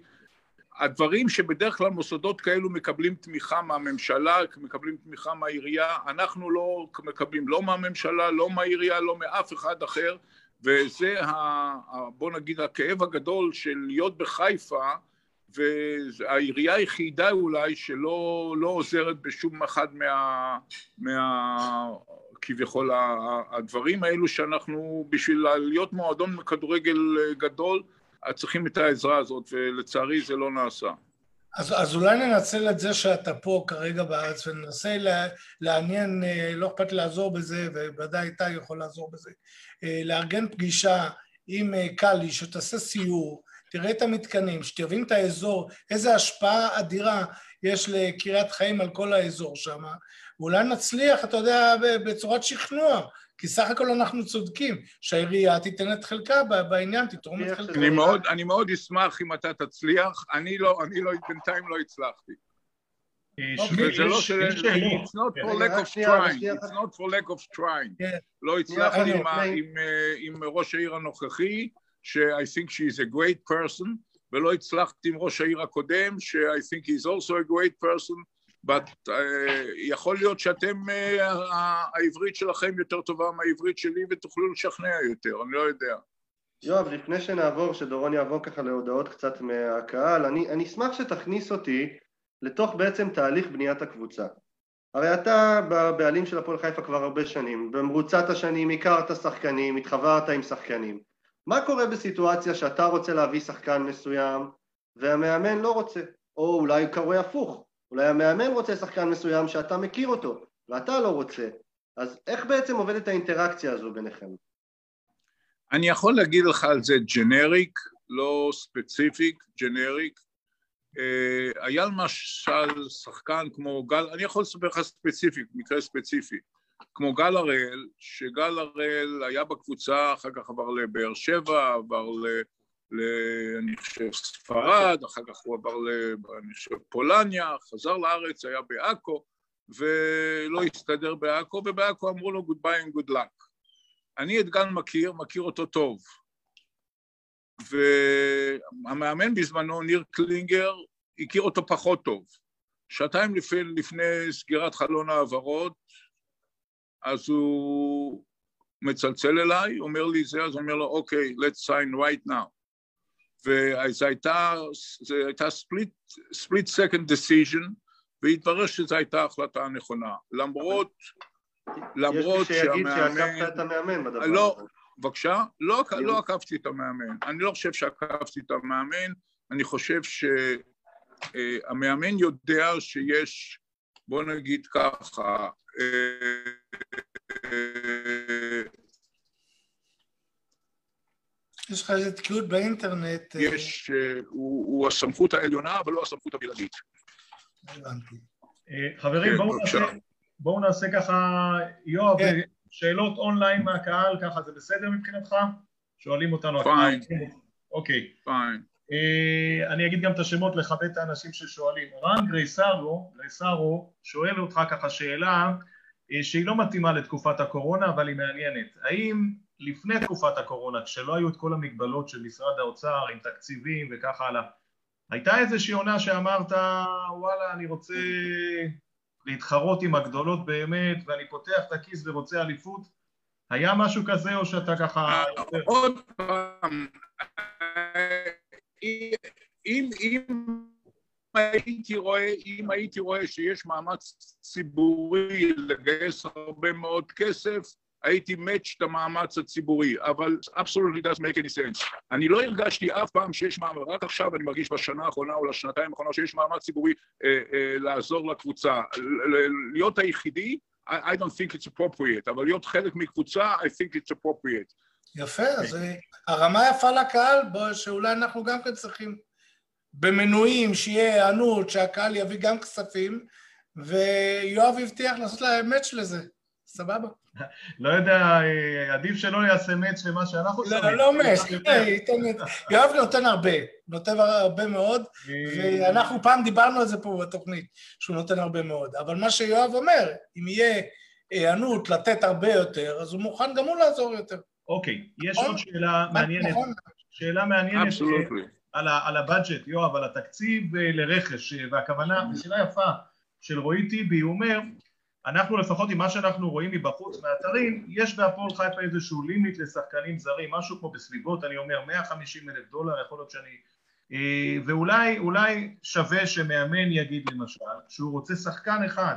הדברים שבדרך כלל מוסדות כאלו מקבלים תמיכה מהממשלה, מקבלים תמיכה מהעירייה, אנחנו לא מקבלים לא מהממשלה, לא מהעירייה, לא מאף אחד אחר, וזה, ה, בוא נגיד, הכאב הגדול של להיות בחיפה, והעירייה היחידה אולי שלא לא עוזרת בשום אחד מה... מה כביכול הדברים האלו שאנחנו, בשביל להיות מועדון כדורגל גדול, צריכים את העזרה הזאת, ולצערי זה לא נעשה. אז, אז אולי ננצל את זה שאתה פה כרגע בארץ וננסה לה, לעניין, לא אכפת לי לעזור בזה, ובוודאי איתי יכול לעזור בזה, לארגן פגישה עם קאלי, שתעשה סיור, תראה את המתקנים, שתבין את האזור, איזה השפעה אדירה יש לקריית חיים על כל האזור שם, ואולי נצליח, אתה יודע, בצורת שכנוע, כי סך הכל אנחנו צודקים, שהעירייה תיתן את חלקה בעניין, תתרום את חלקה. אני מאוד, אני מאוד אשמח אם אתה תצליח, אני לא, אני לא, בינתיים לא הצלחתי. זה לא של... It's not for lack of trying, it's not for lack of trying. לא הצלחתי עם ראש העיר הנוכחי, ש-I think she is a great person, ולא הצלחתי עם ראש העיר הקודם, ש-I think he is also a great person, but uh, יכול להיות שאתם, uh, העברית שלכם יותר טובה מהעברית שלי ותוכלו לשכנע יותר, אני לא יודע. יואב, לפני שנעבור, שדורון יעבור ככה להודעות קצת מהקהל, אני, אני אשמח שתכניס אותי לתוך בעצם תהליך בניית הקבוצה. הרי אתה בבעלים של הפועל חיפה כבר הרבה שנים, במרוצת השנים הכרת שחקנים, התחברת עם שחקנים. מה קורה בסיטואציה שאתה רוצה להביא שחקן מסוים והמאמן לא רוצה? או אולי קורה הפוך, אולי המאמן רוצה שחקן מסוים שאתה מכיר אותו ואתה לא רוצה. אז איך בעצם עובדת האינטראקציה הזו ביניכם? אני יכול להגיד לך על זה ג'נריק, לא ספציפיק, ג'נריק. היה למשל שחקן כמו גל, אני יכול לספר לך ספציפיק, מקרה ספציפי. כמו גל הראל, שגל הראל היה בקבוצה, אחר כך עבר לבאר שבע, עבר ל... אני חושב ספרד, אחר כך הוא עבר ל... אני חושב פולניה, חזר לארץ, היה בעכו, ולא הסתדר בעכו, ובעכו אמרו לו good bye and good. אני את גל מכיר, מכיר אותו טוב. והמאמן בזמנו, ניר קלינגר, הכיר אותו פחות טוב. שעתיים לפני, לפני סגירת חלון העברות, אז הוא מצלצל אליי, אומר לי זה, אז אני אומר לו, אוקיי, okay, let's sign right now. וזו הייתה, הייתה split, split second decision, והתברר שזו הייתה החלטה הנכונה. למרות, למרות שהמאמן... יש מי שיגיד שעקפת את המאמן בדבר לא, הזה. בבקשה? לא, לא עקפתי את המאמן. אני לא חושב שעקפתי את המאמן, אני חושב שהמאמן יודע שיש, בוא נגיד ככה, יש לך איזה תקיעות באינטרנט. יש, הוא, הוא הסמכות העליונה, אבל לא הסמכות הבלעדית. הבנתי. חברים, כן, בואו. נעשה, בואו נעשה ככה, יואב, כן. שאלות אונליין מהקהל, ככה זה בסדר מבחינתך? שואלים אותנו פיין. אוקיי. פיין. אה, אני אגיד גם את השמות לכבד את האנשים ששואלים. רן גרייסרו, גרייסרו שואל אותך ככה שאלה אה, שהיא לא מתאימה לתקופת הקורונה אבל היא מעניינת. האם לפני תקופת הקורונה כשלא היו את כל המגבלות של משרד האוצר עם תקציבים וכך הלאה הייתה איזושהי עונה שאמרת וואלה אני רוצה להתחרות עם הגדולות באמת ואני פותח את הכיס ורוצה אליפות? היה משהו כזה או שאתה ככה... עוד פעם, אם, אם הייתי רואה, אם הייתי רואה שיש מאמץ ציבורי לגייס הרבה מאוד כסף, הייתי מאץ' את המאמץ הציבורי, אבל absolutely doesn't make any sense. אני לא הרגשתי אף פעם שיש מאמץ, רק עכשיו אני מרגיש בשנה האחרונה או לשנתיים האחרונות שיש מאמץ ציבורי אה, אה, לעזור לקבוצה. להיות היחידי, I, I don't think it's appropriate, אבל להיות חלק מקבוצה, I think it's appropriate. יפה, אז הרמה יפה לקהל, בוא, שאולי אנחנו גם כן צריכים במנויים, שיהיה היענות, שהקהל יביא גם כספים, ויואב הבטיח לעשות להם מאץ' לזה. סבבה. לא יודע, אה, עדיף שלא יעשה מאץ' למה שאנחנו לא, שמים. לא מאץ', יואב נותן הרבה, נותן הרבה מאוד, ואנחנו פעם דיברנו על זה פה בתוכנית, שהוא נותן הרבה מאוד, אבל מה שיואב אומר, אם יהיה היענות לתת הרבה יותר, אז הוא מוכן גם הוא לעזור יותר. אוקיי, יש עוד שאלה מעניינת, שאלה מעניינת על הבאג'ט, יואב, על התקציב לרכש, והכוונה, שאלה יפה של רועי טיבי, הוא אומר, אנחנו לפחות עם מה שאנחנו רואים מבחוץ מהאתרים, יש בהפועל חיפה איזשהו לימיט לשחקנים זרים, משהו כמו בסביבות, אני אומר 150 אלף דולר, יכול להיות שאני... ואולי אולי שווה שמאמן יגיד למשל, שהוא רוצה שחקן אחד,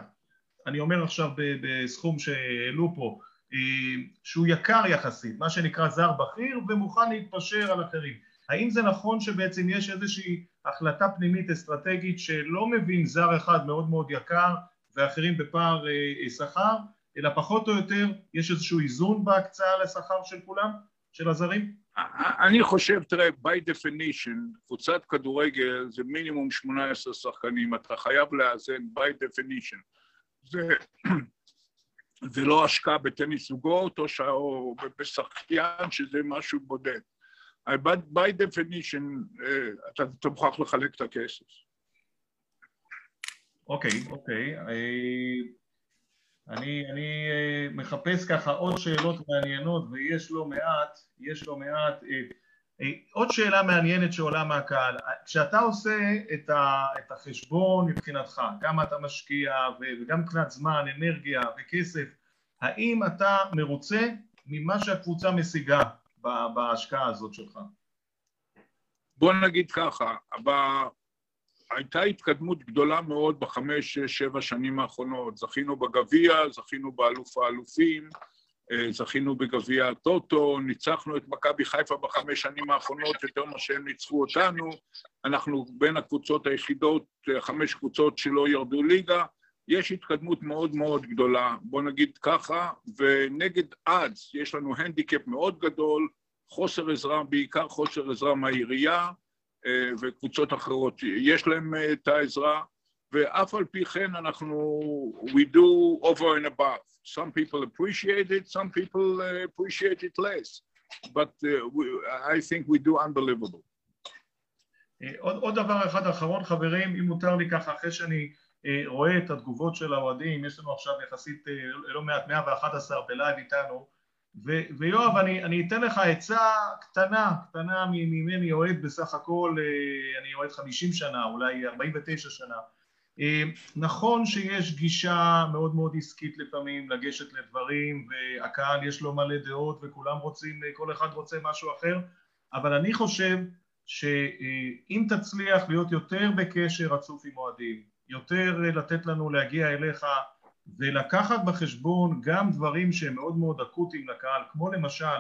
אני אומר עכשיו בסכום שהעלו פה, שהוא יקר יחסית, מה שנקרא זר בכיר, ומוכן להתפשר על אחרים. האם זה נכון שבעצם יש איזושהי החלטה פנימית אסטרטגית שלא מבין זר אחד מאוד מאוד יקר ואחרים בפער שכר, אלא פחות או יותר יש איזשהו איזון בהקצאה לשכר של כולם, של הזרים? אני חושב, תראה, by definition, קבוצת כדורגל זה מינימום 18 שחקנים, אתה חייב לאזן by definition. זה, זה לא השקעה בטניס זוגות או, ש... או בשחיין שזה משהו בודד. By definition, אתה, אתה מוכרח לחלק את הכסף. אוקיי, אוקיי. Okay. אני, אני מחפש ככה עוד שאלות מעניינות ויש לא מעט, יש לא מעט. עוד שאלה מעניינת שעולה מהקהל, כשאתה עושה את, ה, את החשבון מבחינתך, כמה אתה משקיע וגם מבחינת זמן, אנרגיה וכסף, האם אתה מרוצה ממה שהקבוצה משיגה בהשקעה הזאת שלך? בוא נגיד ככה. הייתה התקדמות גדולה מאוד בחמש, שש, שבע שנים האחרונות. זכינו בגביע, זכינו באלוף האלופים, זכינו בגביע הטוטו, ניצחנו את מכבי חיפה בחמש שנים האחרונות יותר ממה שהם ניצחו אותנו, אנחנו בין הקבוצות היחידות, חמש קבוצות שלא ירדו ליגה, יש התקדמות מאוד מאוד גדולה, בוא נגיד ככה, ונגד אדס יש לנו הנדיקאפ מאוד גדול, חוסר עזרה, בעיקר חוסר עזרה מהעירייה וקבוצות אחרות, יש להם את העזרה, ואף על פי כן אנחנו, we do over and above. Some people appreciate it, some people uh, appreciate it less, but we, I think we do unbelievable. עוד, עוד דבר אחד אחרון חברים, אם מותר לי ככה אחרי שאני רואה את התגובות של האוהדים, יש לנו עכשיו יחסית לא מעט 111 בלייב איתנו, ויואב אני, אני אתן לך עצה קטנה, קטנה ממני אוהד בסך הכל, אני אוהד 50 שנה, אולי 49 שנה. נכון שיש גישה מאוד מאוד עסקית לפעמים לגשת לדברים והקהל יש לו מלא דעות וכולם רוצים, כל אחד רוצה משהו אחר אבל אני חושב שאם תצליח להיות יותר בקשר רצוף עם אוהדים, יותר לתת לנו להגיע אליך ולקחת בחשבון גם דברים שהם מאוד מאוד אקוטיים לקהל כמו למשל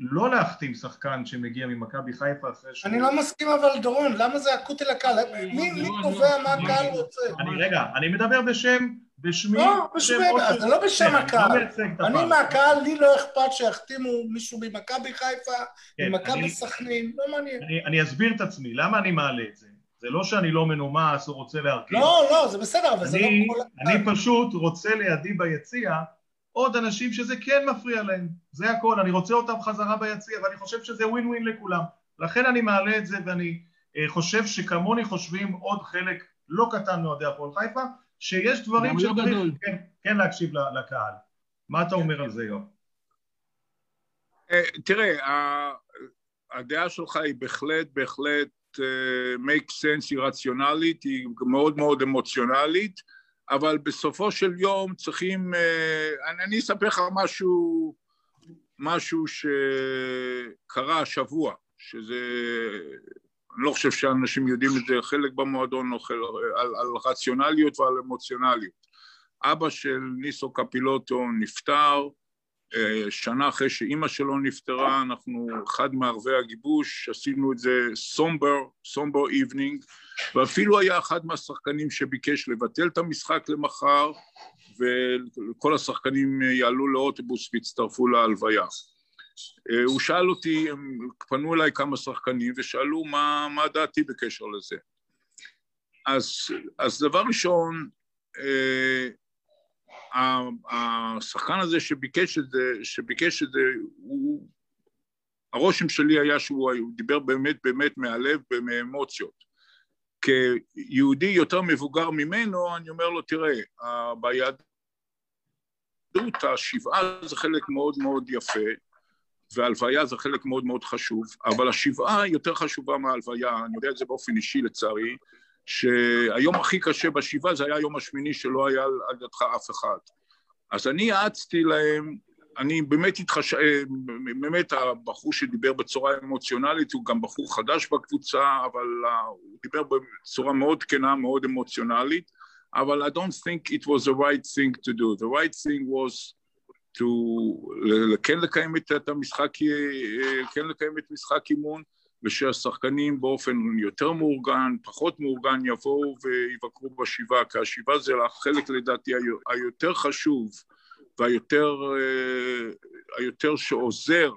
לא להחתים שחקן שמגיע ממכבי חיפה אחרי ש... אני לא מסכים אבל דורון, למה זה אקוטי לקהל? מי קובע מה הקהל רוצה? רגע, אני מדבר בשם, בשמי... לא, בשמי, זה לא בשם הקהל. אני מהקהל, לי לא אכפת שיחתימו מישהו ממכבי חיפה, ממכבי סכנין, לא מעניין. אני אסביר את עצמי, למה אני מעלה את זה? זה לא שאני לא מנומס או רוצה להרכיב. לא, לא, זה בסדר, אבל זה לא כל... אני פשוט רוצה לידי ביציע עוד אנשים שזה כן מפריע להם, זה הכל, אני רוצה אותם חזרה ביציע ואני חושב שזה ווין ווין לכולם, לכן אני מעלה את זה ואני חושב שכמוני חושבים עוד חלק לא קטן מאוהדי הפועל חיפה, שיש דברים שצריך כן, כן להקשיב לקהל. מה אתה אומר על זה יואב? תראה, הדעה שלך היא בהחלט בהחלט make sense, היא רציונלית, היא מאוד מאוד אמוציונלית אבל בסופו של יום צריכים, אני, אני אספר לך משהו, משהו שקרה השבוע, שזה, אני לא חושב שאנשים יודעים את זה, חלק במועדון אוכל על, על רציונליות ועל אמוציונליות. אבא של ניסו קפילוטו נפטר, שנה אחרי שאימא שלו נפטרה, אנחנו אחד מערבי הגיבוש, עשינו את זה סומבר, סומבר איבנינג, ואפילו היה אחד מהשחקנים שביקש לבטל את המשחק למחר, וכל השחקנים יעלו לאוטובוס והצטרפו להלוויה. הוא שאל אותי, פנו אליי כמה שחקנים ושאלו מה, מה דעתי בקשר לזה. אז, אז דבר ראשון, השחקן הזה שביקש את זה, שביקש את זה, הוא, הרושם שלי היה שהוא דיבר באמת באמת מהלב ומאמוציות. כיהודי יותר מבוגר ממנו, אני אומר לו, תראה, ביהדות השבעה זה חלק מאוד מאוד יפה, והלוויה זה חלק מאוד מאוד חשוב, אבל השבעה יותר חשובה מההלוויה, אני יודע את זה באופן אישי לצערי, שהיום הכי קשה בשבעה זה היה היום השמיני שלא היה על ידך אף אחד. אז אני יעצתי להם, אני באמת התחש... באמת הבחור שדיבר בצורה אמוציונלית הוא גם בחור חדש בקבוצה, אבל הוא דיבר בצורה מאוד כנה, מאוד אמוציונלית, אבל I don't think it was the right thing to do. The right thing was to כן לקיים את המשחק, כן לקיים את משחק אימון, ושהשחקנים באופן יותר מאורגן, פחות מאורגן, יבואו ויבקרו בשבעה, כי השבעה זה החלק לדעתי היותר חשוב והיותר היותר שעוזר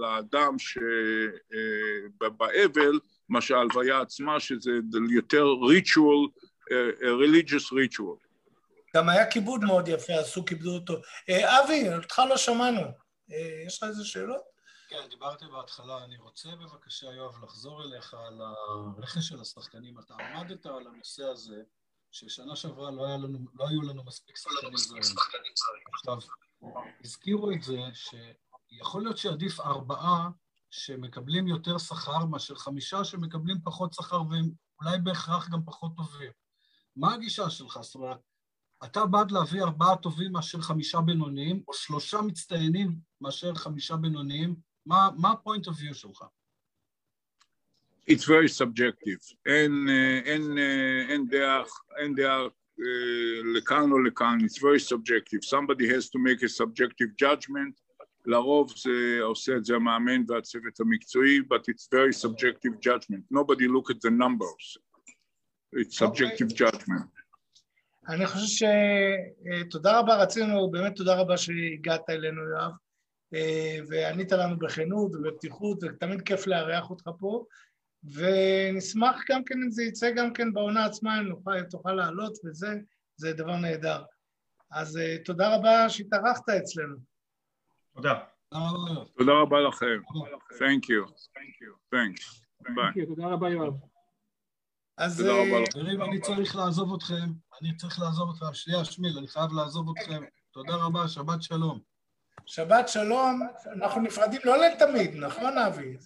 לאדם שבאבל, מה שההלוויה עצמה, שזה יותר ריטואל, religious ritual. גם היה כיבוד מאוד יפה, הוא כיבדו אותו. אבי, אותך לא שמענו. יש לך איזה שאלות? כן, דיברתי בהתחלה, אני רוצה בבקשה, יואב, לחזור אליך על הרכש של השחקנים. אתה עמדת על הנושא הזה, ששנה שעברה לא, לנו, לא היו לנו מספיק שחקנים זרים. עכשיו, הזכירו את זה שיכול להיות שעדיף ארבעה שמקבלים יותר שכר מאשר חמישה שמקבלים פחות שכר והם אולי בהכרח גם פחות טובים. מה הגישה שלך? זאת אומרת, אתה בעד להביא ארבעה טובים מאשר חמישה בינוניים, או שלושה מצטיינים מאשר חמישה בינוניים? מה ה-point of view שלך? It's very subjective. אין, אין, אין דעה, אין דעה לכאן או לכאן, it's very subjective. Somebody has to make a subjective judgment. לרוב זה עושה את זה המאמן והצוות המקצועי, but it's very subjective judgment. Nobody look at the numbers. It's subjective okay. judgment. אני חושב שתודה רבה, רצינו, באמת תודה רבה שהגעת אלינו, יואב. וענית לנו בכנות ובפתיחות, ותמיד כיף לארח אותך פה, ונשמח גם כן אם זה יצא גם כן בעונה עצמה, אם נוכל, תוכל לעלות וזה, זה דבר נהדר. אז תודה רבה שהתארחת אצלנו. תודה. תודה רבה לכם. Thank you. Thanks. ביי. תודה רבה יואב. אז... חברים, אני צריך לעזוב אתכם, אני צריך לעזוב אתכם. שנייה, שמיל, אני חייב לעזוב אתכם. תודה רבה, שבת שלום. שבת שלום, אנחנו נפרדים לא לתמיד, נכון אבי?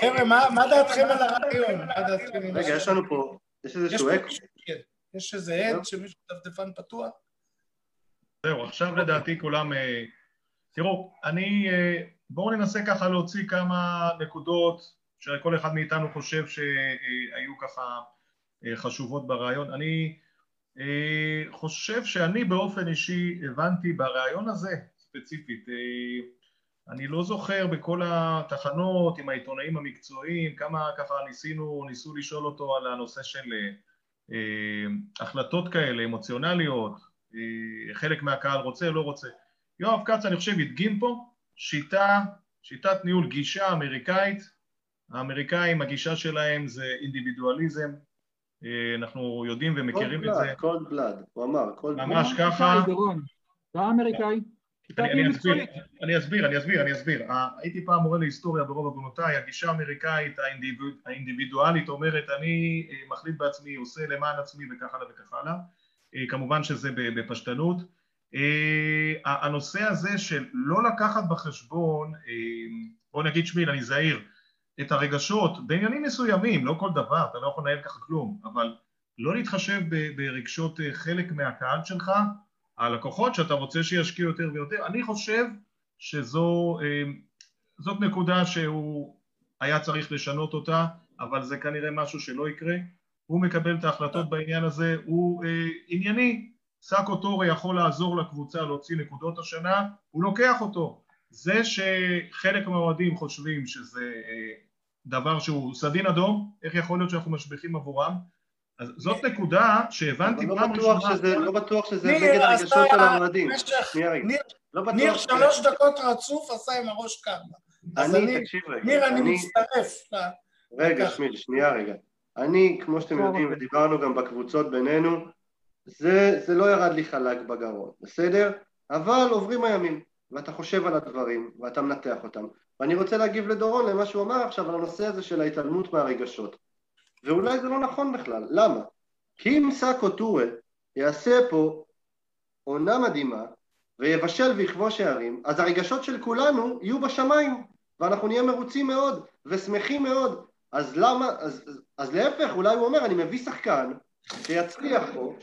חבר'ה, מה דעתכם על הרעיון? רגע, יש לנו פה, יש איזשהו אקו? יש איזה עד שמישהו דפדפן פתוח? זהו, עכשיו לדעתי כולם... תראו, אני... בואו ננסה ככה להוציא כמה נקודות שכל אחד מאיתנו חושב שהיו ככה חשובות ברעיון. אני אה, חושב שאני באופן אישי הבנתי ברעיון הזה ספציפית, אה, אני לא זוכר בכל התחנות עם העיתונאים המקצועיים כמה ככה ניסינו, ניסו לשאול אותו על הנושא של אה, החלטות כאלה אמוציונליות, חלק מהקהל רוצה, לא רוצה. יואב כץ אני חושב הדגים פה שיטה, שיטת ניהול גישה אמריקאית, האמריקאים הגישה שלהם זה אינדיבידואליזם, אה, אנחנו יודעים ומכירים את זה. קולד בלאד, הוא אמר, קולד בלאד. ממש ככה. לא האמריקאי. אני אסביר, אני אסביר, אני אסביר, אני אסביר. הייתי פעם מורה להיסטוריה ברוב הגונותיי, הגישה האמריקאית האינדיבידואלית אומרת אני אה, מחליט בעצמי, עושה למען עצמי וכך הלאה וכך הלאה. אה, כמובן שזה בפשטנות. הנושא הזה של לא לקחת בחשבון, בוא נגיד שמיל, אני זהיר, את הרגשות בעניינים מסוימים, לא כל דבר, אתה לא יכול לנהל ככה כלום, אבל לא להתחשב ברגשות אה, חלק מהקהל שלך, הלקוחות שאתה רוצה שישקיעו יותר ויותר, אני חושב שזו אה, נקודה שהוא היה צריך לשנות אותה, אבל זה כנראה משהו שלא יקרה, הוא מקבל את ההחלטות בעניין הזה, הוא אה, ענייני, סאקו טורי יכול לעזור לקבוצה להוציא נקודות השנה, הוא לוקח אותו. זה שחלק מהאוהדים חושבים שזה אה, דבר שהוא סדין אדום, איך יכול להיות שאנחנו משביחים עבורם? אז זאת נקודה שהבנתי פעם ראשונה... לא בטוח שזה נגד הרגשות של האוהדים. לא ניר שלוש דקות רצוף עשה עם הראש ככה. אני, תקשיב רגע. ניר, אני מצטרף. רגע, שמיל, שנייה רגע. אני, כמו שאתם יודעים, ודיברנו גם בקבוצות בינינו, זה לא ירד לי חלק בגרון, בסדר? אבל עוברים הימים, ואתה חושב על הדברים, ואתה מנתח אותם. ואני רוצה להגיב לדורון למה שהוא אמר עכשיו על הנושא הזה של ההתעלמות מהרגשות. ואולי זה לא נכון בכלל, למה? כי אם סאקו טורה יעשה פה עונה מדהימה, ויבשל ויכבוש הערים, אז הרגשות של כולנו יהיו בשמיים, ואנחנו נהיה מרוצים מאוד, ושמחים מאוד. אז למה, אז, אז, אז להפך, אולי הוא אומר, אני מביא שחקן שיצליח פה,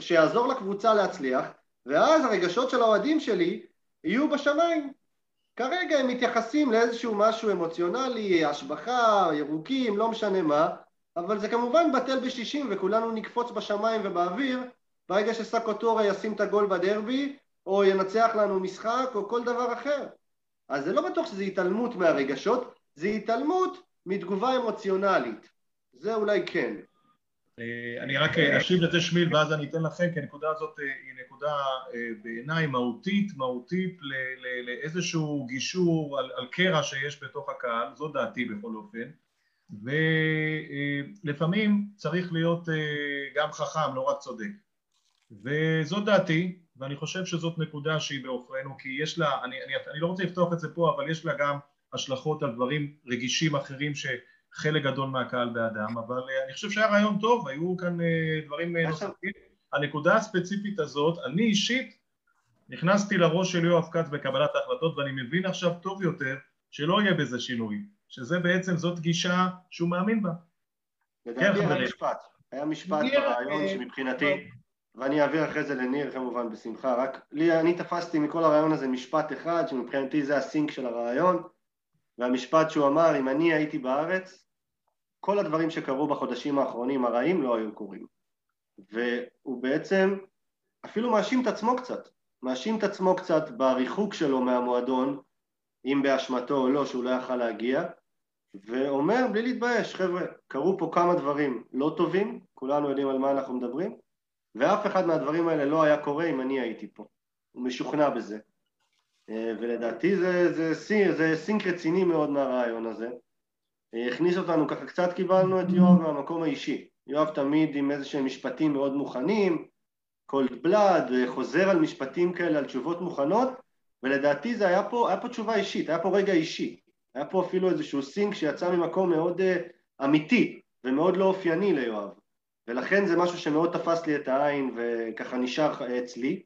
שיעזור לקבוצה להצליח, ואז הרגשות של האוהדים שלי יהיו בשמיים. כרגע הם מתייחסים לאיזשהו משהו אמוציונלי, השבחה, ירוקים, לא משנה מה, אבל זה כמובן בטל בשישים וכולנו נקפוץ בשמיים ובאוויר ברגע שסקוטורה ישים את הגול בדרבי או ינצח לנו משחק או כל דבר אחר. אז זה לא בטוח שזה התעלמות מהרגשות, זה התעלמות מתגובה אמוציונלית. זה אולי כן. אה, אני רק אה, אשיב לזה שמיל ואז אני אתן לכם כי הנקודה הזאת אה, היא נקודה בעיניי מהותית, מהותית לאיזשהו גישור על, על קרע שיש בתוך הקהל, זו דעתי בכל אופן. ולפעמים צריך להיות גם חכם, לא רק צודק. וזו דעתי ואני חושב שזאת נקודה שהיא בעוכרינו כי יש לה, אני, אני, אני לא רוצה לפתוח את זה פה אבל יש לה גם השלכות על דברים רגישים אחרים ש... חלק גדול מהקהל באדם, אבל אה, אני חושב שהיה רעיון טוב, היו כאן אה, דברים אה, נוספים. הנקודה הספציפית הזאת, אני אישית נכנסתי לראש של יואב כץ בקבלת ההחלטות ואני מבין עכשיו טוב יותר שלא יהיה בזה שינוי, שזה בעצם, זאת גישה שהוא מאמין בה. לדעתי כן, היה משפט, היה משפט ברעיון שמבחינתי, ואני אעביר אחרי זה לניר כמובן בשמחה, רק לי, אני תפסתי מכל הרעיון הזה משפט אחד שמבחינתי זה הסינק של הרעיון והמשפט שהוא אמר, אם אני הייתי בארץ, כל הדברים שקרו בחודשים האחרונים הרעים לא היו קורים. והוא בעצם אפילו מאשים את עצמו קצת, מאשים את עצמו קצת בריחוק שלו מהמועדון, אם באשמתו או לא, שהוא לא יכל להגיע, ואומר בלי להתבייש, חבר'ה, קרו פה כמה דברים לא טובים, כולנו יודעים על מה אנחנו מדברים, ואף אחד מהדברים האלה לא היה קורה אם אני הייתי פה. הוא משוכנע בזה. אה, ולדעתי זה, זה, זה, זה סינק רציני מאוד מהריאיון הזה. אה, הכניס אותנו ככה, קצת קיבלנו את יואב מהמקום האישי. יואב תמיד עם איזה שהם משפטים מאוד מוכנים, cold blood, חוזר על משפטים כאלה, על תשובות מוכנות, ולדעתי זה היה פה, היה פה תשובה אישית, היה פה רגע אישי. היה פה אפילו איזשהו סינק שיצא ממקום מאוד uh, אמיתי ומאוד לא אופייני ליואב. ולכן זה משהו שמאוד תפס לי את העין וככה נשאר אצלי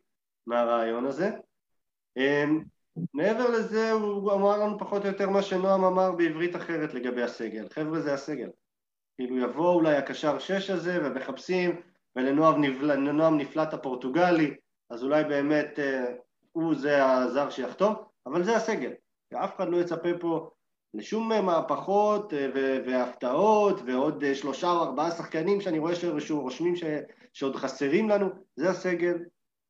מהרעיון הזה. אמ, מעבר לזה הוא אמר לנו פחות או יותר מה שנועם אמר בעברית אחרת לגבי הסגל, חבר'ה זה הסגל, כאילו יבוא אולי הקשר שש הזה ומחפשים ולנועם נפל, נפלט הפורטוגלי אז אולי באמת אה, הוא זה הזר שיחתום, אבל זה הסגל, ואף אחד לא יצפה פה לשום מהפכות אה, והפתעות ועוד אה, שלושה או ארבעה שחקנים שאני רואה שרושמים ש... שעוד חסרים לנו, זה הסגל,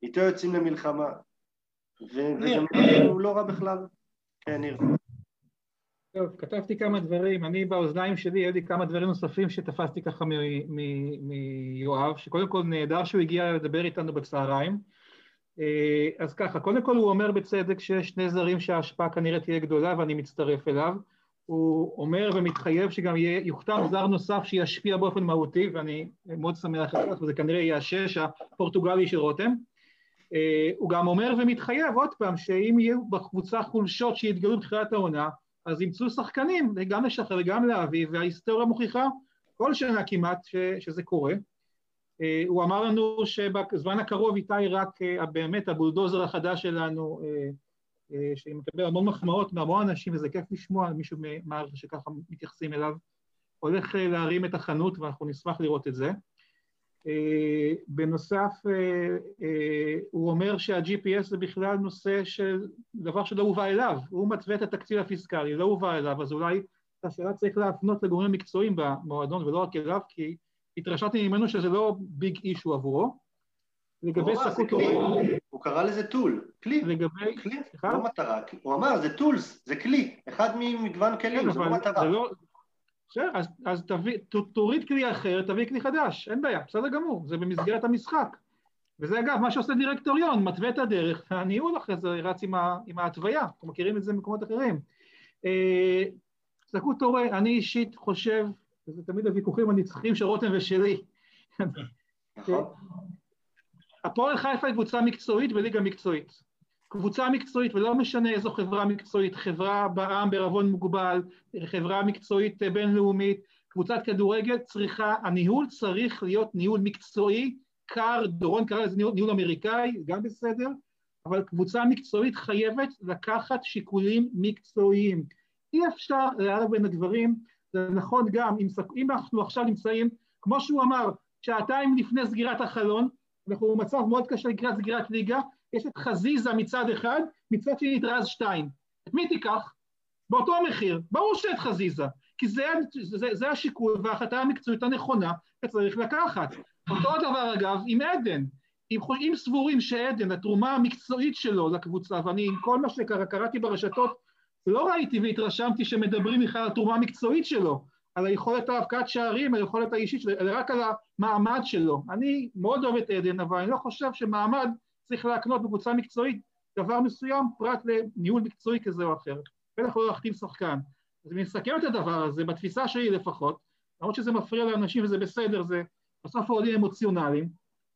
איתו יוצאים למלחמה, וגם הוא לא רע בכלל. כן, ניר. טוב, כתבתי כמה דברים, אני באוזניים שלי, היו לי כמה דברים נוספים שתפסתי ככה מיואב, שקודם כל נהדר שהוא הגיע לדבר איתנו בצהריים. אה, אז ככה, קודם כל הוא אומר בצדק שיש שני זרים שההשפעה כנראה תהיה גדולה ואני מצטרף אליו. הוא אומר ומתחייב שגם יוכתב זר נוסף שישפיע באופן מהותי, ואני מאוד שמח על זה, וזה כנראה יהיה השש הפורטוגלי של רותם. אה, הוא גם אומר ומתחייב עוד פעם שאם יהיו בקבוצה חולשות שיתגלו בתחילת העונה אז ימצאו שחקנים גם לשחרר וגם להביא וההיסטוריה מוכיחה כל שנה כמעט ש, שזה קורה. אה, הוא אמר לנו שבזמן הקרוב איתי רק אה, באמת הבולדוזר החדש שלנו שמקבל המון מחמאות מהמון אנשים וזה כיף לשמוע מישהו מהמערכת שככה מתייחסים אליו הולך להרים את החנות ואנחנו נשמח לראות את זה. בנוסף, אה, אה, הוא אומר שה-GPS זה בכלל נושא של דבר שלא הובא אליו, הוא מתווה את התקציב הפיסקלי, לא הובא אליו, אז אולי את השאלה צריך להפנות לגורמים מקצועיים במועדון ולא רק אליו, כי התרשמתי ממנו שזה לא ביג אישו עבורו. לגבי סקוט... הוא קרא לזה טול, כלי, לגבי... כלי, לא מטרה, הוא אמר זה טולס, זה כלי, אחד ממגוון כלים, כן, זה לא מטרה. בסדר, אז, אז תביא, ת, תוריד כלי אחר, תביא כלי חדש, אין בעיה, בסדר גמור, זה במסגרת המשחק. וזה אגב, מה שעושה דירקטוריון, מתווה את הדרך, והניהול אחרי זה רץ עם, ה, עם ההתוויה, אנחנו מכירים את זה במקומות אחרים. אה, זכות הורה, אני אישית חושב וזה תמיד הוויכוחים הנצחיים של רותם ושלי. נכון. הפועל חיפה היא קבוצה מקצועית וליגה מקצועית. קבוצה מקצועית, ולא משנה איזו חברה מקצועית, חברה בעם בערבון מוגבל, חברה מקצועית בינלאומית, קבוצת כדורגל צריכה, הניהול צריך להיות ניהול מקצועי, קר, דורון קרא לזה ניהול, ניהול אמריקאי, גם בסדר, אבל קבוצה מקצועית חייבת לקחת שיקולים מקצועיים. אי אפשר לערב בין הדברים, זה נכון גם, אם, אם אנחנו עכשיו נמצאים, כמו שהוא אמר, שעתיים לפני סגירת החלון, אנחנו במצב מאוד קשה לקראת סגירת ליגה, יש את חזיזה מצד אחד, מצד שני את רז שתיים. את מי תיקח? באותו מחיר. ברור שאת חזיזה, כי זה, זה, זה השיקול וההחלטה המקצועית הנכונה שצריך לקחת. אותו דבר אגב עם עדן. אם, אם סבורים שעדן, התרומה המקצועית שלו לקבוצה, ואני עם כל מה שקראתי ברשתות, לא ראיתי והתרשמתי שמדברים בכלל על התרומה המקצועית שלו, על היכולת ההבקעת שערים, על היכולת האישית שלו, רק על המעמד שלו. אני מאוד אוהב את עדן, אבל אני לא חושב שמעמד צריך להקנות בקבוצה מקצועית דבר מסוים פרט לניהול מקצועי כזה או אחר. בטח לא להחתים שחקן. אז אני מסכם את הדבר הזה, בתפיסה שלי לפחות, למרות שזה מפריע לאנשים וזה בסדר, זה בסוף העולים אמוציונליים,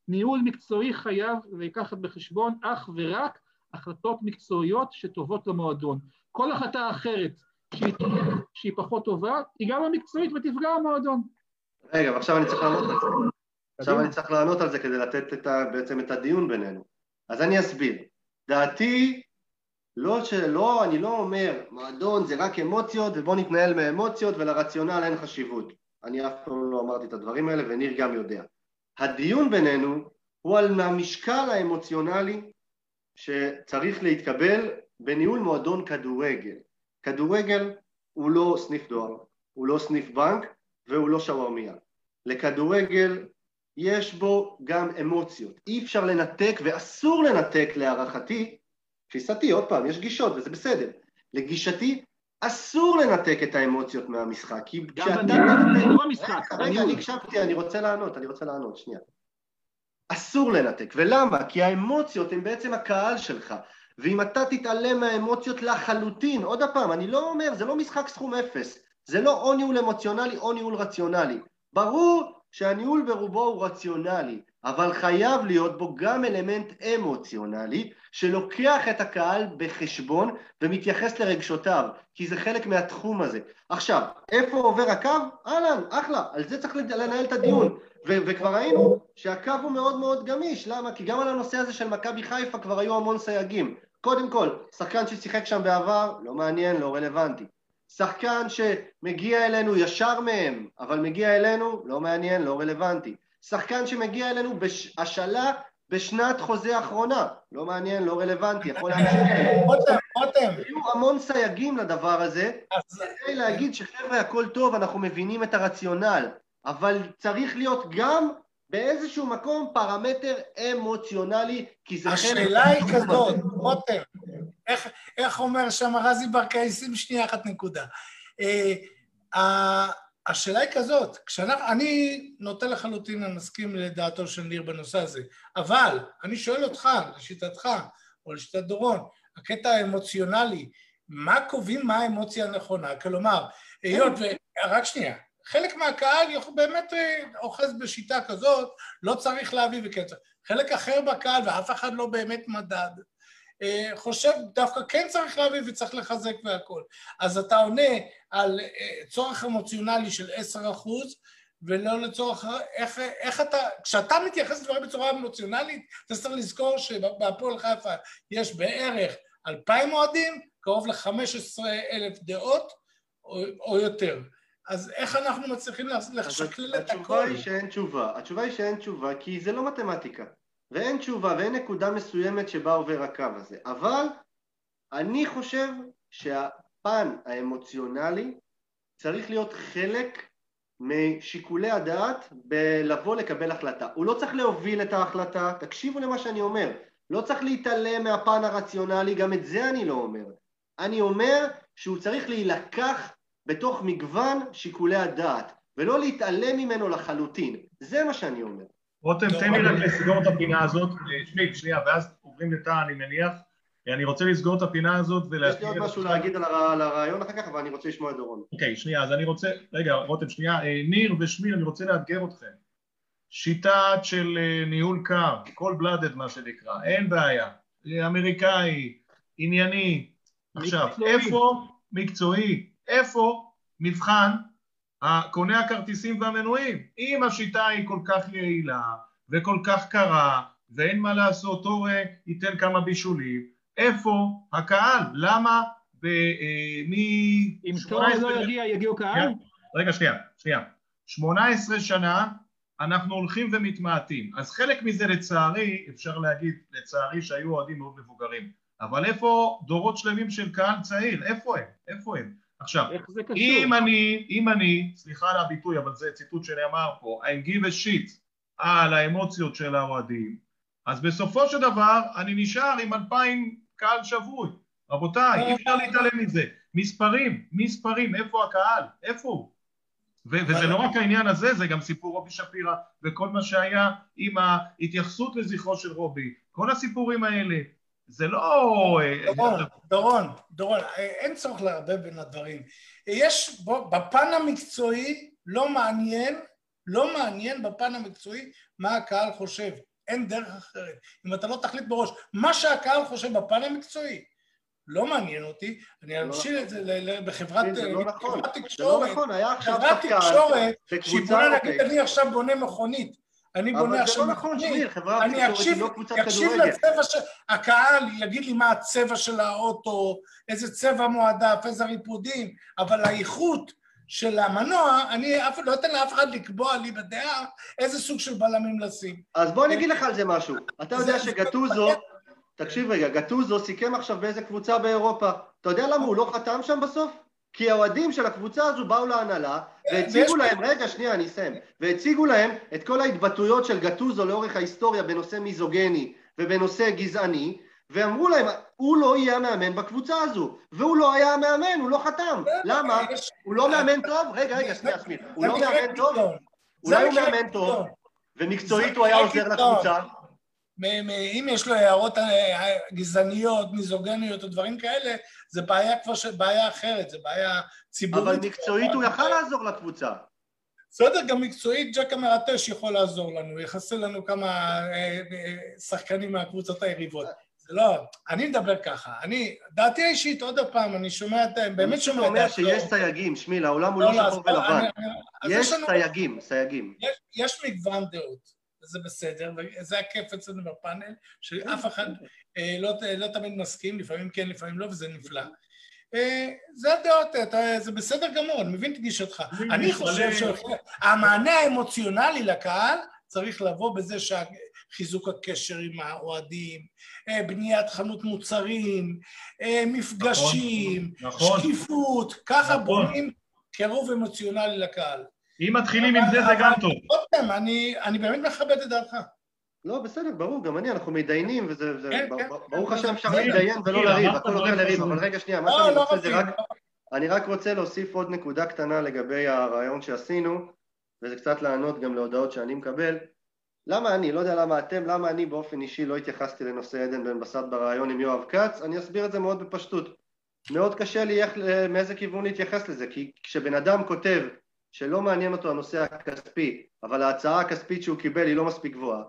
ניהול מקצועי חייב לקחת בחשבון אך ורק החלטות מקצועיות שטובות למועדון. כל החלטה אחרת שהיא, שהיא פחות טובה, היא גם המקצועית ותפגע במועדון. רגע, ועכשיו אני צריך לענות על זה. עכשיו אני צריך לענות על זה כדי לתת את ה, בעצם את הדיון בינינו. אז אני אסביר. דעתי, לא שלא, אני לא אומר, מועדון זה רק אמוציות ובוא נתנהל מאמוציות ולרציונל אין חשיבות. אני אף פעם לא אמרתי את הדברים האלה וניר גם יודע. הדיון בינינו הוא על המשקל האמוציונלי שצריך להתקבל בניהול מועדון כדורגל. כדורגל הוא לא סניף דואר, הוא לא סניף בנק והוא לא שווארמיה. לכדורגל יש בו גם אמוציות. אי אפשר לנתק ואסור לנתק להערכתי, תפיסתי, עוד פעם, יש גישות וזה בסדר. לגישתי, אסור לנתק את האמוציות מהמשחק. כי כשאתה... גם במשחק. רגע, אני הקשבתי, אני רוצה לענות, אני רוצה לענות, שנייה. אסור לנתק, ולמה? כי האמוציות הן בעצם הקהל שלך. ואם אתה תתעלם מהאמוציות לחלוטין, עוד פעם, אני לא אומר, זה לא משחק סכום אפס, זה לא או ניהול אמוציונלי או ניהול רציונלי. ברור שהניהול ברובו הוא רציונלי, אבל חייב להיות בו גם אלמנט אמוציונלי שלוקח את הקהל בחשבון ומתייחס לרגשותיו, כי זה חלק מהתחום הזה. עכשיו, איפה עובר הקו? אהלן, אחלה, על זה צריך לנהל את הדיון. ו- וכבר ראינו שהקו הוא מאוד מאוד גמיש, למה? כי גם על הנושא הזה של מכבי חיפה כבר היו המון סייגים. קודם כל, שחקן ששיחק שם בעבר, לא מעניין, לא רלוונטי. שחקן שמגיע אלינו ישר מהם, אבל מגיע אלינו, לא מעניין, לא רלוונטי. שחקן שמגיע אלינו בהשאלה בשנת חוזה אחרונה, לא מעניין, לא רלוונטי, יכול להמשיך. רותם, רותם. היו המון סייגים לדבר הזה, כדי להגיד שחבר'ה הכל טוב, אנחנו מבינים את הרציונל, אבל צריך להיות גם באיזשהו מקום פרמטר אמוציונלי, כי זה חלק... השאלה היא כזאת, רותם, איך, איך אומר שם רזי ברקאי, שים שנייה אחת נקודה. Uh, השאלה היא כזאת, כשאנחנו, אני נוטה לחלוטין, אני מסכים לדעתו של ניר בנושא הזה, אבל אני שואל אותך, לשיטתך, או לשיטת דורון, הקטע האמוציונלי, מה קובעים מה האמוציה הנכונה? כלומר, היות ו... רק שנייה, חלק מהקהל באמת אה, אוחז בשיטה כזאת, לא צריך להביא וכן צריך. חלק אחר בקהל, ואף אחד לא באמת מדד, אה, חושב דווקא כן צריך להביא וצריך לחזק והכול. אז אתה עונה על אה, צורך אמוציונלי של עשר אחוז, ולא לצורך, איך, איך אתה, כשאתה מתייחס לדברים בצורה אמוציונלית, אתה צריך לזכור שבהפועל חיפה יש בערך אלפיים אוהדים, קרוב לחמש עשרה אלף דעות או, או יותר. אז איך אנחנו מצליחים לשקלל את הכל? התשובה היא שאין תשובה. התשובה היא שאין תשובה כי זה לא מתמטיקה. ואין תשובה ואין נקודה מסוימת שבה עובר הקו הזה. אבל אני חושב שהפן האמוציונלי צריך להיות חלק משיקולי הדעת בלבוא לקבל החלטה. הוא לא צריך להוביל את ההחלטה, תקשיבו למה שאני אומר, לא צריך להתעלם מהפן הרציונלי, גם את זה אני לא אומר. אני אומר שהוא צריך להילקח בתוך מגוון שיקולי הדעת, ולא להתעלם ממנו לחלוטין. זה מה שאני אומר. רותם, תן לי רק לסגור את הפינה הזאת, שמי, שנייה, ואז עוברים לתא, אני מניח. אני רוצה לסגור את הפינה הזאת ולהסביר... יש לי עוד משהו להגיד על הרעיון אחר כך, אבל אני רוצה לשמוע את דורון. אוקיי, שנייה, אז אני רוצה... רגע, רותם, שנייה. אה, ניר ושמיר, אני רוצה לאתגר אתכם. שיטה של אה, ניהול קר, כל בלאדד מה שנקרא, אין בעיה. אמריקאי, ענייני. עכשיו, איפה מקצועי, איפה מבחן קונה הכרטיסים והמנויים? אם השיטה היא כל כך יעילה וכל כך קרה ואין מה לעשות, אורק ייתן כמה בישולים, איפה הקהל? למה ב... אה, מ... אם תורן לא יגיע, יגיעו קהל? רגע, שנייה, שנייה. 18 שנה אנחנו הולכים ומתמעטים. אז חלק מזה לצערי, אפשר להגיד לצערי שהיו אוהדים מאוד מבוגרים. אבל איפה דורות שלמים של קהל צעיר? איפה הם? איפה הם? עכשיו, אם אני, אם אני, סליחה על הביטוי, אבל זה ציטוט שנאמר פה, I give a shit על האמוציות של האוהדים, אז בסופו של דבר אני נשאר עם אלפיים קהל שבוי. רבותיי, אי אפשר להתעלם מזה. מספרים, מספרים, איפה הקהל? איפה הוא? וזה לא רק העניין הזה, זה גם סיפור רובי שפירא וכל מה שהיה עם ההתייחסות לזכרו של רובי, כל הסיפורים האלה, זה לא... אה, דורון, דורון, דורון, אה, אין צורך לערבב בין הדברים. יש, בו, בפן המקצועי לא מעניין, לא מעניין בפן המקצועי מה הקהל חושב. אין דרך אחרת. אם אתה לא תחליט בראש מה שהקהל חושב בפן המקצועי, לא מעניין אותי, אני לא אמשיל את זה. בחברת לא נכון. תקשורת, חברת תקשורת שהיא בונה, נגיד אני עכשיו בונה מכונית, אני בונה עכשיו לא נכון, מכונית, אני אקשיב לצבע של... הקהל יגיד לי מה הצבע של האוטו, איזה צבע מועדף, איזה ריפודים, אבל האיכות של המנוע, אני אף, לא אתן לאף אחד לקבוע לי בדעה איזה סוג של בלמים לשים. אז בוא אני אגיד לך על זה משהו. אתה יודע שגטוזו, תקשיב רגע, גטוזו סיכם עכשיו באיזה קבוצה באירופה. אתה יודע למה הוא לא חתם שם בסוף? כי האוהדים של הקבוצה הזו באו להנהלה והציגו להם, רגע שנייה אני אסיים, והציגו להם את כל ההתבטאויות של גטוזו לאורך ההיסטוריה בנושא מיזוגני ובנושא גזעני ואמרו להם, הוא לא יהיה המאמן בקבוצה הזו, והוא לא היה המאמן, הוא לא חתם. למה? הוא לא מאמן טוב? רגע, רגע, שנייה, סמיר. הוא לא מאמן טוב? אולי הוא מאמן טוב, ומקצועית הוא היה עוזר לקבוצה? אם יש לו הערות אה, גזעניות, מיזוגניות או דברים כאלה, זה בעיה כבר, בעיה אחרת, זה בעיה ציבורית. אבל מקצועית הוא יכל לעזור לקבוצה. בסדר, גם מקצועית ג'קה מרטש יכול לעזור לנו, יחסל לנו כמה אה, אה, שחקנים מהקבוצות היריבות. לא, אני מדבר ככה, אני, דעתי האישית, עוד פעם, אני שומע את, באמת שומע את... אני אומר שיש סייגים, שמי, העולם הוא לא, לא שחור ולבן. יש סייגים, סייגים. יש מגוון דעות, וזה בסדר, וזה הכיף אצלנו בפאנל, שאף אחד אה, לא, לא תמיד מסכים, לפעמים כן, לפעמים לא, וזה נפלא. אה, זה הדעות, זה בסדר גמור, אני מבין את גישתך. אני חושב שהמענה האמוציונלי לקהל צריך לבוא בזה חיזוק הקשר עם האוהדים, אה, בניית חנות מוצרים, מפגשים, נכון, נכון. שקיפות, נכון. ככה נכון. בונים קירוב אמוציונלי לקהל. אם מתחילים עם זה, זה גם טוב. עוד פעם, אני, אני באמת מכבד את דעתך. לא, בסדר, ברור, גם אני, אנחנו מתדיינים, וזה, כן, כן, ברוך השם אפשר להתדיין ולא לריב, הכל עובר לריב, אבל רגע, שנייה, מה לא, שאני לא רוצה זה רק, אני רק רוצה להוסיף עוד נקודה קטנה לגבי הרעיון שעשינו, וזה קצת לענות גם להודעות שאני מקבל. למה אני, לא יודע למה אתם, למה אני באופן אישי לא התייחסתי לנושא עדן בן בסט בריאיון עם יואב כץ, אני אסביר את זה מאוד בפשטות. מאוד קשה לי איך, מאיזה כיוון להתייחס לזה, כי כשבן אדם כותב שלא מעניין אותו הנושא הכספי, אבל ההצעה הכספית שהוא קיבל היא לא מספיק גבוהה,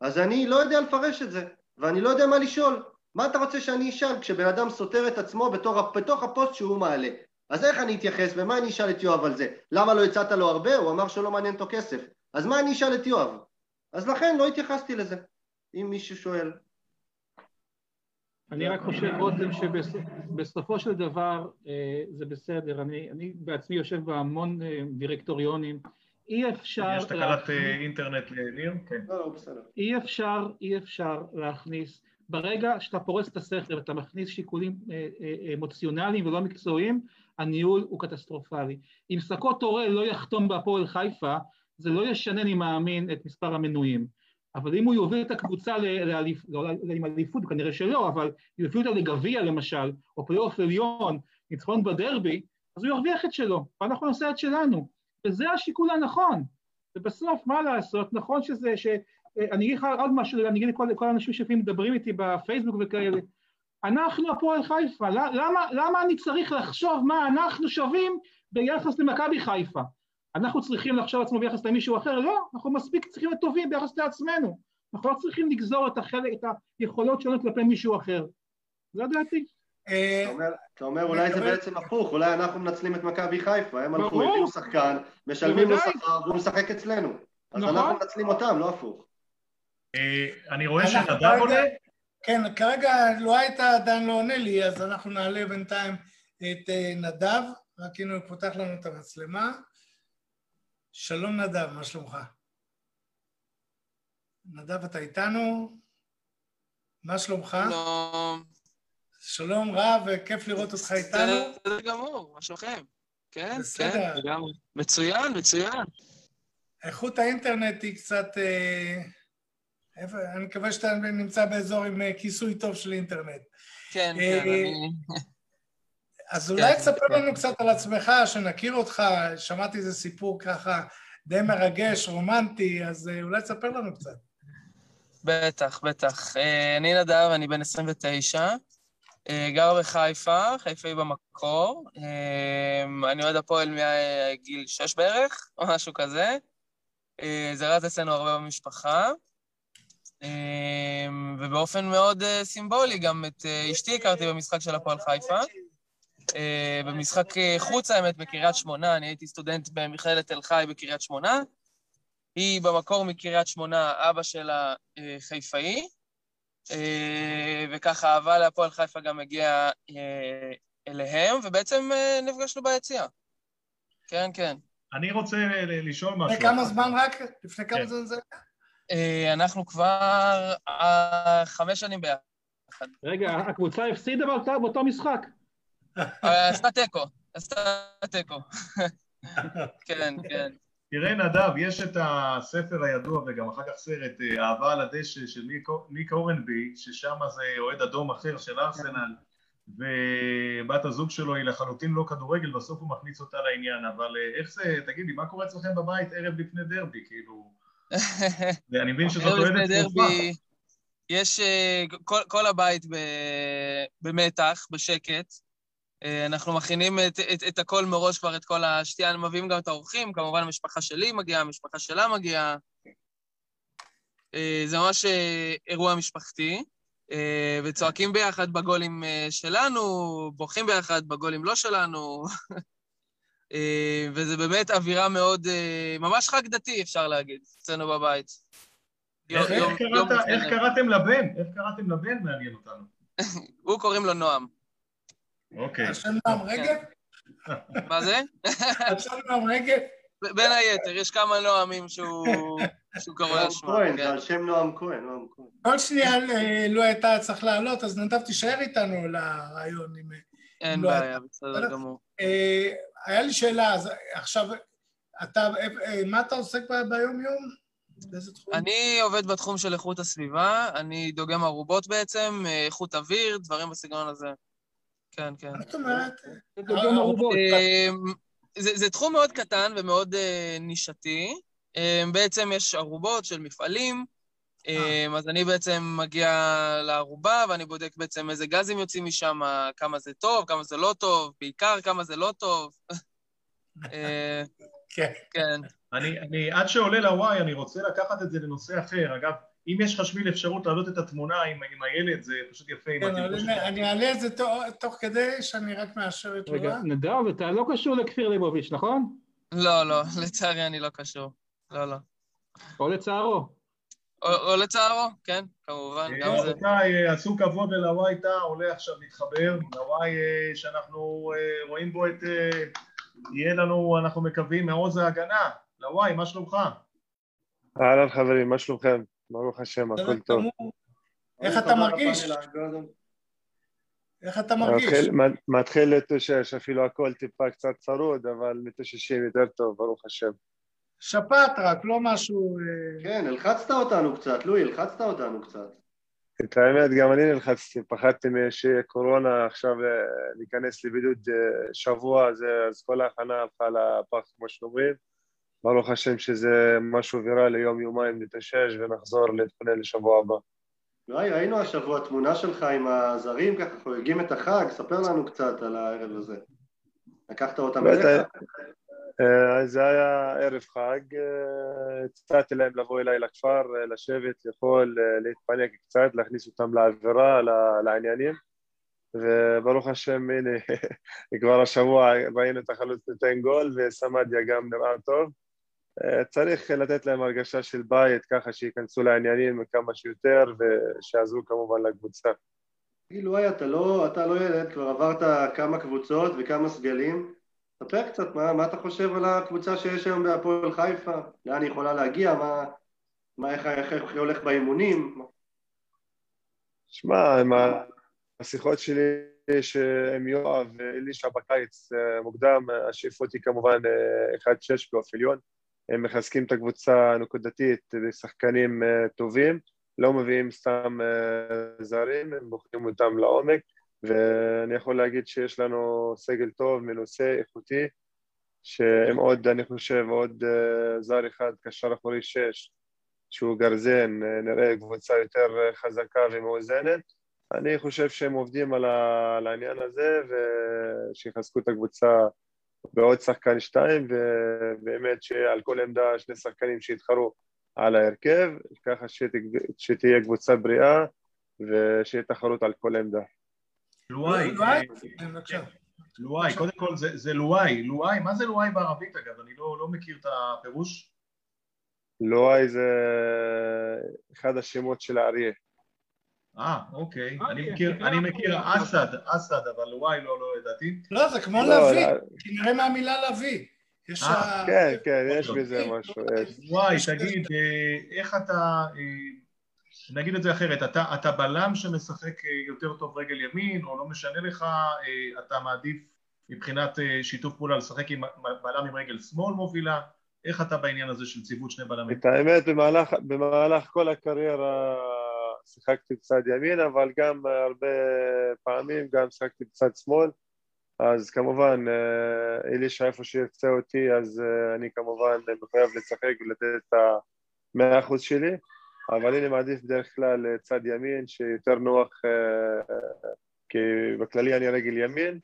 אז אני לא יודע לפרש את זה, ואני לא יודע מה לשאול. מה אתה רוצה שאני אשאל כשבן אדם סותר את עצמו בתור, בתוך הפוסט שהוא מעלה? אז איך אני אתייחס ומה אני אשאל את יואב על זה? למה לא הצעת לו הרבה? הוא אמר שלא מעניין אותו כסף. אז מה אני אשאל את יואב? אז לכן לא התייחסתי לזה, אם מישהו שואל. אני רק חושב, רותם, שבסופו של דבר אה, זה בסדר, אני, אני בעצמי יושב בהמון אה, דירקטוריונים, אי אפשר... יש תקלת אה, אינטרנט לניר? כן. לא, לא, בסדר. אי אפשר, אי אפשר להכניס, ברגע שאתה פורס את השכל ואתה מכניס שיקולים אמוציונליים ולא מקצועיים, הניהול הוא קטסטרופלי. אם סקוט טורל לא יחתום בהפועל חיפה, זה לא ישנה, אני מאמין, את מספר המנויים. אבל אם הוא יוביל את הקבוצה לאליפות, לא עם אליפות, כנראה שלא, אבל יוביל אותה לגביע למשל, או פלייאוף עליון, ניצחון בדרבי, אז הוא ירוויח את שלו, ואנחנו נעשה את שלנו. וזה השיקול הנכון. ובסוף, מה לעשות, נכון שזה, ש... אני אגיד לך עוד משהו, אני אגיד לכל, לכל האנשים שלפעמים מדברים איתי בפייסבוק וכאלה, אנחנו הפועל חיפה, למה, למה אני צריך לחשוב מה אנחנו שווים ביחס למכבי חיפה? אנחנו צריכים לחשוב עצמו ביחס למישהו אחר? לא, אנחנו מספיק צריכים להיות טובים ביחס לעצמנו. אנחנו לא צריכים לגזור את, החלק, את היכולות שלנו כלפי מישהו אחר. זו דעתי. אה, אתה אומר אולי זה בעצם הפוך, אולי אנחנו מנצלים את מכבי חיפה, הם הלכו, הביאו שחקן, משלמים לו שכר והוא משחק אצלנו. אז אנחנו נכון. מנצלים אותם, לא הפוך. אה, אני רואה שנדב עולה. כן, כרגע לא היית עדיין לא עונה לי, אז אנחנו נעלה בינתיים את אה, נדב, רק הנה הוא פותח לנו את המצלמה. שלום נדב, מה שלומך? נדב, אתה איתנו? מה שלומך? שלום. שלום רב, וכיף לראות אותך איתנו. בסדר גמור, מה שלומכם? כן, כן, לגמרי. מצוין, מצוין. איכות האינטרנט היא קצת... אה, אני מקווה שאתה נמצא באזור עם אה, כיסוי טוב של אינטרנט. כן, אה, כן, אני... אז אולי כן, תספר לנו קצת על עצמך, שנכיר אותך, שמעתי איזה סיפור ככה די מרגש, רומנטי, אז אולי תספר לנו קצת. בטח, בטח. אני נדב, אני בן 29, גר בחיפה, חיפה היא במקור. אני אוהד הפועל מגיל 6 בערך, או משהו כזה. זה רץ אצלנו הרבה במשפחה. ובאופן מאוד אה, סימבולי, גם את אה, אשתי הכרתי במשחק של הפועל חיפה. אה, במשחק חוץ, האמת, בקריית שמונה, אני הייתי סטודנט במכללת תל חי בקריית שמונה. היא במקור מקריית שמונה, אבא שלה חיפאי, וככה אהבה להפועל חיפה גם הגיעה אליהם, ובעצם נפגשנו ביציאה. כן, כן. אני רוצה לשאול משהו. לפני כמה זמן רק? לפני כמה כן. זמן זה היה? אה, אנחנו כבר אה, חמש שנים ביחד. רגע, הקבוצה הפסידה באותו משחק. אה, עשתה תיקו, עשתה תיקו. כן, כן. תראה, נדב, יש את הספר הידוע וגם אחר כך סרט אהבה על הדשא של ניק אורנבי, ששם זה אוהד אדום אחר של ארסנל, ובת הזוג שלו היא לחלוטין לא כדורגל, בסוף הוא מכניס אותה לעניין, אבל איך זה, תגידי, מה קורה אצלכם בבית ערב לפני דרבי, כאילו... ואני מבין שזאת אוהדת צרופה. יש, אה, כל, כל הבית ב, במתח, בשקט. אה, אנחנו מכינים את, את, את הכל מראש כבר, את כל השתייה, מביאים גם את האורחים, כמובן המשפחה שלי מגיעה, המשפחה שלה מגיעה. אה, זה ממש אירוע משפחתי, וצועקים ביחד בגולים שלנו, בוכים ביחד בגולים לא שלנו. אה, וזה באמת אווירה מאוד, אה, ממש חג דתי, אפשר להגיד, אצלנו בבית. איך קראתם לבן? איך קראתם לבן? מעניין אותנו. הוא קוראים לו נועם. אוקיי. השם נועם רגב? מה זה? השם נועם רגב? בין היתר, יש כמה נועמים שהוא קורא על שמו. כהן, כן. על שם נועם כהן, נועם כהן. כל שנייה אה, לו הייתה צריך לעלות, אז נדב תישאר איתנו לרעיון. אין לא בעיה, בסדר גמור. היה לי שאלה, אז עכשיו, אתה, מה אתה עוסק ביום-יום? באיזה תחום? אני עובד בתחום של איכות הסביבה, אני דוגם ערובות בעצם, איכות אוויר, דברים בסגנון הזה. כן, כן. מה זאת אומרת? זה, זה תחום מאוד קטן ומאוד uh, נישתי. בעצם יש ערובות של מפעלים, אז אני בעצם מגיע לערובה ואני בודק בעצם איזה גזים יוצאים משם, כמה זה טוב, כמה זה לא טוב, בעיקר כמה זה לא טוב. כן. כן. אני, אני, עד שעולה לוואי, אני רוצה לקחת את זה לנושא אחר. אגב, אם יש לך שביל אפשרות להעלות את התמונה עם, עם הילד, זה פשוט יפה. כן, אני, אני אעלה את זה תוך, תוך כדי שאני רק מאשר את רגע, נדב, אתה לא קשור לכפיר ליבוביץ', נכון? לא, לא, לצערי אני לא קשור. לא, לא. או לצערו. או, או לצערו, כן, כמובן, גם זה. רבותיי, אה, עשו כבוד ללוואי טאה, עולה עכשיו להתחבר. לוואי אה, שאנחנו אה, רואים בו את... יהיה לנו, אנחנו מקווים, מעוז ההגנה. לוואי, מה שלומך? אהלן חברים, מה שלומכם? ברוך השם, הכל טוב. איך אתה מרגיש? איך אתה מרגיש? מתחיל להתאושש, אפילו הכל טיפה קצת צרוד, אבל מתאוששים יותר טוב, ברוך השם. שפעת רק, לא משהו... אה, כן, הלחצת אותנו קצת, לואי, הלחצת אותנו קצת. את האמת, גם אני נלחצתי, פחדתי שיהיה קורונה, עכשיו אה, להיכנס לבידוד אה, שבוע, אז כל ההכנה הלכה לפח, כמו שאומרים. ברוך השם שזה משהו ויראלי, יום-יומיים נתאושש ונחזור להתפנה לשבוע הבא. וואי, ראינו השבוע תמונה שלך עם הזרים, ככה חוגגים את החג, ספר לנו קצת על הערב הזה. לקחת אותם אליך? אה, זה היה ערב חג, אה, הצעתי להם לבוא אליי לכפר, אה, לשבת, לאכול, להתפנק קצת, להכניס אותם לאווירה, לעניינים וברוך השם, הנה, כבר השבוע ראינו את החלוץ נותן גול וסמדיה גם נראה טוב צריך לתת להם הרגשה של בית ככה שייכנסו לעניינים כמה שיותר ושיעזרו כמובן לקבוצה. היי, אתה לא, אתה לא ילד, כבר עברת כמה קבוצות וכמה סגלים ספר קצת, מה, מה אתה חושב על הקבוצה שיש היום בהפועל חיפה? לאן היא יכולה להגיע? מה, מה איך, איך, איך היא הולך באימונים? שמע, עם השיחות שלי עם יואב ואלישע בקיץ אה, מוקדם, השאיפות היא כמובן 1-6 אה, באוף עליון. הם מחזקים את הקבוצה הנקודתית בשחקנים אה, טובים, לא מביאים סתם זרים, הם בוחרים אותם לעומק. ואני יכול להגיד שיש לנו סגל טוב, מנוסה, איכותי, שעם עוד, אני חושב, עוד uh, זר אחד, קשר אחורי שש, שהוא גרזן, נראה קבוצה יותר חזקה ומאוזנת. אני חושב שהם עובדים על העניין הזה ושיחזקו את הקבוצה בעוד שחקן שתיים ובאמת שעל כל עמדה שני שחקנים שיתחרו על ההרכב, ככה שתהיה קבוצה בריאה ושיהיה תחרות על כל עמדה. לואי, אה, כן, לואי, קודם כל זה לואי, לואי, מה זה לואי בערבית אגב? אני לא, לא מכיר את הפירוש. לואי זה אחד השמות של האריה. אה, אוקיי. אני מכיר, אני מכיר אסד, אסד, אבל לואי לא, לא ידעתי. לא, זה כמו לא, לביא, כנראה מהמילה לביא. יש אה, כן, כן, יש בזה משהו. וואי, תגיד, אה, איך אתה... נגיד את זה אחרת, אתה, אתה בלם שמשחק אה, יותר טוב רגל ימין, או לא משנה לך, אה, אתה מעדיף מבחינת אה, שיתוף פעולה לשחק עם בלם עם רגל שמאל מובילה, איך אתה בעניין הזה של ציוות שני בלמים? את האמת, במהלך, במהלך כל הקריירה שיחקתי בצד ימין, אבל גם הרבה פעמים גם שיחקתי בצד שמאל, אז כמובן, אלישע איפה שירצה אותי, אז אני כמובן מחויב לשחק ולתת את המאה אחוז שלי. אבל אני מעדיף בדרך כלל אה, צד ימין שיותר נוח אה, כי בכללי אני רגל ימין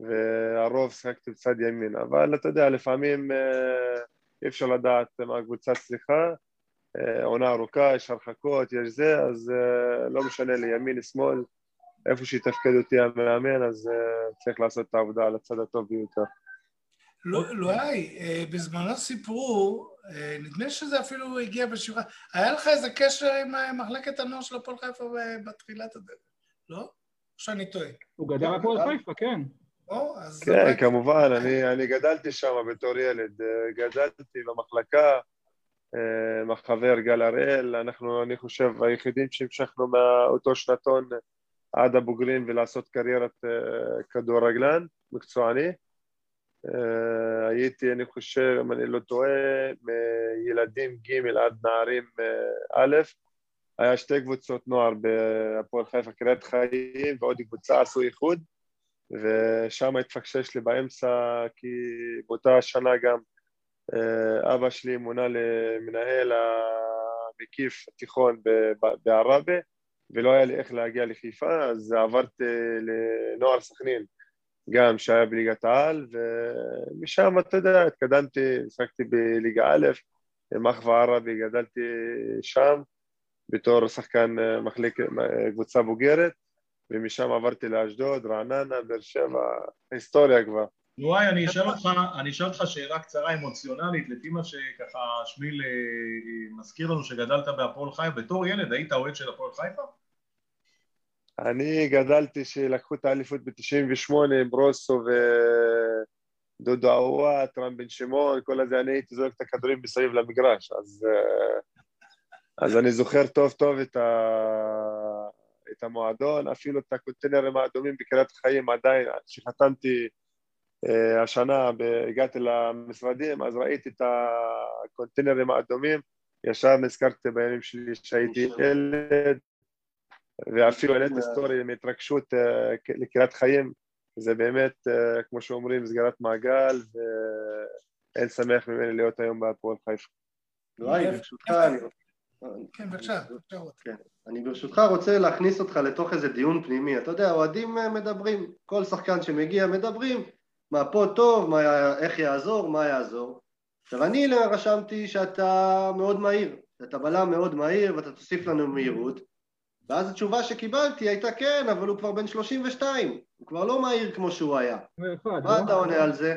והרוב שיחקתי בצד ימין. אבל אתה יודע לפעמים אה, אי אפשר לדעת מה הקבוצה צריכה עונה ארוכה, יש הרחקות, יש זה, אז לא משנה לי ימין, שמאל, איפה שיתפקד אותי המאמן, אז צריך לעשות את העבודה על הצד הטוב ביותר. לא, לא היה, בזמנו סיפרו אה, נדמה שזה אפילו הגיע בשבעה. היה לך איזה קשר עם אה, מחלקת הנוער של הפועל חיפה בתחילת הדרך, לא? או שאני טועה? הוא גדל בפועל חיפה, כן. כן, כמובן, אני, גדלתי שם בתור ילד. אה, גדלתי במחלקה החבר גל הראל, אנחנו, אני חושב, היחידים שהמשכנו מאותו שנתון עד הבוגרים ולעשות קריירת כדורגלן מקצועני. אה, הייתי, אני חושב, אם אני לא טועה, מילדים ג' עד נערים אה, א', היה שתי קבוצות נוער בהפועל חיפה, קריית חיים ועוד קבוצה עשו איחוד ושם התפקשש לי באמצע כי באותה שנה גם אה, אבא שלי מונה למנהל המקיף התיכון בעראבה ולא היה לי איך להגיע לחיפה אז עברתי לנוער סכנין גם שהיה בליגת העל, ומשם, אתה יודע, התקדמתי, שחקתי בליגה א', מחווה ערבי, גדלתי שם בתור שחקן אה, מחליק, אה, קבוצה בוגרת, ומשם עברתי לאשדוד, רעננה, באר שבע, היסטוריה כבר. וואי, אני אשאל אותך, אני אשאל אותך שאלה קצרה אמוציונלית, לפי מה שככה שמיל אה, מזכיר לנו שגדלת בהפועל חיפה, בתור ילד היית אוהד של הפועל חיפה? אני גדלתי שלקחו את האליפות ב-98 עם ברוסו ודודו עוואט, רם בן שמעון, כל הזה, אני הייתי זורק את הכדורים מסביב למגרש, אז, אז אני זוכר טוב טוב את, ה, את המועדון, אפילו את הקונטיינרים האדומים בקריית חיים עדיין, כשחתמתי אה, השנה, הגעתי למשרדים, אז ראיתי את הקונטיינרים האדומים, ישר נזכרתי בימים שלי שהייתי ילד, ואפילו העליתי סטורי מהתרגשות אה, לקריאת חיים, זה באמת, אה, כמו שאומרים, סגירת מעגל, ואין שמח ממני להיות היום בהפועל חיפה. ברשותך, כן, בבקשה. אני ברשותך רוצה להכניס אותך לתוך איזה דיון פנימי. אתה יודע, אוהדים אה, מדברים, כל שחקן שמגיע מדברים, מה פה טוב, מה, איך יעזור, מה יעזור. עכשיו אני רשמתי שאתה מאוד מהיר, אתה בלם מאוד מהיר ואתה תוסיף לנו מהירות, ואז התשובה שקיבלתי הייתה כן, אבל הוא כבר בן 32, הוא כבר לא מהיר כמו שהוא היה. מה אתה עונה על זה?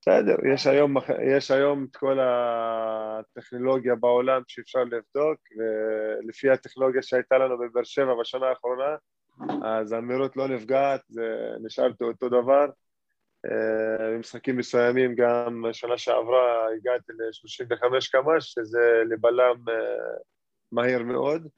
בסדר, יש היום, יש היום את כל הטכנולוגיה בעולם שאפשר לבדוק, ולפי הטכנולוגיה שהייתה לנו בבאר שבע בשנה האחרונה, אז המהירות לא נפגעת, זה נשאר אותו דבר. אה, במשחקים מסוימים גם שנה שעברה הגעתי ל-35 קמ"ש, שזה לבלם אה, מהיר מאוד.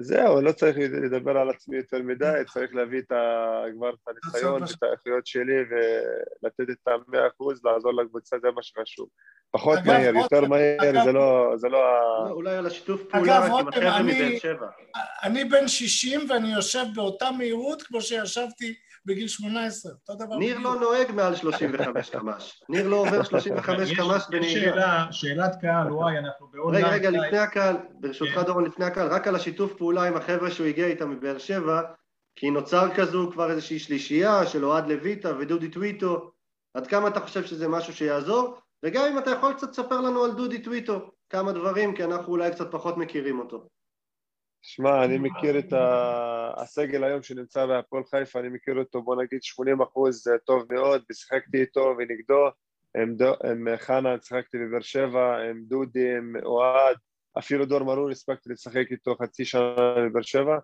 זהו, לא צריך לדבר על עצמי יותר מדי, צריך להביא את ה... כבר את הניסיון ואת האיכויות שלי ולתת את המאה אחוז, לעזור לקבוצה, זה מה שחשוב. פחות מהר, יותר מהר, זה לא... זה לא ה... אולי על השיתוף פעולה רק עם החבר'ה מבאר שבע. אני בן 60 ואני יושב באותה מהירות כמו שישבתי בגיל 18, אותו דבר. ניר לא נוהג מעל 35 קמ"ש. ניר לא עובר 35 קמ"ש בנהיגה. שאלת קהל, וואי, אנחנו באונליין. רגע, רגע, לפני הקהל, ברשותך כן. דורון, לפני הקהל, רק על השיתוף פעולה עם החבר'ה שהוא הגיע איתם מבאר שבע, כי נוצר כזו כבר איזושהי שלישייה של אוהד לויטה ודודי טוויטו, עד כמה אתה חושב שזה משהו שיעזור? וגם אם אתה יכול קצת לספר לנו על דודי טוויטו, כמה דברים, כי אנחנו אולי קצת פחות מכירים אותו. שמע, אני מכיר את הסגל היום שנמצא בהפועל חיפה, אני מכיר אותו בוא נגיד 80 אחוז טוב מאוד, ושיחקתי איתו ונגדו, עם, דו, עם חנה שיחקתי בבאר שבע, עם דודי, עם אוהד, אפילו דור מרון הספקתי לשחק איתו חצי שנה בבאר שבע,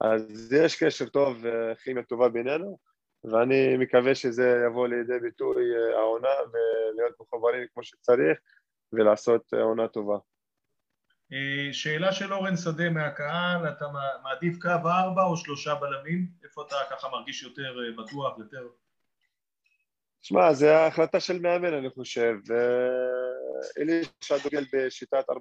אז יש קשר טוב וכימיה טובה בינינו, ואני מקווה שזה יבוא לידי ביטוי העונה ולהיות מחוברים כמו שצריך ולעשות עונה טובה. אה, שאלה של אורן שדה מהקהל, אתה מעדיף קו ארבע או שלושה בלמים? איפה אתה ככה מרגיש יותר אה, בטוח, יותר... שמע, זה החלטה של מאמן אני חושב. אלישע דוגל בשיטת 4-3-3,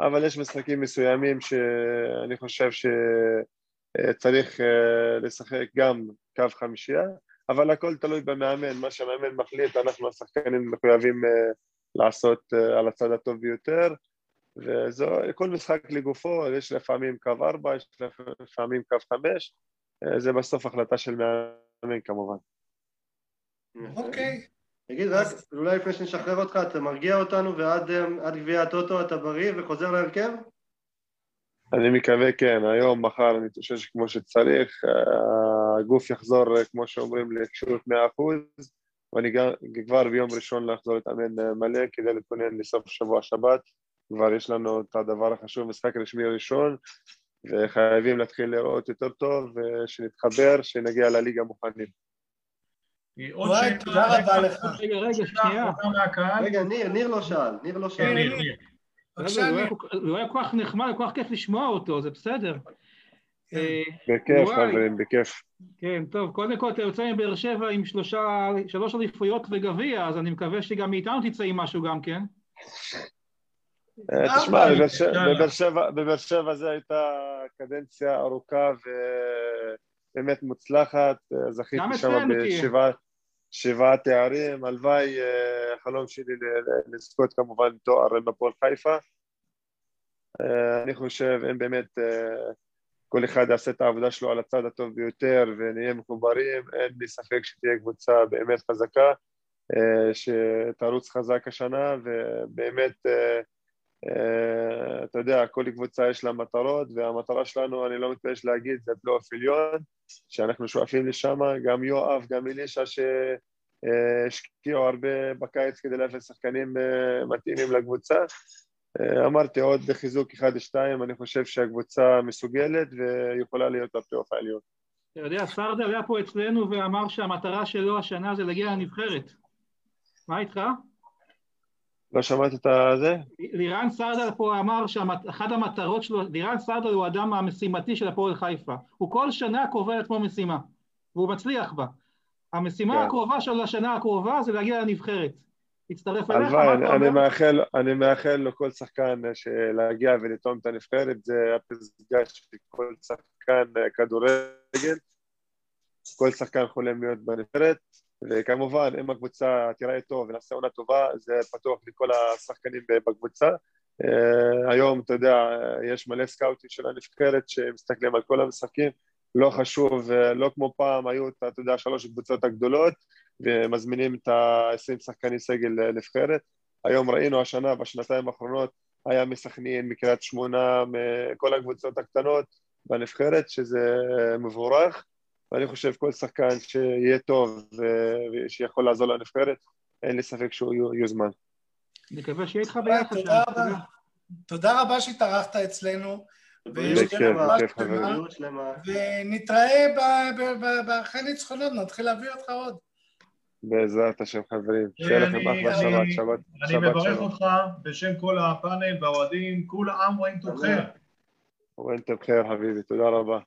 אבל יש משחקים מסוימים שאני חושב שצריך אה, לשחק גם קו חמישייה, אבל הכל תלוי במאמן, מה שהמאמן מחליט אנחנו השחקנים מחויבים לעשות על הצד הטוב ביותר. וכל משחק לגופו, יש לפעמים קו ארבע, יש לפעמים קו חמש, אה, זה בסוף החלטה של מאמן כמובן. אוקיי. תגיד רק, אולי לפני שנשחרר אותך, אתה מרגיע אותנו ועד אה, גביע הטוטו אתה בריא וחוזר להרכב? אני מקווה כן, היום, מחר אני חושב כמו שצריך, אה, הגוף יחזור, כמו שאומרים, מאה אחוז, ואני כבר ביום ראשון לחזור להתאמן מלא כדי להתכונן לסוף שבוע שבת. כבר יש לנו את הדבר החשוב, משחק רשמי ראשון, וחייבים להתחיל לראות יותר טוב, שנתחבר, שנגיע לליגה מוכנים. עוד שאלה, תודה רבה לך. רגע, רגע, שנייה. רגע, ניר, ניר לא שאל, ניר לא שאל. ניר, ניר. הוא היה כל כך נחמד, כל כך כיף לשמוע אותו, זה בסדר. כן. אה, בכיף, חברים, בכיף. כן, טוב, קודם כל אתה יוצא מבאר שבע עם שלוש אליפויות וגביע, אז אני מקווה שגם מאיתנו תצא עם משהו גם כן. אה, תשמע, בבאר שבע זו הייתה קדנציה ארוכה ובאמת מוצלחת, אה, זכיתי שם בשבעה תארים, הלוואי, אה, החלום שלי לזכות כמובן תואר בפועל חיפה. אני חושב, אם באמת כל אחד יעשה את העבודה שלו על הצד הטוב ביותר ונהיה מחוברים, אין לי ספק שתהיה קבוצה באמת חזקה, שתרוץ חזק השנה ובאמת אה, אתה יודע, כל קבוצה יש לה מטרות, והמטרה שלנו, אני לא מתבייש להגיד, זה פלייאוף עליון, שאנחנו שואפים לשם, גם יואב, גם אלישע, שהשקיעו הרבה בקיץ כדי להביא שחקנים אה, מתאימים לקבוצה. אה, אמרתי עוד חיזוק אחד-שתיים, אני חושב שהקבוצה מסוגלת ויכולה להיות בפלייאוף העליון. אתה יודע, סרדר היה פה אצלנו ואמר שהמטרה שלו השנה זה להגיע לנבחרת. מה איתך? לא שמעת את זה? לירן סרדל פה אמר שאחת המטרות שלו, לירן סרדל הוא האדם המשימתי של הפועל חיפה. הוא כל שנה קובע לעצמו משימה, והוא מצליח בה. המשימה כן. הקרובה שלו לשנה הקרובה זה להגיע לנבחרת. להצטרף אליך. הלוואי, אני, מאחל, אני מאחל לכל שחקן להגיע ולטעום את הנבחרת, זה הפסגה של כל שחקן כדורגל. כל שחקן חולם להיות בנבחרת. וכמובן, אם הקבוצה תיראה טוב ונעשה עונה טובה, זה פתוח לכל השחקנים בקבוצה. Uh, היום, אתה יודע, יש מלא סקאוטים של הנבחרת שמסתכלים על כל המשחקים, לא חשוב, לא כמו פעם, היו, אתה יודע, שלוש קבוצות הגדולות, ומזמינים את ה-20 שחקני סגל נבחרת. היום ראינו השנה, בשנתיים האחרונות, היה מסכנין, מקריית שמונה, מכל הקבוצות הקטנות בנבחרת, שזה מבורך, ואני חושב כל שחקן שיהיה טוב ושיכול לעזור לנבחרת, אין לי ספק שהוא יוזמן. נקווה שיהיה איתך ביחד. תודה רבה. תודה רבה שהתארחת אצלנו. ונתראה אחרי ניצחונות, נתחיל להביא אותך עוד. בעזרת השם חברים, שיהיה לכם אחלה שבת, שבת, אני מברך אותך בשם כל הפאנל והאוהדים, כולם רואים טובכם. רואים טובכם חביבי, תודה רבה.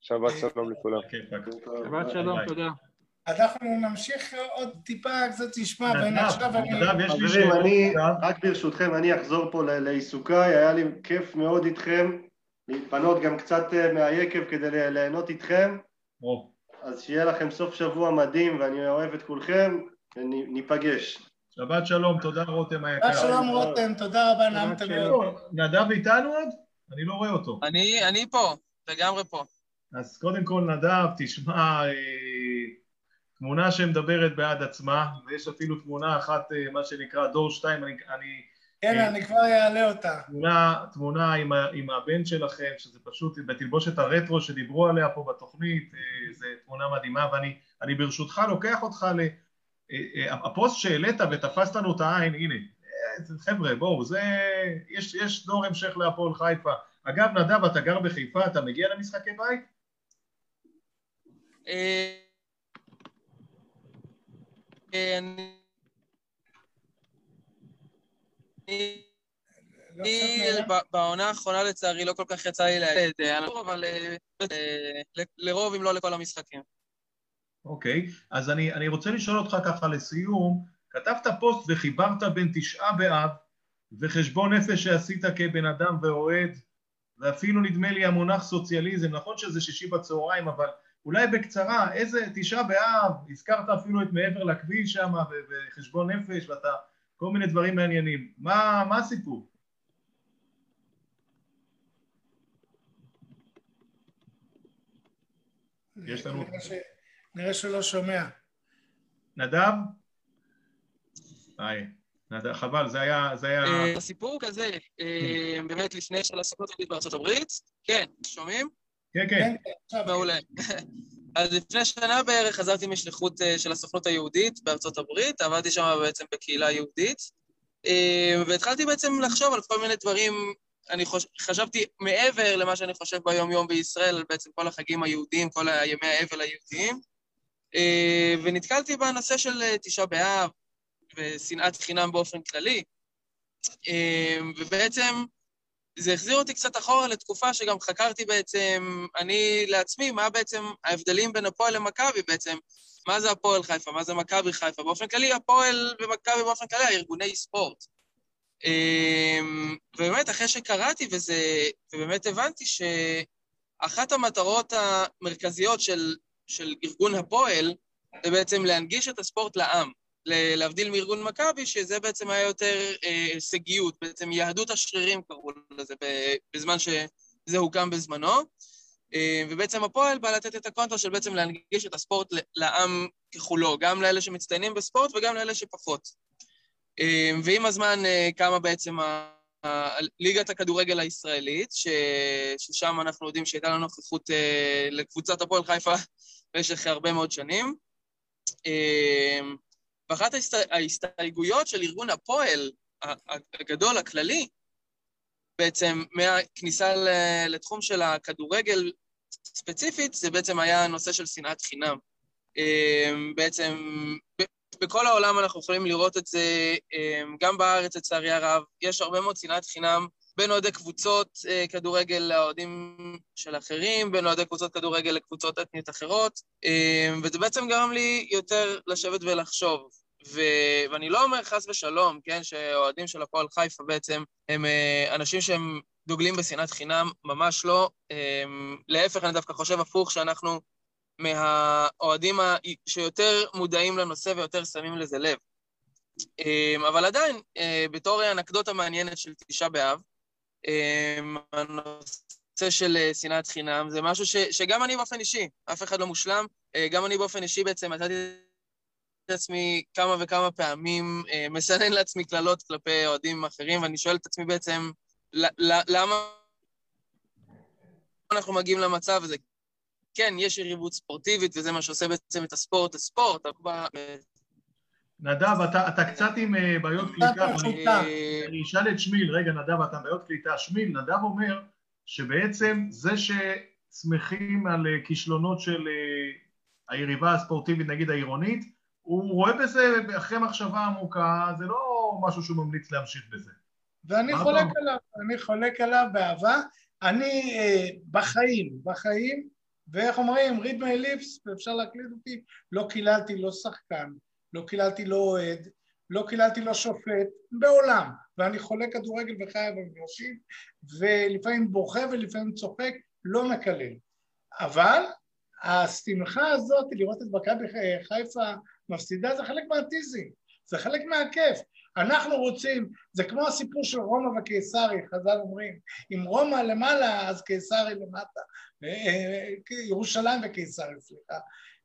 שבת שלום לכולם. שבת שלום, תודה. אנחנו נמשיך עוד טיפה קצת לשמוע, והנה עכשיו אני... חברים, אני, רק ברשותכם, אני אחזור פה לעיסוקיי, היה לי כיף מאוד איתכם, להתפנות גם קצת מהיקב כדי ליהנות איתכם. אז שיהיה לכם סוף שבוע מדהים ואני אוהב את כולכם וניפגש. שבת שלום, תודה רותם היקר. שבת שלום רותם, תודה רבה, נעמת מאוד. נדב איתנו עוד? אני לא רואה אותו. אני, אני פה, לגמרי פה. אז קודם כל נדב, תשמע, תמונה שמדברת בעד עצמה, ויש אפילו תמונה אחת, מה שנקרא דור שתיים, אני, אני כן, אני כבר אעלה אותה. תמונה, תמונה עם, עם הבן שלכם, שזה פשוט בתלבושת הרטרו שדיברו עליה פה בתוכנית, זו תמונה מדהימה, ואני ברשותך לוקח אותך ל... הפוסט שהעלית ותפסת לנו את העין, הנה, חבר'ה, בואו, זה... יש, יש דור המשך להפועל חיפה. אגב, נדב, אתה גר בחיפה, אתה מגיע למשחקי בית? אני בעונה האחרונה לצערי לא כל כך יצא לי להגיד, אבל לרוב אם לא לכל המשחקים. אוקיי, אז אני רוצה לשאול אותך ככה לסיום, כתבת פוסט וחיברת בין תשעה באב וחשבון נפש שעשית כבן אדם ואוהד, ואפילו נדמה לי המונח סוציאליזם, נכון שזה שישי בצהריים, אבל אולי בקצרה, איזה תשעה באב, הזכרת אפילו את מעבר לכביש שם וחשבון נפש, ואתה כל מיני דברים מעניינים. מה, מה הסיפור? יש לנו... נראה, ש... נראה שלא שומע. נדב? היי. נדב, חבל, זה היה... זה היה... הסיפור כזה, באמת לפני של הסוכנות היהודית בארצות הברית, כן, שומעים? כן, כן. מעולה. אז לפני שנה בערך חזרתי משליחות של הסוכנות היהודית בארצות הברית, עבדתי שם בעצם בקהילה יהודית, והתחלתי בעצם לחשוב על כל מיני דברים, אני חוש... חשבתי מעבר למה שאני חושב ביום-יום בישראל, על בעצם כל החגים היהודיים, כל ימי האבל היהודיים, ונתקלתי בנושא של תשעה באב ושנאת חינם באופן כללי, ובעצם זה החזיר אותי קצת אחורה לתקופה שגם חקרתי בעצם, אני לעצמי, מה בעצם ההבדלים בין הפועל למכבי בעצם, מה זה הפועל חיפה, מה זה מכבי חיפה, באופן כללי הפועל ומכבי באופן כללי, הארגוני ספורט. ובאמת, אחרי שקראתי וזה, ובאמת הבנתי שאחת המטרות המרכזיות של, של ארגון הפועל, זה בעצם להנגיש את הספורט לעם. להבדיל מארגון מכבי, שזה בעצם היה יותר הישגיות, אה, בעצם יהדות השרירים קראו לזה, בזמן שזה הוקם בזמנו, אה, ובעצם הפועל בא לתת את הקונטרה של בעצם להנגיש את הספורט לעם ככולו, גם לאלה שמצטיינים בספורט וגם לאלה שפחות. אה, ועם הזמן אה, קמה בעצם ליגת הכדורגל הישראלית, ש... ששם אנחנו יודעים שהייתה לנו נוכחות אה, לקבוצת הפועל חיפה במשך הרבה מאוד שנים. ואחת ההסתייגויות של ארגון הפועל הגדול, הכללי, בעצם מהכניסה לתחום של הכדורגל ספציפית, זה בעצם היה הנושא של שנאת חינם. בעצם בכל העולם אנחנו יכולים לראות את זה, גם בארץ לצערי הרב, יש הרבה מאוד שנאת חינם בין אוהדי קבוצות כדורגל לאוהדים של אחרים, בין אוהדי קבוצות כדורגל לקבוצות אתניות אחרות, וזה בעצם גרם לי יותר לשבת ולחשוב. ו... ואני לא אומר חס ושלום, כן, שאוהדים של הפועל חיפה בעצם הם אנשים שהם דוגלים בשנאת חינם, ממש לא. להפך, אני דווקא חושב הפוך, שאנחנו מהאוהדים שיותר מודעים לנושא ויותר שמים לזה לב. אבל עדיין, בתור אנקדוטה מעניינת של תשעה באב, הנושא של שנאת חינם זה משהו ש, שגם אני באופן אישי, אף אחד לא מושלם, גם אני באופן אישי בעצם מצאתי את עצמי כמה וכמה פעמים מסנן לעצמי קללות כלפי אוהדים אחרים, ואני שואל את עצמי בעצם, למה אנחנו מגיעים למצב הזה? כן, יש יריבות ספורטיבית, וזה מה שעושה בעצם את הספורט לספורט, נדב, אתה, אתה קצת עם uh, בעיות קליטה, אני אשאל את שמיל, רגע נדב, אתה בעיות קליטה, שמיל, נדב אומר שבעצם זה ששמחים על uh, כישלונות של uh, היריבה הספורטיבית, נגיד העירונית, הוא רואה בזה, אחרי מחשבה עמוקה, זה לא משהו שהוא ממליץ להמשיך בזה. ואני חולק אתה... עליו, אני חולק עליו באהבה. אני uh, בחיים, בחיים, ואיך אומרים, read my lips, ואפשר להקליט אותי, לא קיללתי לא שחקן, לא קיללתי לא אוהד, לא קיללתי לא שופט, בעולם. ואני חולה כדורגל וחי במגרשים, ולפעמים בוכה ולפעמים צוחק, לא מקלל. אבל השמחה הזאת, לראות את מכבי חיפה מפסידה, זה חלק מהטיזינג, זה חלק מהכיף. אנחנו רוצים, זה כמו הסיפור של רומא וקיסרי, חז"ל אומרים, אם רומא למעלה אז קיסרי למטה, אה, אה, ירושלים וקיסרי, סליחה.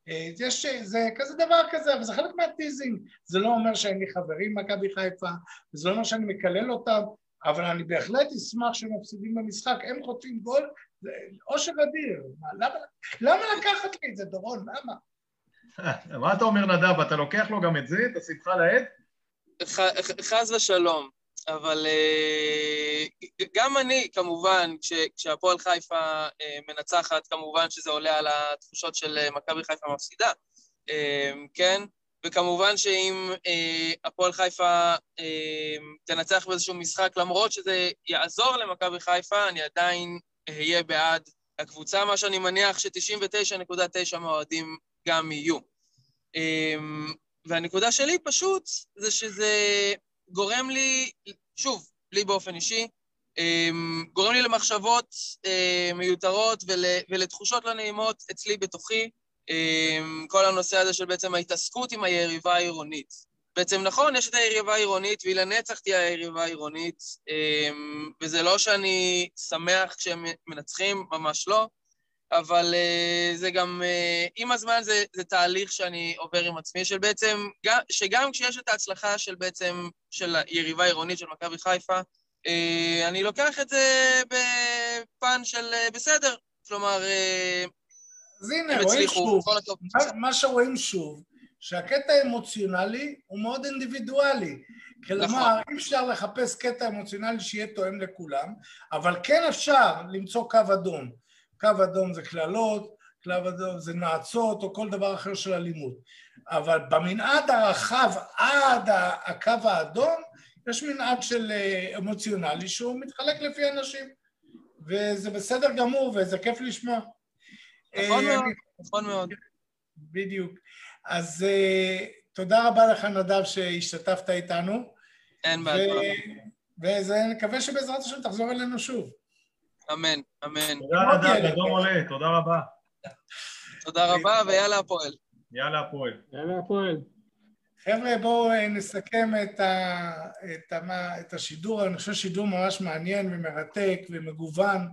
אה, יש, זה כזה דבר כזה, אבל זה חלק מהטיזינג. זה לא אומר שאין לי חברים במכבי חיפה, זה לא אומר שאני מקלל אותם, אבל אני בהחלט אשמח שהם מפסידים במשחק. הם חוטפים גול, זה אושר אדיר. למה, למה לקחת לי את זה, דורון? למה? מה אתה אומר, נדב? אתה לוקח לו גם את זה, את השמחה לאיד? חס ושלום. אבל אה, גם אני, כמובן, כשהפועל חיפה אה, מנצחת, כמובן שזה עולה על התחושות של אה, מכבי חיפה מפסידה, כן? וכמובן שאם הפועל חיפה תנצח באיזשהו משחק, למרות שזה יעזור למכבי חיפה, אני עדיין אהיה בעד הקבוצה, מה שאני מניח ש-99.9 מהאוהדים גם יהיו. והנקודה שלי פשוט זה שזה גורם לי, שוב, לי באופן אישי, אמ, גורם לי למחשבות אה, מיותרות ול, ולתחושות לא נעימות אצלי בתוכי, אמ, כל הנושא הזה של בעצם ההתעסקות עם היריבה העירונית. בעצם נכון, יש את היריבה העירונית, והיא לנצח תהיה היריבה העירונית, אמ, וזה לא שאני שמח כשהם מנצחים, ממש לא, אבל uh, זה גם, uh, עם הזמן זה, זה תהליך שאני עובר עם עצמי, של בעצם, שגם כשיש את ההצלחה של בעצם, של היריבה העירונית של מכבי חיפה, uh, אני לוקח את זה בפן של uh, בסדר, כלומר, uh, אז הנה, רואים שוב, מה, מה שרואים שוב, שהקטע האמוציונלי הוא מאוד אינדיבידואלי. כלומר, נכון. אי אפשר לחפש קטע אמוציונלי שיהיה תואם לכולם, אבל כן אפשר למצוא קו אדום. קו אדום זה קללות, קו אדום זה נאצות או כל דבר אחר של אלימות. אבל במנעד הרחב עד הקו האדום, יש מנעד של אה, אמוציונלי שהוא מתחלק לפי אנשים. וזה בסדר גמור וזה כיף לשמוע. נכון אה, מאוד, נכון מאוד. בדיוק. אז uh, תודה רבה לך, נדב, שהשתתפת איתנו. אין בעיה. ונקווה שבעזרת השם תחזור אלינו שוב. אמן, אמן. תודה רבה, אדום עולה, תודה רבה. תודה רבה, ויאללה הפועל. יאללה הפועל. יאללה הפועל. חבר'ה, בואו אה, נסכם את, ה, את, ה, את השידור, אני חושב שידור ממש מעניין ומרתק ומגוון.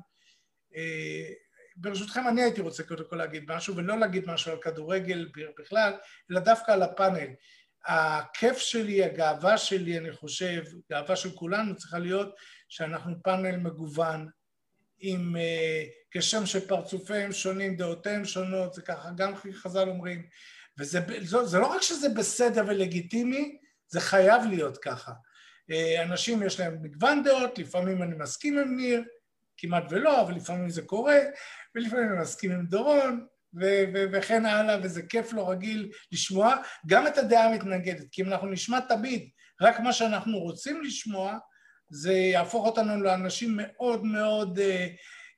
אה, ברשותכם, אני הייתי רוצה קודם כל להגיד משהו, ולא להגיד משהו על כדורגל בכלל, אלא דווקא על הפאנל. הכיף שלי, הגאווה שלי, אני חושב, גאווה של כולנו צריכה להיות שאנחנו פאנל מגוון, עם uh, כשם שפרצופיהם שונים, דעותיהם שונות, זה ככה גם חז"ל אומרים, וזה זה, זה לא רק שזה בסדר ולגיטימי, זה חייב להיות ככה. Uh, אנשים יש להם מגוון דעות, לפעמים אני מסכים עם ניר, כמעט ולא, אבל לפעמים זה קורה, ולפעמים אני מסכים עם דורון, ו- ו- וכן הלאה, וזה כיף לא רגיל לשמוע גם את הדעה המתנגדת, כי אם אנחנו נשמע תמיד רק מה שאנחנו רוצים לשמוע, זה יהפוך אותנו לאנשים מאוד מאוד אה,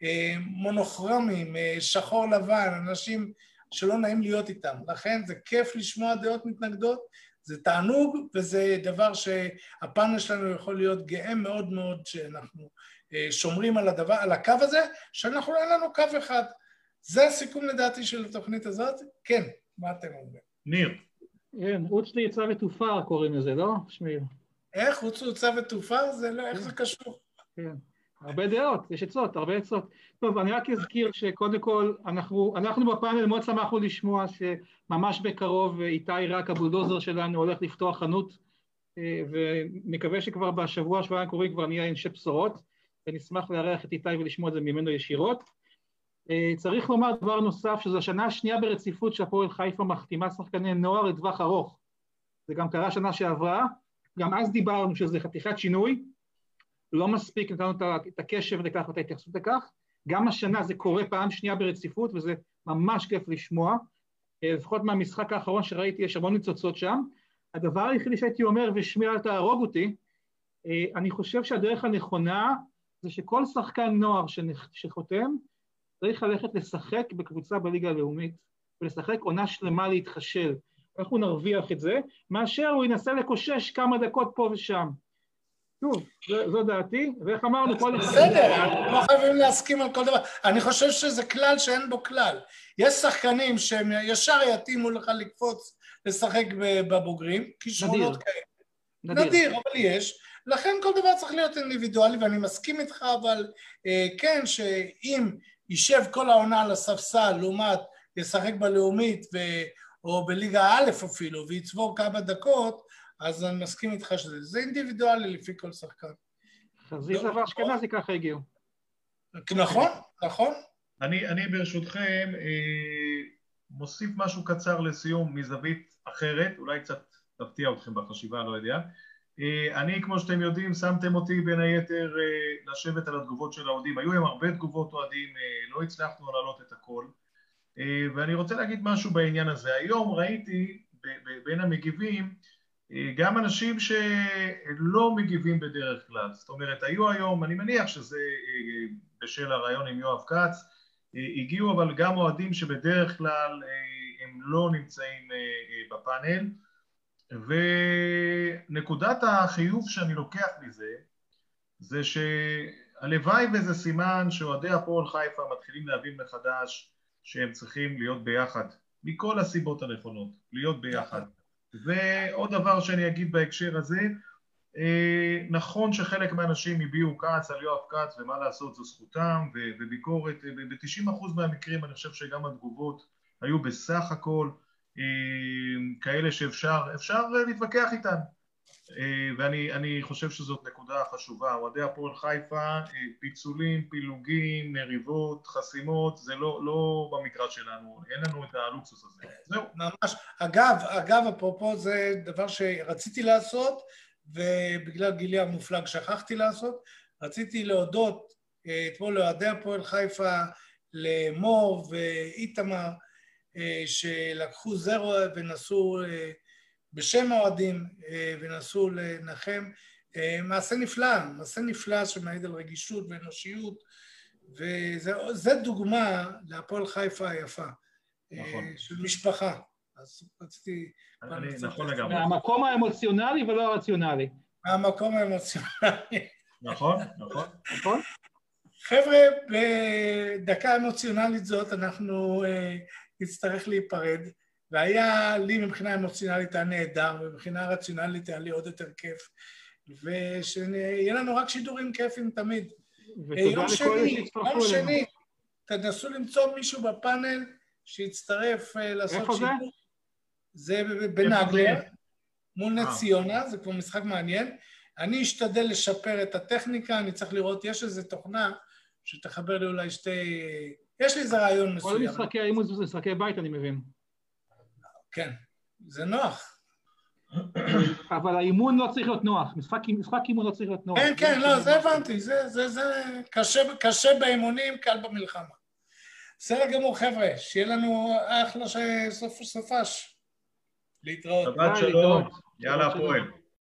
אה, מונוכרמים, אה, שחור לבן, אנשים שלא נעים להיות איתם. לכן זה כיף לשמוע דעות מתנגדות, זה תענוג וזה דבר שהפאנל שלנו יכול להיות גאה מאוד מאוד שאנחנו שומרים על הדבר, על הקו הזה, שאנחנו אין לנו קו אחד. זה הסיכום לדעתי של התוכנית הזאת. כן, מה אתם אומרים? ניר. כן, אוצלי יצא ותופר קוראים לזה, לא, שמיר? איך? אוצלי יצא ותופר? זה לא, איך זה קשור? כן. הרבה דעות, יש עצות, הרבה עצות. טוב, אני רק אזכיר שקודם כל, אנחנו, אנחנו בפאנל מאוד שמחנו לשמוע שממש בקרוב איתי רק הבולדוזר שלנו הולך לפתוח חנות, אה, ונקווה שכבר בשבוע, שבועיים הקרובים כבר נהיה אנשי בשורות, ונשמח לארח את איתי ולשמוע את זה ממנו ישירות. אה, צריך לומר דבר נוסף, שזו השנה השנייה ברציפות שהפועל חיפה מחתימה שחקני נוער לטווח ארוך. זה גם קרה שנה שעברה, גם אז דיברנו שזה חתיכת שינוי, לא מספיק נתנו את הקשב לכך ואת ההתייחסות לכך, גם השנה זה קורה פעם שנייה ברציפות וזה ממש כיף לשמוע, אה, לפחות מהמשחק האחרון שראיתי יש המון ניצוצות שם. הדבר היחידי שהייתי אומר, ושמי אל תהרוג אותי, אה, אני חושב שהדרך הנכונה זה שכל שחקן נוער שחותם צריך ללכת לשחק בקבוצה בליגה הלאומית ולשחק עונה שלמה להתחשל. הוא נרוויח את זה? מאשר הוא ינסה לקושש כמה דקות פה ושם. שוב, זו דעתי, ואיך אמרנו, כל. בסדר, אנחנו לא חייבים להסכים על כל דבר. אני חושב שזה כלל שאין בו כלל. יש שחקנים שהם ישר יתאימו לך לקפוץ לשחק בבוגרים, כישרונות כאלה. נדיר. נדיר, אבל יש. לכן כל דבר צריך להיות אינדיבידואלי, ואני מסכים איתך, אבל אה, כן, שאם יישב כל העונה על הספסל, לעומת ישחק בלאומית ו... או בליגה א' אפילו, ויצבור כמה דקות, אז אני מסכים איתך שזה זה אינדיבידואלי לפי כל שחקן. חזיזה לא, ואשכנזי ככה הגיעו. נכון, נכון. אני, אני ברשותכם אה, מוסיף משהו קצר לסיום מזווית אחרת, אולי קצת תפתיע אתכם בחשיבה, לא יודע. אה, אני, כמו שאתם יודעים, שמתם אותי בין היתר אה, לשבת על התגובות של האוהדים. היו להם הרבה תגובות אוהדים, אה, לא הצלחנו להעלות את הכל. אה, ואני רוצה להגיד משהו בעניין הזה. היום ראיתי בין המגיבים גם אנשים שלא מגיבים בדרך כלל, זאת אומרת היו היום, אני מניח שזה אה, בשל הרעיון עם יואב כץ, אה, הגיעו אבל גם אוהדים שבדרך כלל אה, הם לא נמצאים בפאנל ונקודת החיוב שאני לוקח מזה זה שהלוואי וזה סימן שאוהדי הפועל חיפה מתחילים להבין מחדש שהם צריכים להיות ביחד מכל הסיבות הנכונות, להיות ביחד. ועוד דבר שאני אגיד בהקשר הזה, אה, נכון שחלק מהאנשים הביעו כעס על יואב כץ ומה לעשות זו זכותם וביקורת, ב-90% מהמקרים אני חושב שגם התגובות היו בסך הכל אה, כאלה שאפשר אפשר להתווכח איתן. אה, ואני חושב שזאת נקודה חשובה. אוהדי הפועל חיפה, אה, פיצולים, פילוגים, מריבות, חסימות, זה לא, לא במקרה שלנו, אין לנו את הלוקסוס הזה. זהו. ממש. אגב, אגב, אפרופו זה דבר שרציתי לעשות, ובגלל גילי המופלג שכחתי לעשות, רציתי להודות אה, אתמול לאוהדי הפועל חיפה, למור ואיתמר, שלקחו זרו ונסעו בשם האוהדים אה, ונסו לנחם. אה, מעשה נפלא, מעשה נפלא שמעיד על רגישות ואנושיות, וזה דוגמה להפועל חיפה היפה. אה, נכון. של משפחה. אז רציתי... נכון לגמרי. מהמקום האמוציונלי ולא הרציונלי. מהמקום האמוציונלי. נכון, נכון. נכון. חבר'ה, בדקה אמוציונלית זאת אנחנו נצטרך להיפרד. והיה לי מבחינה אמוציונלית היה נהדר, ומבחינה רציונלית היה לי עוד יותר כיף, ושיהיה לנו רק שידורים כיפים תמיד. יום שני, יום שני, תנסו למצוא מישהו בפאנל שיצטרף אה, לעשות שידור. זה בנגלר, מול נס אה. ציונה, זה כבר משחק מעניין. אני אשתדל לשפר את הטכניקה, אני צריך לראות, יש איזו תוכנה שתחבר לי אולי שתי... יש לי איזה רעיון מסוים. כל משחקי האימוץ זה משחקי בית, אני מבין. כן, זה נוח. אבל האימון לא צריך להיות נוח, משחק, משחק אימון לא צריך להיות נוח. כן, כן, לא, זה הבנתי, זה, זה, זה קשה, קשה באימונים, קל במלחמה. בסדר גמור, חבר'ה, שיהיה לנו אחלה סופש. להתראות. שבת שלום, יאללה הפועל.